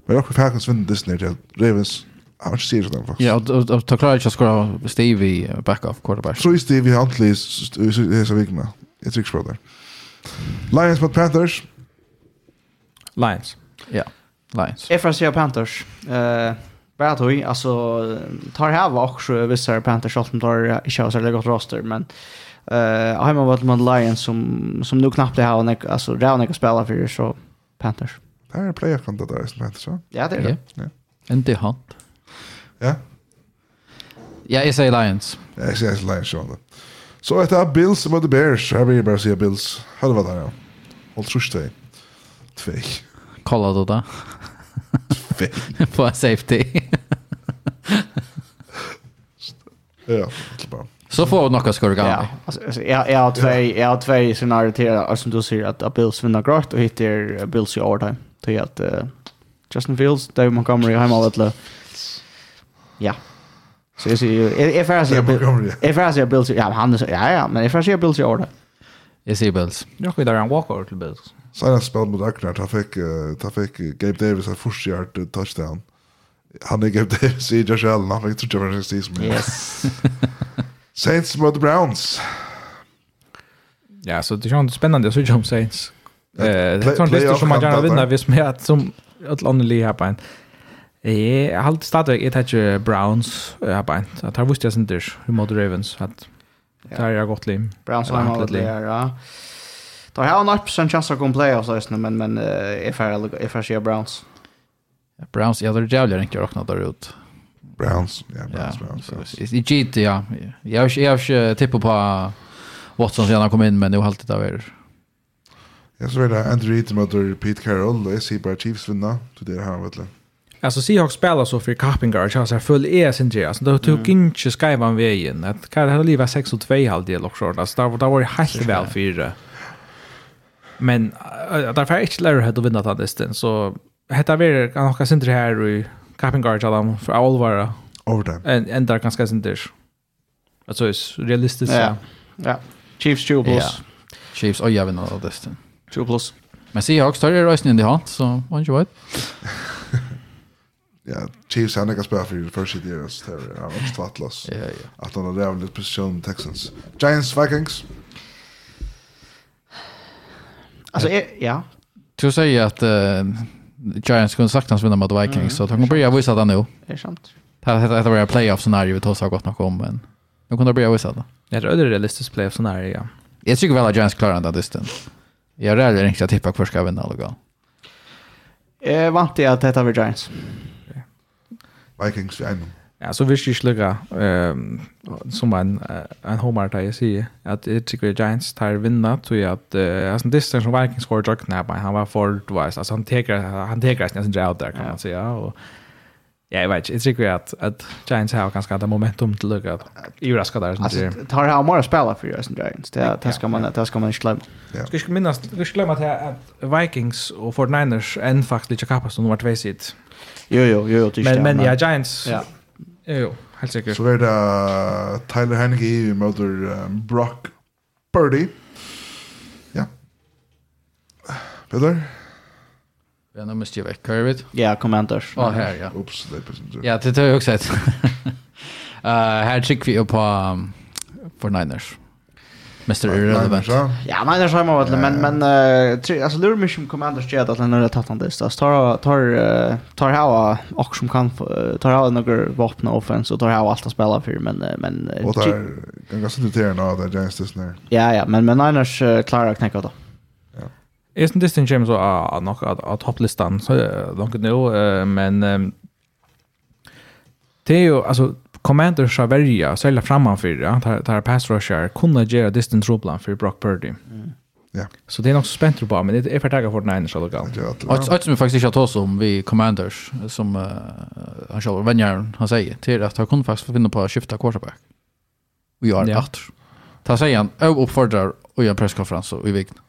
Men jag Falcons vinner Disney snart Ravens Jag har inte ser det faktiskt. Ja, och ta klart att jag ska skora Stevie backup quarterback. Så är Stevie Huntley i så vikna. Jag tycker så där. Lions mot Panthers. Lions. Ja, Lions. Jag får Panthers. Eh bara tog alltså tar här var också vissa Panthers som tar inte har så gott roster men eh har man varit mot Lions som som nu knappt det här och alltså Raunek jag spela för så Panthers. Det är player kontra där som Panthers. Ja, det är det. Ja. Inte han. Ja. Ja, jag säger Lions. Ja, jag säger Lions. Ja, Så etter Bills mot Bears. Her vil jeg bare si Bills. Her var det, ja. Hold trus til. Tvei. Kolla du det? Tvei. På safety. ja, det bare. Så får du noe skor gammel. Ja, altså, jeg har tvei, jeg har tvei scenarier til, som du sier, at Bills vinner grøtt, og hittir Bills i overtime. Til at uh, Justin Fields, Dave Montgomery, Heimavettle. Ja. Yeah. Så jag säger, är färre sig Är färre sig Bills? Ja, han är så, ja, ja, men är färre sig Bills i år Jag säger Bills. Jag kan en walk over till Bills. Så jag spelade mot Aknar, han fick, han fick Gabe Davis en första touchdown. Han är Gabe Davis i Josh Allen, han fick tror jag precis som Yes. [LAUGHS] Saints mot Browns. Ja, så det känns spännande, att se om Saints. Eh, det är sånt listor som man gärna vinner, visst med att som ett annat liv här på en. Jeg har alltid stadig, jeg tar Browns her beint. Jeg tar vust jeg sin dyrs, hun måtte Ravens, at det er jeg godt liv. Browns har han alltid liv, ja. Da har han 100% chans å komme play, også, men, men jeg får sier Browns. Browns, ja, det er jævlig rent jeg råkna der ut. Browns, ja, Browns, Browns. I GT, ja. Jeg har ikke tippet på Watson siden han kom inn, men det er jo alltid det er. Ja, så er det Andrew Eaton møter Pete Carroll, og jeg sier bare Chiefs vinner, så det er her, vet du. Alltså Seahawks spelar så för Kappingar så här full är sin grej. Alltså då tog inte skrivan vägen. Att kan det leva 6 och 2 halv del också. Alltså där där var det helt väl fyra. Men uh, därför är inte lära att vinna den distans. Så hetta ver kan också sin här i Kappingar så där för allvar. Overtime. En en där ganska sin dish. Alltså är realistiskt. Ja. Ja. Chiefs 2 plus. Ja. Chiefs och jag vinner den distans. 2 plus. Men Seahawks tar det rösten i hand så man vet ja, Chiefs han kan spela för det första året så där. Han också tvattlas. Ja, ja. Att han hade lite position Texans. Giants Vikings. Alltså ja. Du säger att uh, Giants kunde sagt hans vinna mot Vikings mm, så de kommer börja visa det nu. Är sant. Det här var ett playoff scenario vi tog så gott nog om men nu kunde börja visa det. Jag tror det är realistiskt playoff scenario ja. Jag tycker väl att Giants klarar den disten. Jag är rädd att tippa kvar ska vinna alltså. Eh vant jag att det var Giants. Mm. Vikings vi en. Ja, så visst jag slugga ehm som en en homer där jag ser att det tycker Giants tar vinna tror jag att alltså distance som Vikings score jag knappt han var för twice alltså han tar han tar nästan out där kan man säga och Ja, jag vet inte. Jag tycker att, att Giants har ganska det momentum till lycka. Överraskad där. Alltså, tar här många spelare för Justin Giants. Det, det, ska man, det ska man inte glömma. Ja. Ska jag minnas, ska jag glömma att Vikings och 49ers än faktiskt lika kappas som nummer två sitt Jo, jo, jo, det Men, men ja, Giants, ja. jo, jo, helt sikkert. Så var det Tyler Haneke mot um, Brock Purdy. Ja. Peter? Ja, nu måste jag väcka, jag vet. Ja, Commanders. Ja, här, ja. Oops, det är precis. Ja, det tar jag också [LAUGHS] ett. uh, här trycker vi upp på um, for Niners. Mr. Irrelevant. Ja, men det skärmar vad men men uh, tre, alltså lure mission commander jet att lämna rätt han det så tar tar uh, tar här och som kan tar här några vapen och offense och tar ha allt att spela för men uh, men Och där kan ganska inte det nå det, James Disney. Ja ja, men men annars klarar jag knäcka då. Är det Disney James och något av topplistan så långt nu men det är ju alltså Commanders har välja sälja framför, ja, tar, tar pass rusher, kunna göra distance rublan för Brock Purdy. Mm. Ja. Så det är nog spänt på, men det är för taget för den så Och Allt som vi faktiskt inte har som om vi Commanders, som uh, han själv, vänjaren, han säger, till att han kunde faktiskt finna på att skifta quarterback. Vi har ja. att. Ta sig han, jag uppfordrar och gör presskonferens i veckan.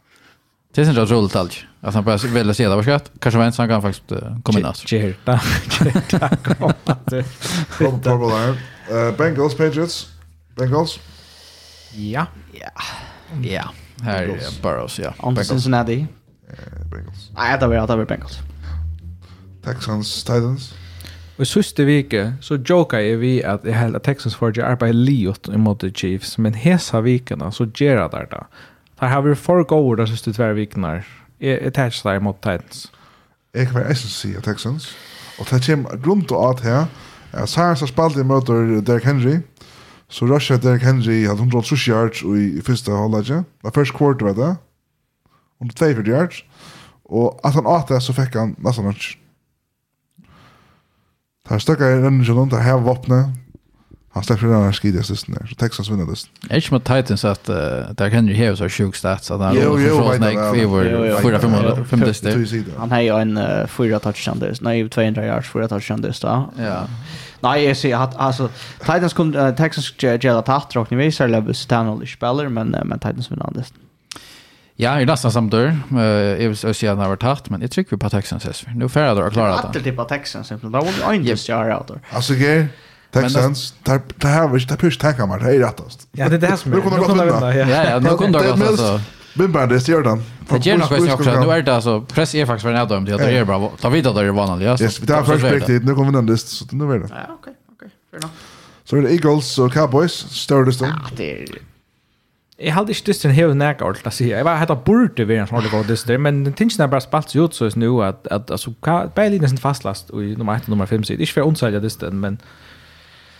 Det är en roligt alls. Att han bara vill se det var skatt. Kanske var han kan faktiskt komma in. Cheer. Tack. Kom. Bengals Patriots. Bengals. Ja. Ja. Ja. Här är Burrows, ja. Om Cincinnati. Bengals. Nej, det var det var Bengals. Texans Titans. Og sista vike så jokar jag vi att jeg held at Texans får ikke arbeid liot The Chiefs, men hesa veckorna så gerar det där. Der har vi for gode de siste tver vikene. Jeg tar ikke deg mot Titans. Jeg kan være eisen si av Texans. Og det kommer grunn til at her, at Sarens har spalt i møter Derrick Henry, så rusher Derrick Henry hadde 130 yards i første halvdagen. Det var første kvart, vet jeg. 142 yards. Og at han åt det, så fikk han nesten ikke. Det er støkker i rønnen til noen, det er her våpnet, Han släpper för den här skidigastesten där. Så Texas vinner det. Är inte mot Titans att uh, där kan ju hävas av sjuk stats. Att han jo, jo, vet jag. Fyra, fyra, fem, fem dyster. Han har ju en uh, fyra touchdown touchdowns. Nej, 200 yards, fyra touchdown touchdowns då. Ja. Nej, jag ser att alltså Titans kunde uh, Texas gälla tatt och ni visar Levis Stanley spelar men uh, men Titans vinner det. Ja, är nästan samt dörr. Uh, jag vill säga att han har varit tatt, men jag tycker på Texans. Nu färrar jag att klara det. Jag har alltid tippat Texans. Det var en just jag har Alltså, okej. Okay. Texans, det här var inte pysch tackamar, det är rättast. Ja, det är det här som är. Nu kunde de vinna. Ja, ja, nu kunde de gått alltså. Bimbar, det gör den. Det gör nog också, nu är det alltså, press är faktiskt för en av dem, det är bra, ta vid att det är vanligt. Yes, det är först riktigt, nu kommer vi den list, så nu är det. Ja, okej, okej, fair enough. Så är det Eagles och Cowboys, större listan. Ja, det är... Jag hade inte distan hela näka ordentligt att säga. Jag var hade borde vara en sån ordentlig god distan, men tingen har bara spalt sig ut så nu att, att alltså, bara lite fastlast i nummer 1 och nummer 5 sidan. Inte för att undsäga dysten, men...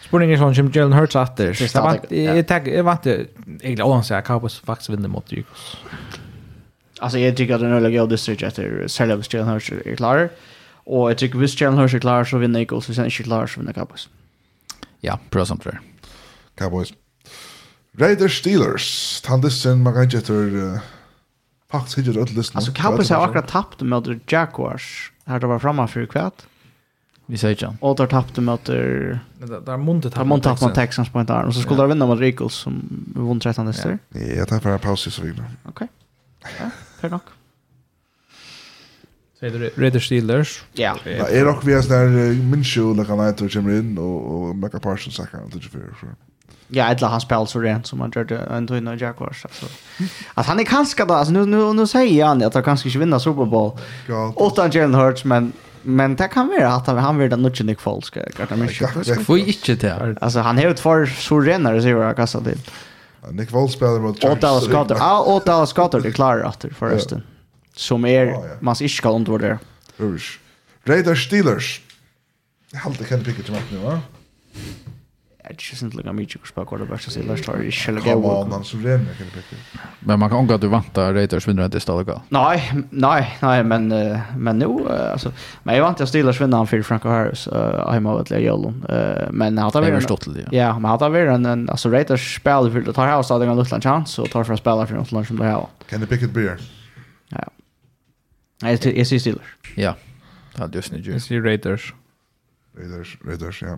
Spurning er sånn som Jalen Hurts atter. Jeg tenker, jeg vant det, egentlig oansett, jeg Cowboys faktisk vinner mot Dyrkos. Alltså jag tycker att den öliga och distrikt efter särskilt hvis Jalen Hurts är klar. Och jag tycker hvis Jalen Hurts är klar så vinner Eagles, hvis han inte är klar så vinner Cowboys. Ja, bra samt tror Cowboys. Raiders Steelers. Tandisen, man kan inte efter... Faktisk ikke det listen. Alltså Cowboys har akkurat tappt mot Jaguars. Här det var framme för kvart. Vi säger inte. Och där tappade mot Där Monte tappade Monte tappade Texans på en där. Och så skulle de vinna mot Eagles som vann 13 nästa. Ja, jag tar för en paus så vidare. Okej. Ja, fair nok. Säger du Raiders Steelers? Ja. Ja, är dock vi är där Minshew lika night och kommer in och och Mecca Parsons säkert inte för. Ja, ett la han spelar så rent som han gjorde en två Jaguars alltså. Att han är kanske då alltså nu nu nu säger han att han kanske inte vinner Super Bowl. Åtta Jalen Hurts men Men det kan vara att han han vill den nog inte folk ska karta mig. Får inte det. Alltså han har ett för så renare så jag kastar till. Nick Vold spelar mot Charles. Åtta skottar. Ja, åtta skottar det klarar efter förresten. Som är man ska inte undervärda. Usch. Raiders Steelers. Jag har inte kan picka till matchen nu va. Jag tycker inte lika mycket att spela quarterback så jag tror det skulle gå. Kom on, man så rena kan det Men man kan inte att du vantar Raiders vinner inte stället. Nej, nej, nej, men men nu alltså men jag vantar att Steelers vinner han för Franco Harris hemma mot Lejon. Eh men han har väl stått det. Ja, men han har väl en alltså Raiders spelar för att ta här så det en liten chans och tar för att spela för något land som det här. Kan det picket Bears? Ja. Nej, det är Steelers. Ja. Det hade just nu. Det är Raiders. Raiders, Raiders, ja.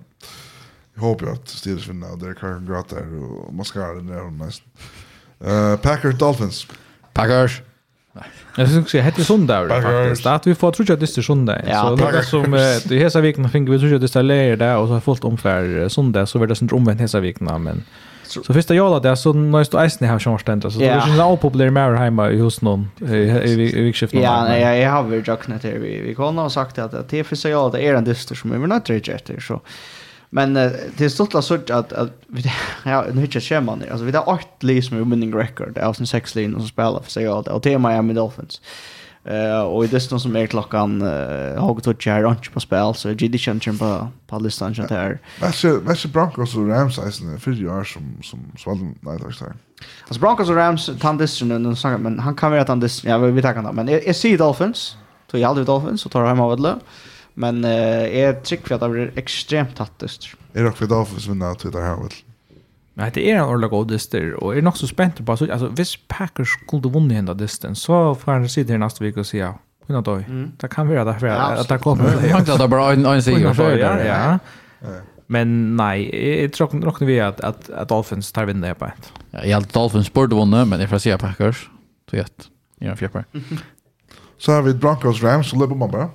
Jag hoppas att Steelers vinner och Derek Carr gråter och mascara där och näst. Uh, Packers Dolphins. Packers. Jag syns också hette söndag faktiskt. Att vi får tror jag det är söndag. Ja, så det som i hela veckan fick vi tror jag det är läger där och så har fullt omfär söndag så var det sånt omvänt hela veckan men Så första jag där så näst isen har chans ständ så det är ju en populär mer hemma i hos någon i vikskiftet. Ja, nej, jag har väl jag knäter vi vi kan ha sagt att det för sig jag det är en dyster som vi vill inte rejecta så Men uh, det är stort att att att vi [LAUGHS] ja nu hittar scheman alltså vi har åtta lag som är winning record av sin sex och som spelar för sig allt och det är Miami Dolphins. Eh och i det som är klockan uh, har gått och kör på spel så GD känner på på listan så där. Vad så Broncos och Rams är sen för ju som som svalde nej tack så. Alltså Broncos och Rams tandisten och någon men han kan vara tandisten. Ja vi tar kan men är Dolphins. Så jag aldrig Dolphins så tar han hem av det. Men eh är trick för att det blir extremt tattest. Är det också då för som när Twitter här väl. Men det är en ordentlig orla godester och är nog så spänt på så alltså vis Packers skulle vinna hända dysten, så får han se det nästa vecka och se ja. Kunna då. Det kan vara därför att det kommer. Jag tänkte att bara en en sig och ja. Ja. Men nej, jag tror nog vi att att att Dolphins tar vinna på ett. Ja, jag hade Dolphins borde vinna, men det får se Packers. Så jätt. Ja, fjärpar. Så har vi Broncos Rams så löper man bara.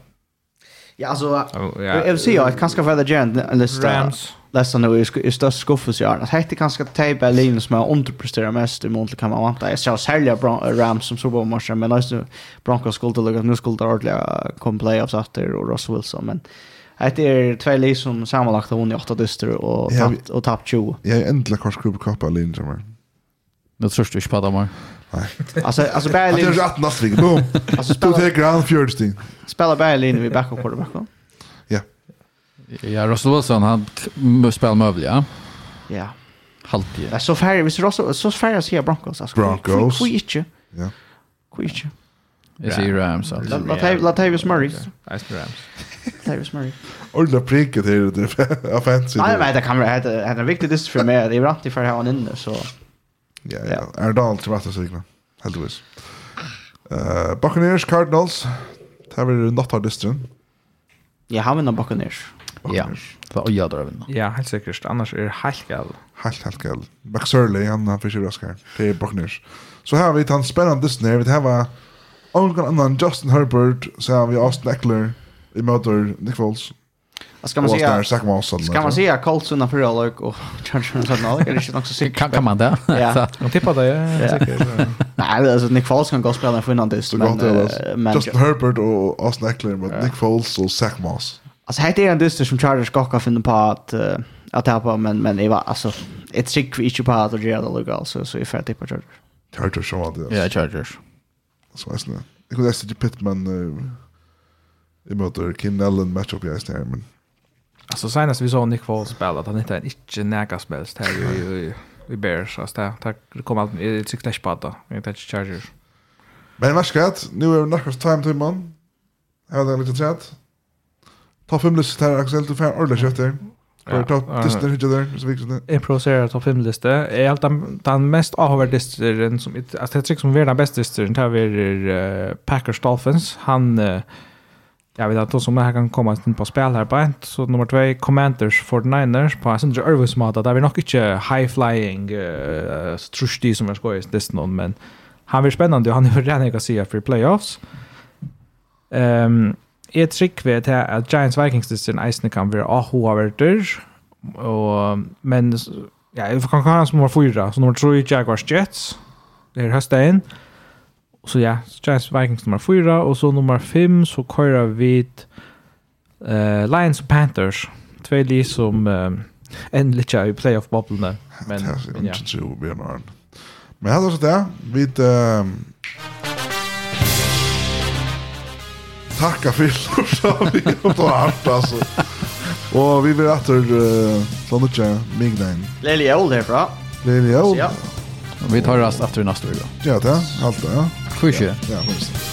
Ja, alltså jag vill säga att kanske för the gent en lista läsa nu är störst skuffelse jag har. Hette kanske tejpa Berlin som jag underpresterar mest i månaden kan man vanta. Jag ser sälja Rams som så på matchen men alltså Broncos skulle lägga nu skulle det ordliga kom playoffs efter och Ross Wilson men Det är två lag som sammanlagt har vunnit åtta dyster och tappt och tappt 20. Jag är äntligen korsgrupp kappa linjen. Det tror du inte på det Alltså alltså Berlin. Det är rätt nattrig. Boom. [LAUGHS] Alltså spelar det grand fjärdsten. Spelar Berlin vi backar på det. Ja. Ja, Russell Wilson han måste spela ja. Ja. Halvtid. Det är så färre, visst Russell så färre ser Broncos alltså. Broncos. Hur inte. Ja. Hur inte. det? Jag säger Rams. Latavius Murray. Ice Rams. Latavius Murray. Ordla pricket till det [LAUGHS] offensivt. Nej, men det kan vara det är viktigt det för mig. Det är rätt för han inne så. Ja, ja. Erdal til rett og sikre. Heldigvis. Uh, Buccaneers, Cardinals. Det blir natt av dysteren. Ja, han vinner Buccaneers. Ja, det var øya vinner. Ja, helt sikkert. Annars er det helt galt. Helt, helt galt. McSurley, han har fyrir raskar. Det er Buccaneers. Så her har vi tatt spennende dysteren. Vi har Ongan annan Justin Herbert, så har vi Austin Eckler i møter Nick Foles. Ska man säga ska man säga Ska man säga Colts Colson för Alec och Chargers för Alec eller shit också kan kan man det. [LAUGHS] Ja. Man tippar det säkert. [LAUGHS] Nej, alltså Nick Foles kan gå och spela för innan det men men Justin Herbert och Austin Eckler men Nick Foles och Zach Moss. Alltså här är en dyster som Chargers ska skakar finna på att att tappa men men det var alltså ett trick för inte på att göra det lugnt så så är färdigt på Chargers. Chargers som vad det. Ja, Chargers. Så vet ni. Det går nästan till Pittman i möter Kim Nellen matchup jag är men Alltså senast vi såg Nick Foles spela att han inte är inte näka spelst här i i Bears alltså det där kom allt i tyckte jag det. Jag touch Chargers. Men vad ska nu är det några time till man. Jag hade lite trätt. Ta fem listor här Axel till fem ordla kötter. Ja, ta listor hur där så viktigt. Improvisera ta fem listor. Är allt den mest avvärd listor som alltså det tycker som är den bästa listor där vi Packers Dolphins han Uh, Jag vet att som här kan komma in på spel här på så nummer 2 Commanders 49ers på sin Jervis mata där vi nog inte high flying uh, trusty som jag skojar det någon men han blir spännande och han är redan jag ser för playoffs. Ehm um, ett trick vet jag att Giants Vikings det är en kan vara ahoverter och men ja, jag kan kan som var fyra så nummer 3 Jaguars Jets. Det är hösten så ja, Giants Vikings nummer 4, og så nummer 5 så kører vi uh, Lions och Panthers. Två lag som uh, endelig i playoff-boblene. Men, men ja. Men her er det det. ehm Tacka för så vi på hart alltså. Och vi vill åter uh, från det jag mig Lily Old herfra. Lily Old. Ja. Vi tar rast efter nästa vecka. Ja, det. Allt det, ja. Sjukt. Ja, precis.